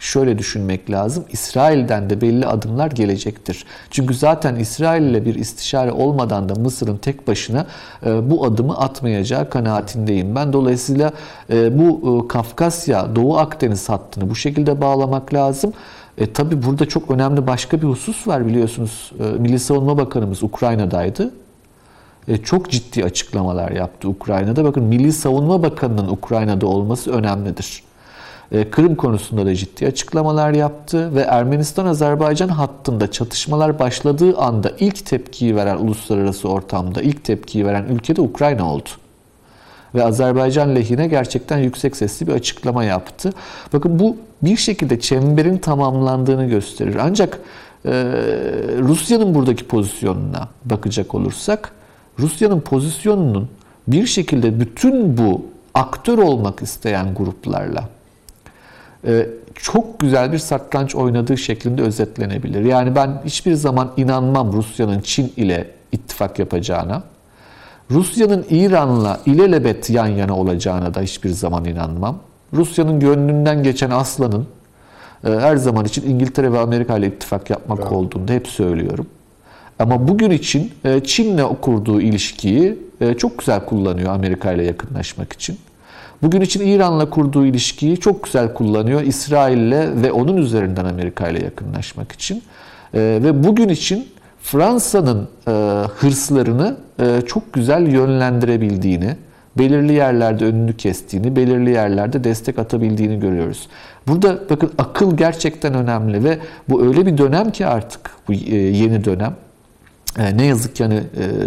Speaker 3: şöyle düşünmek lazım. İsrail'den de belli adımlar gelecektir. Çünkü zaten İsrail ile bir istişare olmadan da Mısır'ın tek başına e, bu adımı atmayacağı kanaatindeyim. Ben dolayısıyla e, bu e, Kafkasya, Doğu Akdeniz hattını bu şekilde bağlamak lazım. E, tabii burada çok önemli başka bir husus var biliyorsunuz. Milli Savunma Bakanımız Ukrayna'daydı. E, çok ciddi açıklamalar yaptı Ukrayna'da. Bakın Milli Savunma Bakanı'nın Ukrayna'da olması önemlidir. E, Kırım konusunda da ciddi açıklamalar yaptı ve Ermenistan-Azerbaycan hattında çatışmalar başladığı anda ilk tepkiyi veren uluslararası ortamda ilk tepkiyi veren ülke de Ukrayna oldu. Ve Azerbaycan lehine gerçekten yüksek sesli bir açıklama yaptı. Bakın bu bir şekilde çemberin tamamlandığını gösterir. Ancak e, Rusya'nın buradaki pozisyonuna bakacak olursak, Rusya'nın pozisyonunun bir şekilde bütün bu aktör olmak isteyen gruplarla çok güzel bir satranç oynadığı şeklinde özetlenebilir. Yani ben hiçbir zaman inanmam Rusya'nın Çin ile ittifak yapacağına. Rusya'nın İran'la ilelebet yan yana olacağına da hiçbir zaman inanmam. Rusya'nın gönlünden geçen aslanın e, her zaman için İngiltere ve Amerika ile ittifak yapmak evet. olduğunu da hep söylüyorum. Ama bugün için e, Çin'le kurduğu ilişkiyi e, çok güzel kullanıyor Amerika ile yakınlaşmak için. Bugün için İran'la kurduğu ilişkiyi çok güzel kullanıyor İsrail'le ve onun üzerinden Amerika ile yakınlaşmak için. Ve bugün için Fransa'nın hırslarını çok güzel yönlendirebildiğini, belirli yerlerde önünü kestiğini, belirli yerlerde destek atabildiğini görüyoruz. Burada bakın akıl gerçekten önemli ve bu öyle bir dönem ki artık bu yeni dönem. Ne yazık ki hani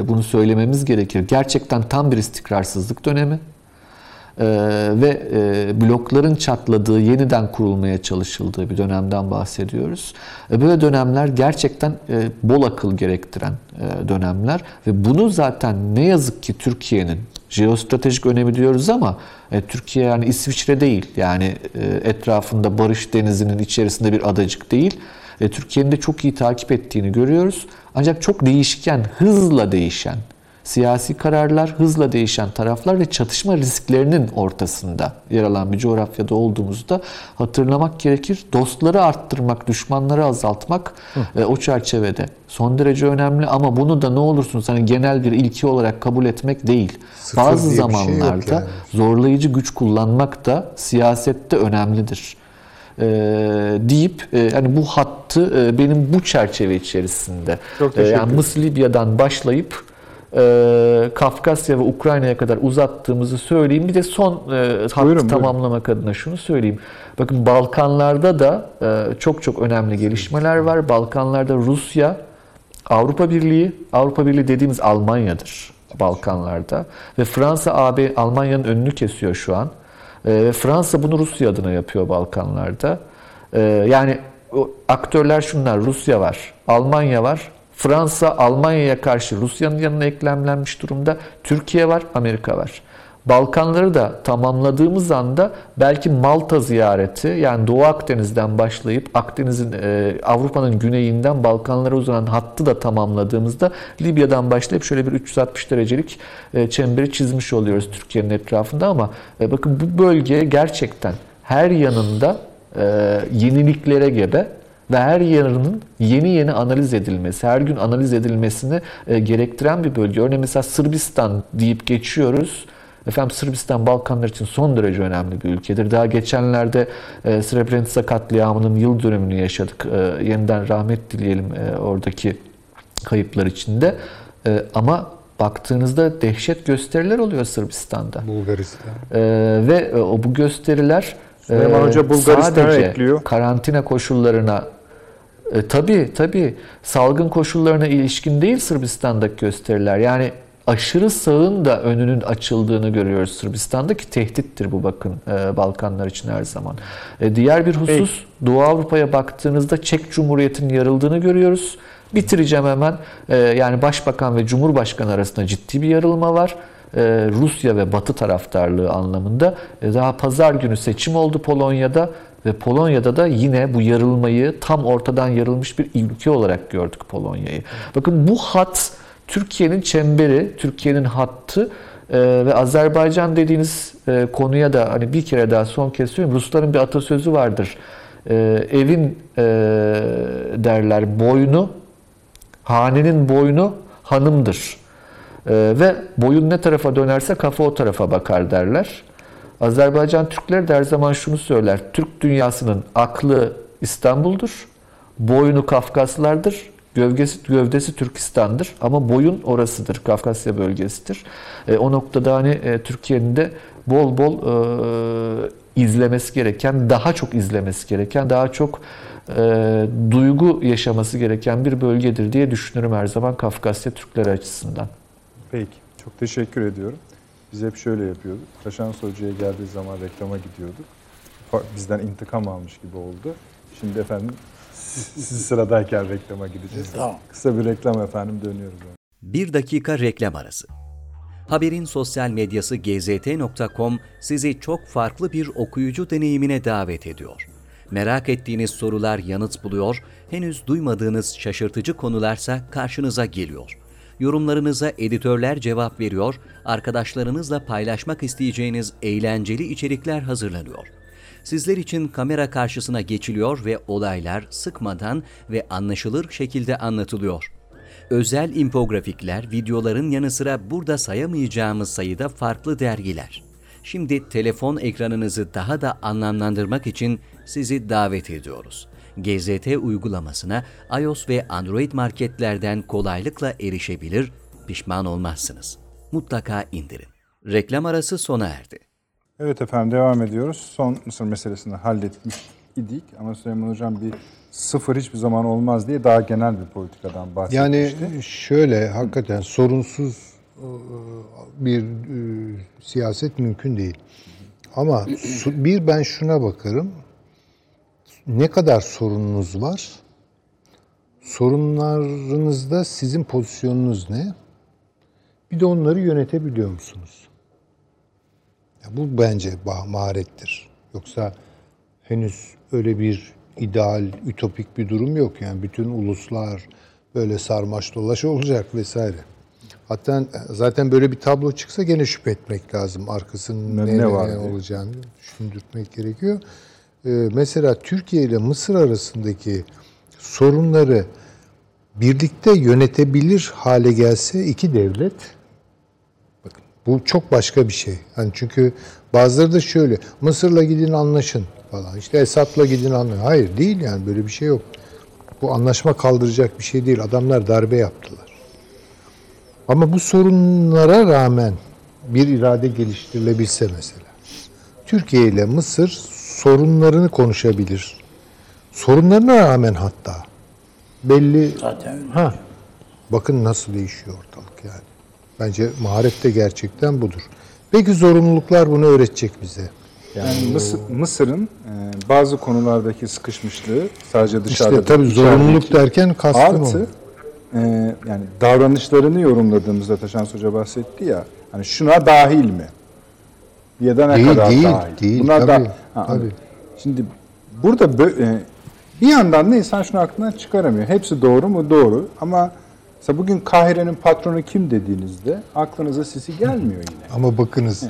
Speaker 3: bunu söylememiz gerekir. Gerçekten tam bir istikrarsızlık dönemi. Ve blokların çatladığı, yeniden kurulmaya çalışıldığı bir dönemden bahsediyoruz. böyle dönemler gerçekten bol akıl gerektiren dönemler ve bunu zaten ne yazık ki Türkiye'nin jeostratejik önemi diyoruz ama e, Türkiye yani İsviçre değil. Yani e, etrafında Barış Denizi'nin içerisinde bir adacık değil. E, Türkiye'nin de çok iyi takip ettiğini görüyoruz. Ancak çok değişken, hızla değişen, siyasi kararlar, hızla değişen taraflar ve çatışma risklerinin ortasında yer alan bir coğrafyada olduğumuzda hatırlamak gerekir. Dostları arttırmak, düşmanları azaltmak e, o çerçevede son derece önemli ama bunu da ne olursunuz hani genel bir ilki olarak kabul etmek değil.
Speaker 2: Sıfır
Speaker 3: Bazı
Speaker 2: şey
Speaker 3: zamanlarda
Speaker 2: yani.
Speaker 3: zorlayıcı güç kullanmak da siyasette önemlidir. Ee, deyip e, hani bu hattı e, benim bu çerçeve içerisinde e, yani. Mısır Libya'dan başlayıp e, Kafkasya ve Ukrayna'ya kadar uzattığımızı söyleyeyim. Bir de son e, hattı
Speaker 1: buyurun.
Speaker 3: tamamlamak adına şunu söyleyeyim. Bakın Balkanlarda da e, çok çok önemli gelişmeler var. Balkanlarda Rusya, Avrupa Birliği, Avrupa Birliği dediğimiz Almanya'dır Balkanlarda ve Fransa AB Almanya'nın önünü kesiyor şu an. E, Fransa bunu Rusya adına yapıyor Balkanlarda. E, yani aktörler şunlar Rusya var, Almanya var, Fransa Almanya'ya karşı Rusya'nın yanına eklemlenmiş durumda. Türkiye var, Amerika var. Balkanları da tamamladığımız anda belki Malta ziyareti yani Doğu Akdeniz'den başlayıp Akdeniz'in e, Avrupa'nın güneyinden Balkanlara uzanan hattı da tamamladığımızda Libya'dan başlayıp şöyle bir 360 derecelik e, çemberi çizmiş oluyoruz Türkiye'nin etrafında ama e, bakın bu bölge gerçekten her yanında e, yeniliklere gebe ve her yanının yeni yeni analiz edilmesi, her gün analiz edilmesini e, gerektiren bir bölge. Örneğin mesela Sırbistan deyip geçiyoruz. Efendim Sırbistan Balkanlar için son derece önemli bir ülkedir. Daha geçenlerde e, Srebrenica katliamının yıl dönümünü yaşadık. E, yeniden rahmet dileyelim e, oradaki kayıplar içinde. E, ama baktığınızda dehşet gösteriler oluyor Sırbistan'da.
Speaker 2: Bulgaristan.
Speaker 3: Ee, ve e, o bu gösteriler
Speaker 1: Süleyman
Speaker 3: e,
Speaker 1: Hoca Bulgaristan'a
Speaker 3: sadece
Speaker 1: ekliyor.
Speaker 3: karantina koşullarına e, tabii tabii salgın koşullarına ilişkin değil Sırbistan'daki gösteriler. Yani aşırı sağın da önünün açıldığını görüyoruz Sırbistan'da ki tehdittir bu bakın e, Balkanlar için her zaman. E, diğer bir husus Doğu Avrupa'ya baktığınızda Çek Cumhuriyeti'nin yarıldığını görüyoruz. Bitireceğim hemen. E, yani Başbakan ve Cumhurbaşkanı arasında ciddi bir yarılma var. E, Rusya ve Batı taraftarlığı anlamında. E, Daha pazar günü seçim oldu Polonya'da ve Polonya'da da yine bu yarılmayı tam ortadan yarılmış bir ülke olarak gördük Polonya'yı. Bakın bu hat Türkiye'nin çemberi, Türkiye'nin hattı e, ve Azerbaycan dediğiniz konuya da hani bir kere daha son kez söyleyeyim. Rusların bir atasözü vardır. Evin derler boynu, hanenin boynu hanımdır. Ee, ve boyun ne tarafa dönerse kafa o tarafa bakar derler. Azerbaycan Türkleri de her zaman şunu söyler. Türk dünyasının aklı İstanbul'dur, boynu Kafkaslardır, gövdesi, gövdesi Türkistan'dır. Ama boyun orasıdır, Kafkasya bölgesidir. E, o noktada hani e, Türkiye'nin de bol bol e, izlemesi gereken, daha çok izlemesi gereken, daha çok e, duygu yaşaması gereken bir bölgedir diye düşünürüm her zaman Kafkasya Türkleri açısından.
Speaker 1: Peki. Çok teşekkür ediyorum. Biz hep şöyle yapıyorduk. Taşan Hoca'ya geldiği zaman reklama gidiyorduk. Bizden intikam almış gibi oldu. Şimdi efendim siz siz sıradayken reklama gideceğiz.
Speaker 4: Tamam.
Speaker 1: Kısa bir reklam efendim dönüyoruz.
Speaker 5: Bir dakika reklam arası. Haberin sosyal medyası gzt.com sizi çok farklı bir okuyucu deneyimine davet ediyor. Merak ettiğiniz sorular yanıt buluyor, henüz duymadığınız şaşırtıcı konularsa karşınıza geliyor. Yorumlarınıza editörler cevap veriyor, arkadaşlarınızla paylaşmak isteyeceğiniz eğlenceli içerikler hazırlanıyor. Sizler için kamera karşısına geçiliyor ve olaylar sıkmadan ve anlaşılır şekilde anlatılıyor. Özel infografikler, videoların yanı sıra burada sayamayacağımız sayıda farklı dergiler. Şimdi telefon ekranınızı daha da anlamlandırmak için sizi davet ediyoruz. GZT uygulamasına iOS ve Android marketlerden kolaylıkla erişebilir, pişman olmazsınız. Mutlaka indirin. Reklam arası sona erdi.
Speaker 1: Evet efendim devam ediyoruz. Son Mısır meselesini halletmiş idik ama Süleyman Hocam bir sıfır hiçbir zaman olmaz diye daha genel bir politikadan
Speaker 2: Yani
Speaker 1: bahsetmişti.
Speaker 2: şöyle hakikaten sorunsuz e, bir e, siyaset mümkün değil. Ama bir ben şuna bakarım. Ne kadar sorununuz var? Sorunlarınızda sizin pozisyonunuz ne? Bir de onları yönetebiliyor musunuz? Ya bu bence maharettir. Yoksa henüz öyle bir ideal, ütopik bir durum yok. Yani bütün uluslar böyle sarmaş dolaş olacak vesaire. Hatta zaten böyle bir tablo çıksa gene şüphe etmek lazım. Arkasının
Speaker 1: Ne-
Speaker 2: ne,
Speaker 1: ne var
Speaker 2: ne olacağını düşündürtmek gerekiyor. Ee, mesela Türkiye ile Mısır arasındaki sorunları birlikte yönetebilir hale gelse iki devlet bakın bu çok başka bir şey. Hani çünkü bazıları da şöyle Mısır'la gidin anlaşın falan. İşte Esad'la gidin anlaşın. Hayır değil yani böyle bir şey yok. Bu anlaşma kaldıracak bir şey değil. Adamlar darbe yaptılar. Ama bu sorunlara rağmen bir irade geliştirilebilse mesela. Türkiye ile Mısır sorunlarını konuşabilir. Sorunlarına rağmen hatta belli
Speaker 4: Zaten
Speaker 2: ha bakın nasıl değişiyor ortalık yani. Bence maharet de gerçekten budur. Peki zorunluluklar bunu öğretecek bize.
Speaker 1: Yani Mısır, Mısır'ın e, bazı konulardaki sıkışmışlığı sadece dışarıda
Speaker 2: İşte tabii zorunluluk derken kastım
Speaker 1: Artı
Speaker 2: o.
Speaker 1: e, yani davranışlarını yorumladığımızda Taşans Hoca bahsetti ya hani şuna dahil mi? Ya da ne
Speaker 2: Değil,
Speaker 1: kadar
Speaker 2: değil,
Speaker 1: dahil?
Speaker 2: değil,
Speaker 1: Bunlar
Speaker 2: tabii,
Speaker 1: da, ha,
Speaker 2: tabii.
Speaker 1: Şimdi burada e, bir yandan da insan şunu aklından çıkaramıyor. Hepsi doğru mu? Doğru. Ama mesela bugün Kahire'nin patronu kim dediğinizde aklınıza sisi gelmiyor yine.
Speaker 2: Ama bakınız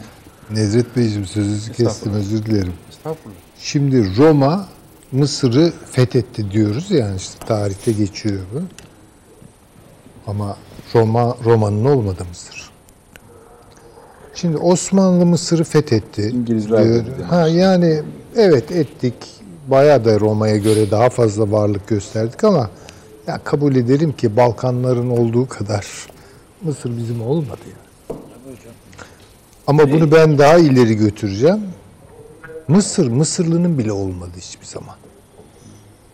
Speaker 2: Nedret Beyciğim sözünüzü kestim özür dilerim.
Speaker 1: Estağfurullah.
Speaker 2: Şimdi Roma Mısır'ı fethetti diyoruz yani işte tarihte geçiyor bu. Ama Roma Roma'nın olmadı Mısır. Şimdi Osmanlı Mısır'ı fethetti.
Speaker 1: İngilizler
Speaker 2: diyor.
Speaker 1: dedi.
Speaker 2: Ha yani evet ettik. Bayağı da Roma'ya göre daha fazla varlık gösterdik ama ya kabul edelim ki Balkanların olduğu kadar Mısır bizim olmadı ya. Ama bunu ben daha ileri götüreceğim. Mısır, Mısırlı'nın bile olmadı hiçbir zaman.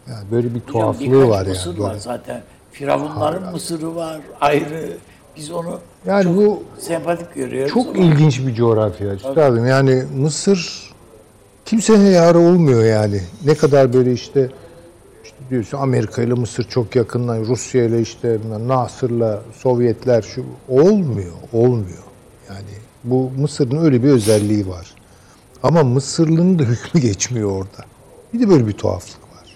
Speaker 2: Yani böyle bir
Speaker 4: Hocam
Speaker 2: tuhaflığı
Speaker 4: birkaç
Speaker 2: var
Speaker 4: Mısır
Speaker 2: yani.
Speaker 4: var
Speaker 2: Böyle.
Speaker 4: zaten. Firavunların Mısır'ı var ayrı. Biz onu
Speaker 2: Yani bu
Speaker 4: sempatik görüyoruz.
Speaker 2: çok
Speaker 4: ama
Speaker 2: ilginç bir coğrafya üstadım. Yani Mısır kimseye yarı olmuyor yani. Ne kadar böyle işte işte diyorsun Amerika ile Mısır çok yakınlar, Rusya ile işte Nasır'la Sovyetler şu olmuyor, olmuyor. Yani bu Mısır'ın öyle bir özelliği var. Ama Mısırlı'nın da hükmü geçmiyor orada. Bir de böyle bir tuhaflık var.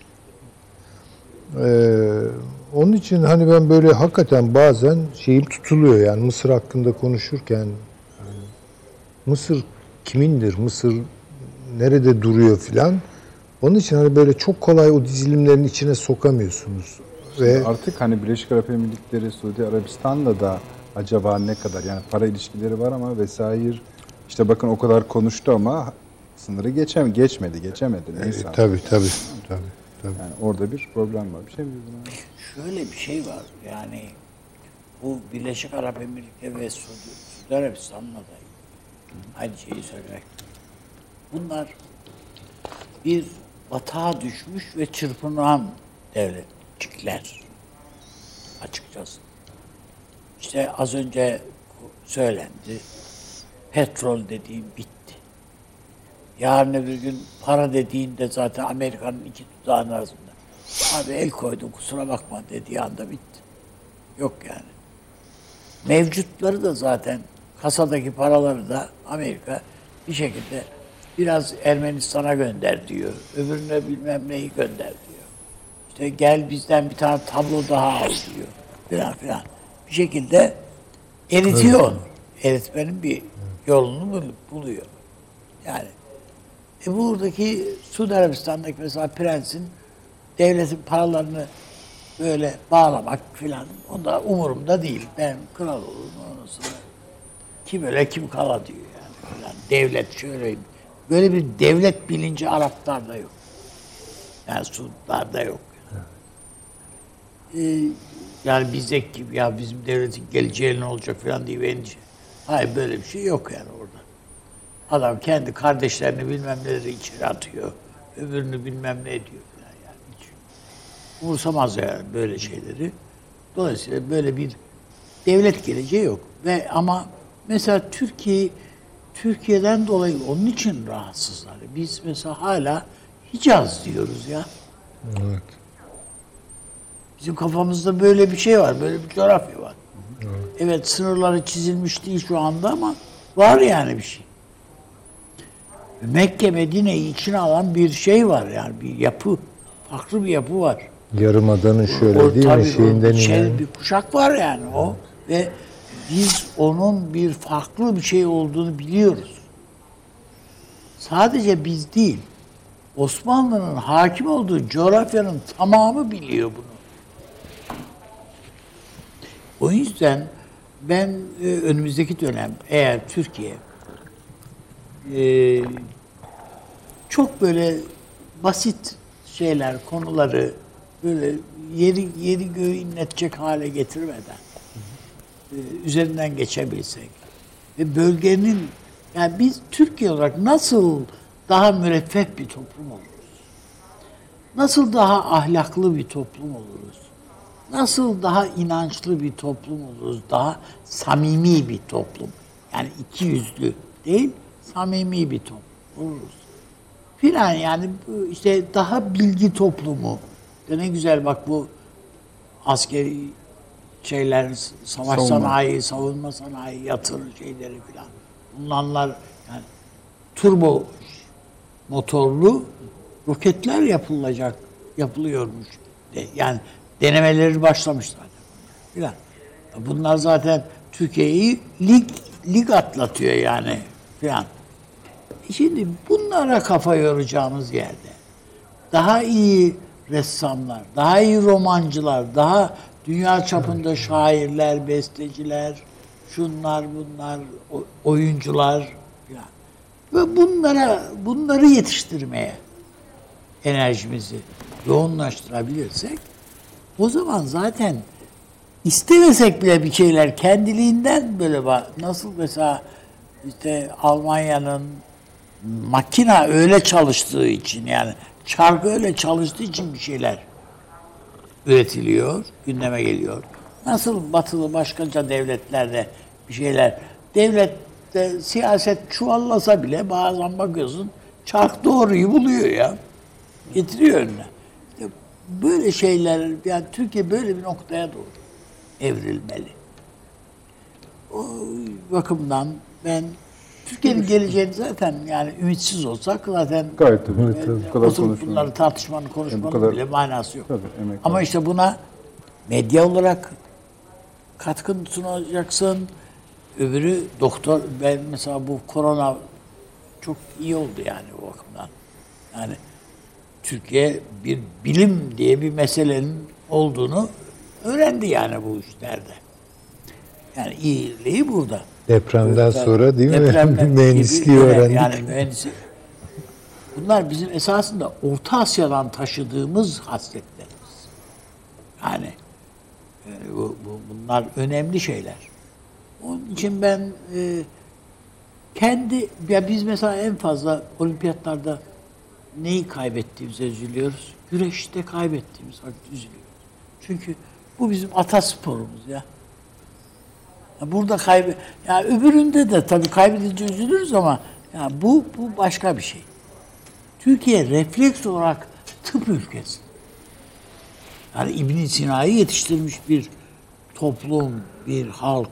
Speaker 2: Ee, onun için hani ben böyle hakikaten bazen şeyim tutuluyor yani Mısır hakkında konuşurken yani Mısır kimindir? Mısır nerede duruyor filan. Onun için hani böyle çok kolay o dizilimlerin içine sokamıyorsunuz. Ve
Speaker 1: Artık hani Birleşik Arap Emirlikleri, Suudi Arabistan'la da acaba ne kadar yani para ilişkileri var ama vesaire işte bakın o kadar konuştu ama sınırı geçem geçmedi, geçemedi neyse.
Speaker 2: e, tabii tabii tabii. Tabii.
Speaker 1: Yani orada bir problem var. Bir şey mi abi?
Speaker 4: Şöyle bir şey var yani bu Birleşik Arap Emirlikleri ve Suudi, Suudi Arabistan'la da aynı şeyi söylemek. Bunlar bir batağa düşmüş ve çırpınan devletçikler açıkçası. İşte az önce söylendi. Petrol dediğim bitti. Yarın öbür gün para dediğinde zaten Amerika'nın iki dudağının arasında. Abi el koydum kusura bakma dediği anda bitti. Yok yani. Mevcutları da zaten kasadaki paraları da Amerika bir şekilde biraz Ermenistan'a gönder diyor. Öbürüne bilmem neyi gönder diyor. İşte gel bizden bir tane tablo daha al diyor. Filan filan. Bir şekilde eritiyor onu. Eritmenin bir yolunu bul- buluyor. Yani e buradaki Suudi Arabistan'daki mesela prensin devletin paralarını böyle bağlamak filan onda umurumda değil. Ben kral olurum ondan sonra kim öyle kim kala diyor yani filan. Devlet şöyle böyle bir devlet bilinci Araplarda yok. Yani Suudlarda yok. Ee, yani bizdeki gibi ya bizim devletin geleceği ne olacak filan diye endişe. Hayır böyle bir şey yok yani. Adam kendi kardeşlerini bilmem neleri içeri atıyor. Öbürünü bilmem ne ediyor falan yani. Hiç umursamaz yani böyle şeyleri. Dolayısıyla böyle bir devlet geleceği yok. Ve ama mesela Türkiye Türkiye'den dolayı onun için rahatsızlar. Biz mesela hala Hicaz diyoruz ya.
Speaker 2: Evet.
Speaker 4: Bizim kafamızda böyle bir şey var, böyle bir coğrafya var. Evet, sınırları çizilmiş değil şu anda ama var yani bir şey. Mekke Medine'yi içine alan bir şey var yani bir yapı, farklı bir yapı var.
Speaker 2: Yarımadanın şöyle
Speaker 4: O
Speaker 2: değil
Speaker 4: tabii
Speaker 2: mi şeyinden
Speaker 4: o şey, bir kuşak var yani o ve biz onun bir farklı bir şey olduğunu biliyoruz. Sadece biz değil, Osmanlı'nın hakim olduğu coğrafyanın tamamı biliyor bunu. O yüzden ben e, önümüzdeki dönem eğer Türkiye e, çok böyle basit şeyler, konuları böyle yeri yeri göğü inletecek hale getirmeden e, üzerinden geçebilsek ve bölgenin yani biz Türkiye olarak nasıl daha müreffeh bir toplum oluruz? Nasıl daha ahlaklı bir toplum oluruz? Nasıl daha inançlı bir toplum oluruz? Daha samimi bir toplum. Yani iki yüzlü değil, samimi bir toplum oluruz. Filan yani işte daha bilgi toplumu. De ne güzel bak bu askeri şeyler, savaş
Speaker 1: Savunma.
Speaker 4: sanayi, savunma sanayi, yatırım şeyleri filan. Bunlar yani turbo motorlu roketler yapılacak, yapılıyormuş. De- Yani denemeleri başlamış zaten. Filan. Bunlar zaten Türkiye'yi lig lig atlatıyor yani filan. Şimdi bunlara kafa yoracağımız yerde daha iyi ressamlar, daha iyi romancılar, daha dünya çapında şairler, besteciler, şunlar bunlar, oyuncular filan. Ve bunlara bunları yetiştirmeye enerjimizi yoğunlaştırabilirsek o zaman zaten istemesek bile bir şeyler kendiliğinden böyle ba- nasıl mesela işte Almanya'nın makina öyle çalıştığı için yani çarkı öyle çalıştığı için bir şeyler üretiliyor, gündeme geliyor. Nasıl batılı başkaca devletlerde bir şeyler devlette siyaset çuvallasa bile bazen bakıyorsun çark doğruyu buluyor ya. Getiriyor önüne. İşte böyle şeyler yani Türkiye böyle bir noktaya doğru evrilmeli. O bakımdan ben Türkiye'nin geleceğini zaten yani ümitsiz olsak zaten
Speaker 1: Gayet
Speaker 4: e,
Speaker 1: Evet, tabii. Bu kadar
Speaker 4: oturup bunları tartışmanın, konuşmanın
Speaker 1: kadar-
Speaker 4: bile manası yok.
Speaker 1: Tabii, emek
Speaker 4: Ama
Speaker 1: var.
Speaker 4: işte buna medya olarak katkın sunacaksın. Öbürü doktor, ben mesela bu korona çok iyi oldu yani o bakımdan. Yani Türkiye bir bilim diye bir meselenin olduğunu öğrendi yani bu işlerde. Yani iyiliği burada.
Speaker 2: Depremden
Speaker 4: Deprem-
Speaker 2: sonra değil mi? Mühendisliği
Speaker 4: gibi-
Speaker 2: öğrendik.
Speaker 4: Yani mühendisi. Bunlar bizim esasında Orta Asya'dan taşıdığımız hasletlerimiz. Yani e, bu, bu, bunlar önemli şeyler. Onun için ben e, kendi ya biz mesela en fazla olimpiyatlarda neyi kaybettiğimize üzülüyoruz. Güreşte kaybettiğimiz vakit üzülüyoruz. Çünkü bu bizim atasporumuz ya. Burada kaybe ya öbüründe de tabii kaybedince üzülürüz ama ya bu bu başka bir şey. Türkiye refleks olarak tıp ülkesi. Yani İbn Sina'yı yetiştirmiş bir toplum, bir halk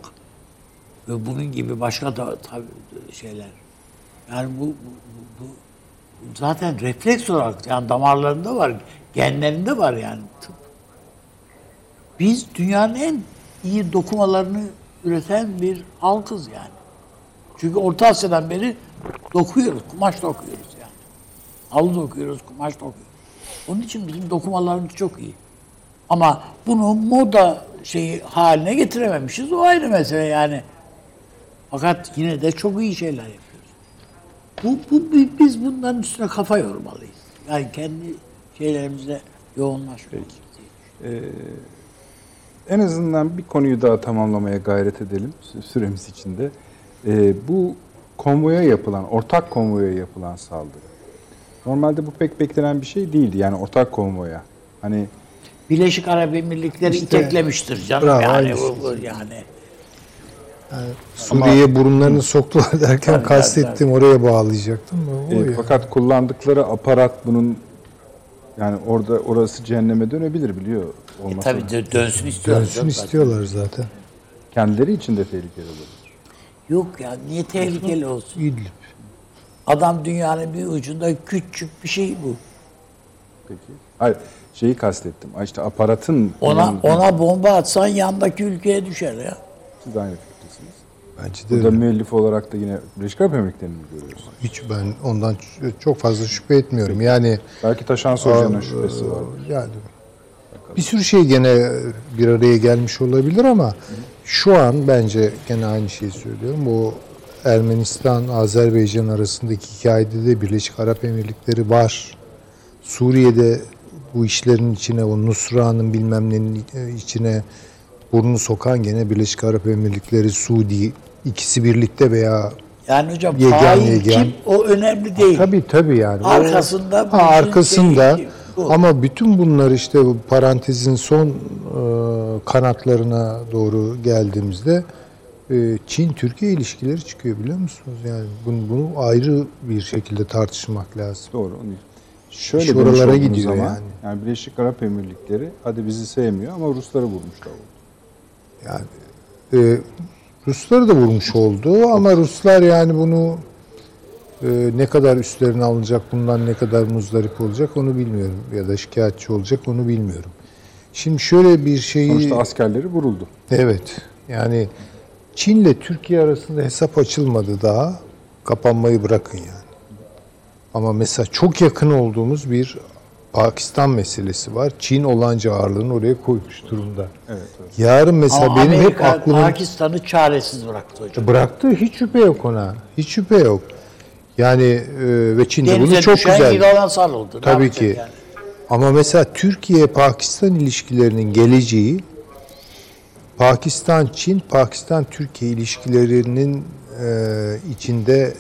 Speaker 4: ve bunun gibi başka da tabii şeyler. Yani bu, bu, bu, bu zaten refleks olarak yani damarlarında var, genlerinde var yani tıp. Biz dünyanın en iyi dokumalarını üreten bir halkız yani. Çünkü Orta Asya'dan beri dokuyoruz, kumaş dokuyoruz yani. Halı dokuyoruz, kumaş dokuyoruz. Onun için bizim dokumalarımız çok iyi. Ama bunu moda şeyi haline getirememişiz. O ayrı mesele yani. Fakat yine de çok iyi şeyler yapıyoruz. Bu, bu, bi- biz bunların üstüne kafa yormalıyız. Yani kendi şeylerimize yoğunlaşmalıyız.
Speaker 1: En azından bir konuyu daha tamamlamaya gayret edelim sü- süremiz içinde. Ee, bu konvoya yapılan, ortak konvoya yapılan saldırı. Normalde bu pek beklenen bir şey değildi. Yani ortak konvoya. Hani
Speaker 4: Birleşik Arap Emirlikleri
Speaker 2: İşte,
Speaker 4: iteklemiştir canım
Speaker 2: bravo,
Speaker 4: yani. Bu, bu yani.
Speaker 2: Suriye'ye burunlarını soktular derken
Speaker 4: Tabii,
Speaker 2: kastettim oraya bağlayacaktım. O
Speaker 1: e,
Speaker 2: ya.
Speaker 1: fakat kullandıkları aparat bunun yani orada orası cehenneme dönebilir biliyor olmasa.
Speaker 4: Tabii dö- dönsün istiyorlar.
Speaker 2: Dönsün
Speaker 4: canım
Speaker 2: istiyorlar zaten.
Speaker 1: Kendileri için de tehlikeli olabilir.
Speaker 4: zaten. Yok ya niye tehlikeli olsun?
Speaker 2: İdlib.
Speaker 4: Adam dünyanın bir ucunda küçük bir şey bu.
Speaker 1: Peki. Hayır, şeyi kastettim. Ha İşte aparatın
Speaker 4: Ona ona bomba atsan yandaki ülkeye düşer ya.
Speaker 1: Siz aynı fikirdesiniz.
Speaker 2: Bence de
Speaker 1: Burada
Speaker 2: öyle.
Speaker 1: müellif olarak da yine Birleşik Arap Emirlikleri'ni mi görüyorsun?
Speaker 2: Hiç ben ondan ç- çok fazla şüphe etmiyorum. Yani
Speaker 1: Belki Taşan Hoca'nın şüphesi var.
Speaker 2: yani bir sürü şey gene bir araya gelmiş olabilir ama şu an bence gene aynı şeyi söylüyorum. Bu Ermenistan Azerbaycan arasındaki hikayede de Birleşik Arap Emirlikleri var. Suriye'de bu işlerin içine o Nusra'nın bilmem nenin içine burnunu sokan gene Birleşik Arap Emirlikleri, Suudi ikisi birlikte veya
Speaker 4: Yani hocam
Speaker 2: Yegan,
Speaker 4: fail
Speaker 2: yegan.
Speaker 4: kim o önemli değil.
Speaker 2: Tabii tabii yani. O-
Speaker 4: Arkasında
Speaker 2: ha, arkasında
Speaker 4: şeyi
Speaker 2: ama bütün bunlar işte bu parantezin son e, kanatlarına doğru geldiğimizde e, Çin-Türkiye ilişkileri çıkıyor biliyor musunuz? Yani bunu, bunu ayrı bir şekilde tartışmak lazım.
Speaker 1: Doğru. Şöyle
Speaker 2: İş oralara gidiyor
Speaker 1: zaman,
Speaker 2: yani.
Speaker 1: yani Birleşik Arap Emirlikleri hadi bizi sevmiyor ama Rusları vurmuşlar.
Speaker 2: Yani e, Rusları da vurmuş oldu ama Ruslar yani bunu e, ne kadar üstlerine alınacak, bundan ne kadar muzdarip olacak onu bilmiyorum. Ya da şikayetçi olacak onu bilmiyorum. Şimdi şöyle bir şeyi...
Speaker 1: Sonuçta askerleri vuruldu.
Speaker 2: Evet. Yani Çin'le Türkiye arasında hesap açılmadı daha. Kapanmayı bırakın yani. Ama mesela çok yakın olduğumuz bir Pakistan meselesi var. Çin olanca ağırlığını oraya koymuş durumda.
Speaker 1: Evet, evet.
Speaker 2: Yarın mesela
Speaker 4: Ama
Speaker 2: benim hep
Speaker 4: Amerika
Speaker 2: aklımın
Speaker 4: Pakistan'ı çaresiz bıraktı hocam.
Speaker 2: bıraktığı hiç şüphe yok ona. Hiç şüphe yok. Yani e, ve Çin de
Speaker 4: Denize
Speaker 2: bunu çok
Speaker 4: düşen
Speaker 2: güzel.
Speaker 4: oldu. Ne
Speaker 2: Tabii
Speaker 4: yapacak
Speaker 2: ki.
Speaker 4: yani?
Speaker 2: Ama mesela Türkiye-Pakistan ilişkilerinin geleceği Pakistan-Çin, Pakistan-Türkiye ilişkilerinin e, içinde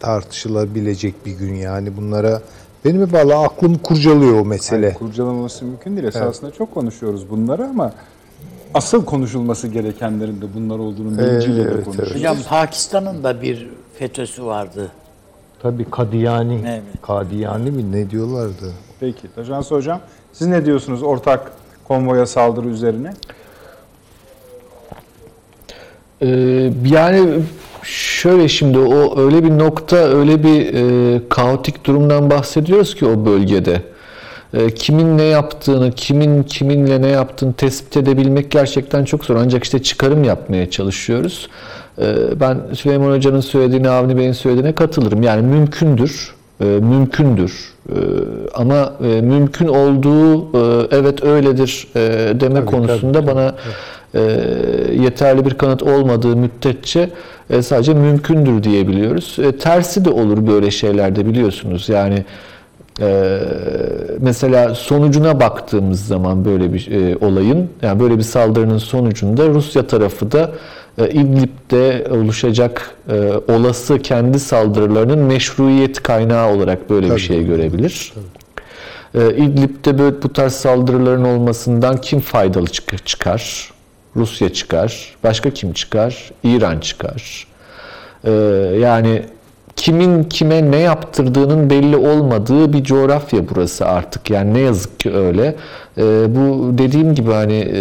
Speaker 2: tartışılabilecek bir gün yani bunlara benim hep valla aklım kurcalıyor o mesele.
Speaker 1: Yani kurcalaması mümkün değil. Esasında çok konuşuyoruz bunları ama asıl konuşulması gerekenlerin de bunlar olduğunu bilinciyle de
Speaker 2: evet,
Speaker 1: konuşuyoruz.
Speaker 4: Hocam Pakistan'ın da bir FETÖ'sü vardı.
Speaker 2: Tabii Kadiyani,
Speaker 4: Evet.
Speaker 2: Kadiyani mi ne diyorlardı?
Speaker 1: Peki Taşansı Hocam siz ne diyorsunuz ortak konvoya saldırı üzerine?
Speaker 3: Ee, yani şöyle şimdi o öyle bir nokta öyle bir e, kaotik durumdan bahsediyoruz ki o bölgede. E, kimin ne yaptığını, kimin kiminle ne yaptığını tespit edebilmek gerçekten çok zor. Ancak işte çıkarım yapmaya çalışıyoruz. E, ben Süleyman Hoca'nın söylediğine, Avni Bey'in söylediğine katılırım. Yani mümkündür. E, mümkündür. E, ama e, mümkün olduğu e, evet öyledir deme konusunda bana e, yeterli bir kanıt olmadığı müddetçe sadece mümkündür diyebiliyoruz. Tersi de olur böyle şeylerde biliyorsunuz. Yani e, mesela sonucuna baktığımız zaman böyle bir e, olayın, yani böyle bir saldırının sonucunda Rusya tarafı da İdlib'de oluşacak e, olası kendi saldırılarının meşruiyet kaynağı olarak böyle bir şey görebilir. E, İdlib'de böyle bu tarz saldırıların olmasından kim faydalı çık- çıkar? Rusya çıkar. Başka kim çıkar? İran çıkar. E, yani kimin kime ne yaptırdığının belli olmadığı bir coğrafya burası artık. Yani ne yazık ki öyle. E, bu dediğim gibi hani e,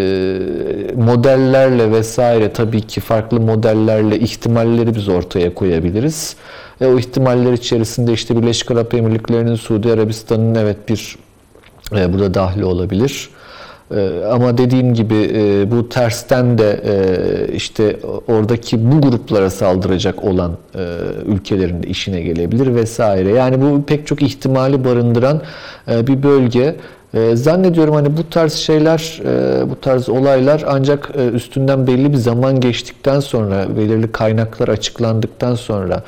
Speaker 3: modellerle vesaire tabii ki farklı modellerle ihtimalleri biz ortaya koyabiliriz. E, o ihtimaller içerisinde işte Birleşik Arap Emirlikleri'nin, Suudi Arabistan'ın evet bir e, burada dahli olabilir. E, ama dediğim gibi e, bu tersten de e, işte oradaki bu gruplara saldıracak olan e, ülkelerin de işine gelebilir vesaire. Yani bu pek çok ihtimali barındıran bir bölge. E, zannediyorum hani bu tarz şeyler, e, bu tarz olaylar ancak e, üstünden belli bir zaman geçtikten sonra, belirli kaynaklar açıklandıktan sonra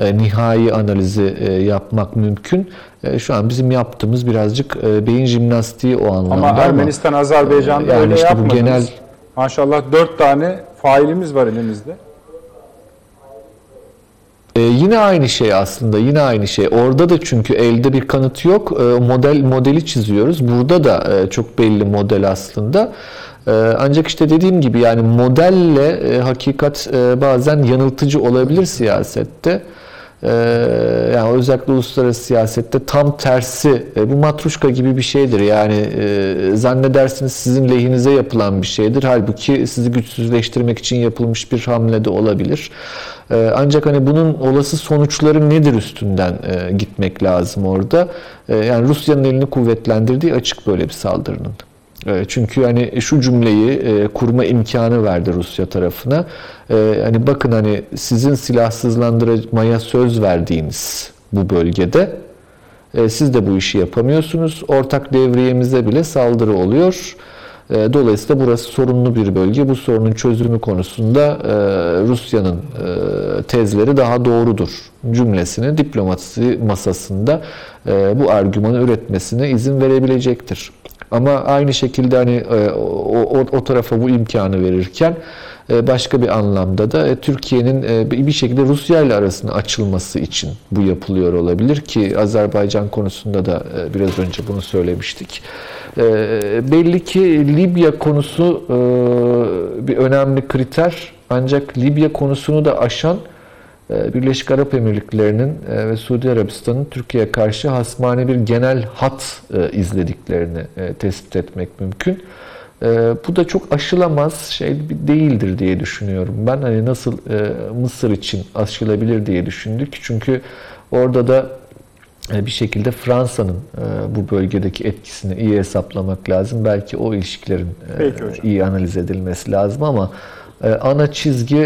Speaker 3: e, nihai analizi e, yapmak mümkün. E, şu an bizim yaptığımız birazcık e, beyin jimnastiği o anlamda
Speaker 1: Ama Ermenistan, Azerbaycan'da
Speaker 3: yani
Speaker 1: öyle
Speaker 3: işte bu
Speaker 1: yapmadınız.
Speaker 3: genel-
Speaker 1: Maşallah dört tane failimiz var elimizde.
Speaker 3: Ee, yine aynı şey aslında yine aynı şey. Orada da çünkü elde bir kanıt yok. Ee, model modeli çiziyoruz. Burada da e, çok belli model aslında. Ee, ancak işte dediğim gibi yani modelle e, hakikat e, bazen yanıltıcı olabilir siyasette. Ee, yani özellikle uluslararası siyasette tam tersi e, bu matruşka gibi bir şeydir. Yani e, zannedersiniz sizin lehinize yapılan bir şeydir. Halbuki sizi güçsüzleştirmek için yapılmış bir hamle de olabilir. Ee, ancak hani bunun olası sonuçları nedir üstünden e, gitmek lazım orada. E, yani Rusya'nın elini kuvvetlendirdiği açık böyle bir saldırının. E, Çünkü hani şu cümleyi e, kurma imkanı verdi Rusya tarafına. E, Hani bakın hani sizin silahsızlandırmaya söz verdiğiniz bu bölgede siz de bu işi yapamıyorsunuz. Ortak devriyemize bile saldırı oluyor. E, Dolayısıyla burası sorunlu bir bölge. Bu sorunun çözümü konusunda e, Rusya'nın e, tezleri daha doğrudur cümlesini diplomasi masasında bu argümanı üretmesine izin verebilecektir. Ama aynı şekilde hani o, o, o tarafa bu imkanı verirken başka bir anlamda da e, Türkiye'nin e, bir şekilde Rusya ile arasının açılması için bu yapılıyor olabilir ki Azerbaycan konusunda da e, biraz önce bunu söylemiştik. E, Belli ki Libya konusu e, bir önemli kriter ancak Libya konusunu da aşan e, Birleşik Arap Emirlikleri'nin e, ve Suudi Arabistan'ın Türkiye'ye karşı hasmane bir genel hat e, izlediklerini e, tespit etmek mümkün. E, Bu da çok aşılamaz şey değildir diye düşünüyorum. Ben hani nasıl e, Mısır için aşılabilir diye düşündük. Çünkü orada da e, bir şekilde Fransa'nın e, bu bölgedeki etkisini iyi hesaplamak lazım. Belki o ilişkilerin
Speaker 1: Peki hocam.
Speaker 3: iyi analiz edilmesi lazım ama ana çizgi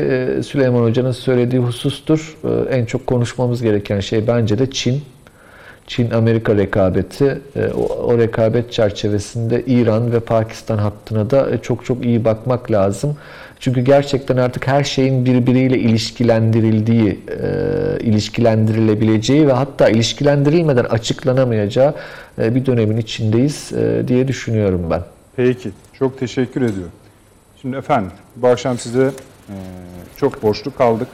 Speaker 3: Süleyman Hoca'nın söylediği husustur. En çok konuşmamız gereken şey bence de Çin. Çin-Amerika rekabeti, e, o, rekabet çerçevesinde İran ve Pakistan hattına da e, çok çok iyi bakmak lazım. Çünkü gerçekten artık her şeyin birbiriyle ilişkilendirildiği, e, ilişkilendirilebileceği ve hatta ilişkilendirilmeden açıklanamayacağı bir dönemin içindeyiz diye düşünüyorum ben.
Speaker 1: Peki. Çok teşekkür ediyorum. Şimdi efendim bu akşam size çok borçlu kaldık.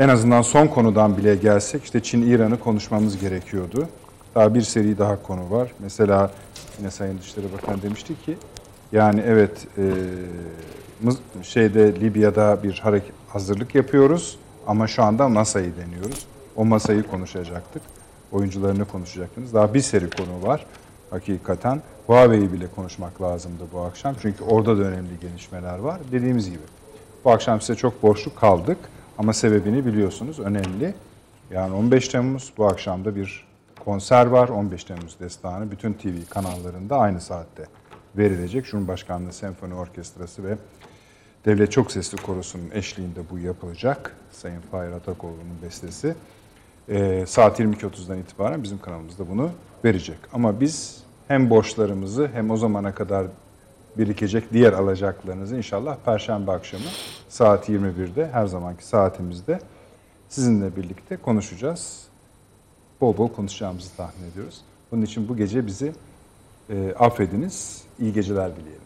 Speaker 1: En azından son konudan bile gelsek işte Çin-İran'ı konuşmamız gerekiyordu. Daha bir seri daha konu var. Mesela yine Sayın Dışişleri Bakanı demişti ki yani evet e, şeyde Libya'da bir hareket hazırlık yapıyoruz ama şu anda masayı deniyoruz. O masayı konuşacaktık. Oyuncularını konuşacaktınız. Daha bir seri konu var. Hakikaten Huawei'yi bile konuşmak lazımdı bu akşam. Çünkü orada da önemli gelişmeler var. Dediğimiz gibi bu akşam size çok borçlu kaldık ama sebebini biliyorsunuz önemli. Yani 15 Temmuz bu akşam da bir konser var. 15 Temmuz Destanı bütün TV kanallarında aynı saatte verilecek. Cumhurbaşkanlığı Senfoni Orkestrası ve Devlet Çok Sesli Korosu'nun eşliğinde bu yapılacak. Sayın Fahir Atakoğlu'nun bestesi. Ee, saat 22.30'dan itibaren bizim kanalımızda bunu verecek. Ama biz hem borçlarımızı hem o zamana kadar birikecek diğer alacaklarınızı inşallah Perşembe akşamı saat 21'de her zamanki saatimizde sizinle birlikte konuşacağız. Bol bol konuşacağımızı tahmin ediyoruz. Bunun için bu gece bizi e, affediniz. İyi geceler dileyelim.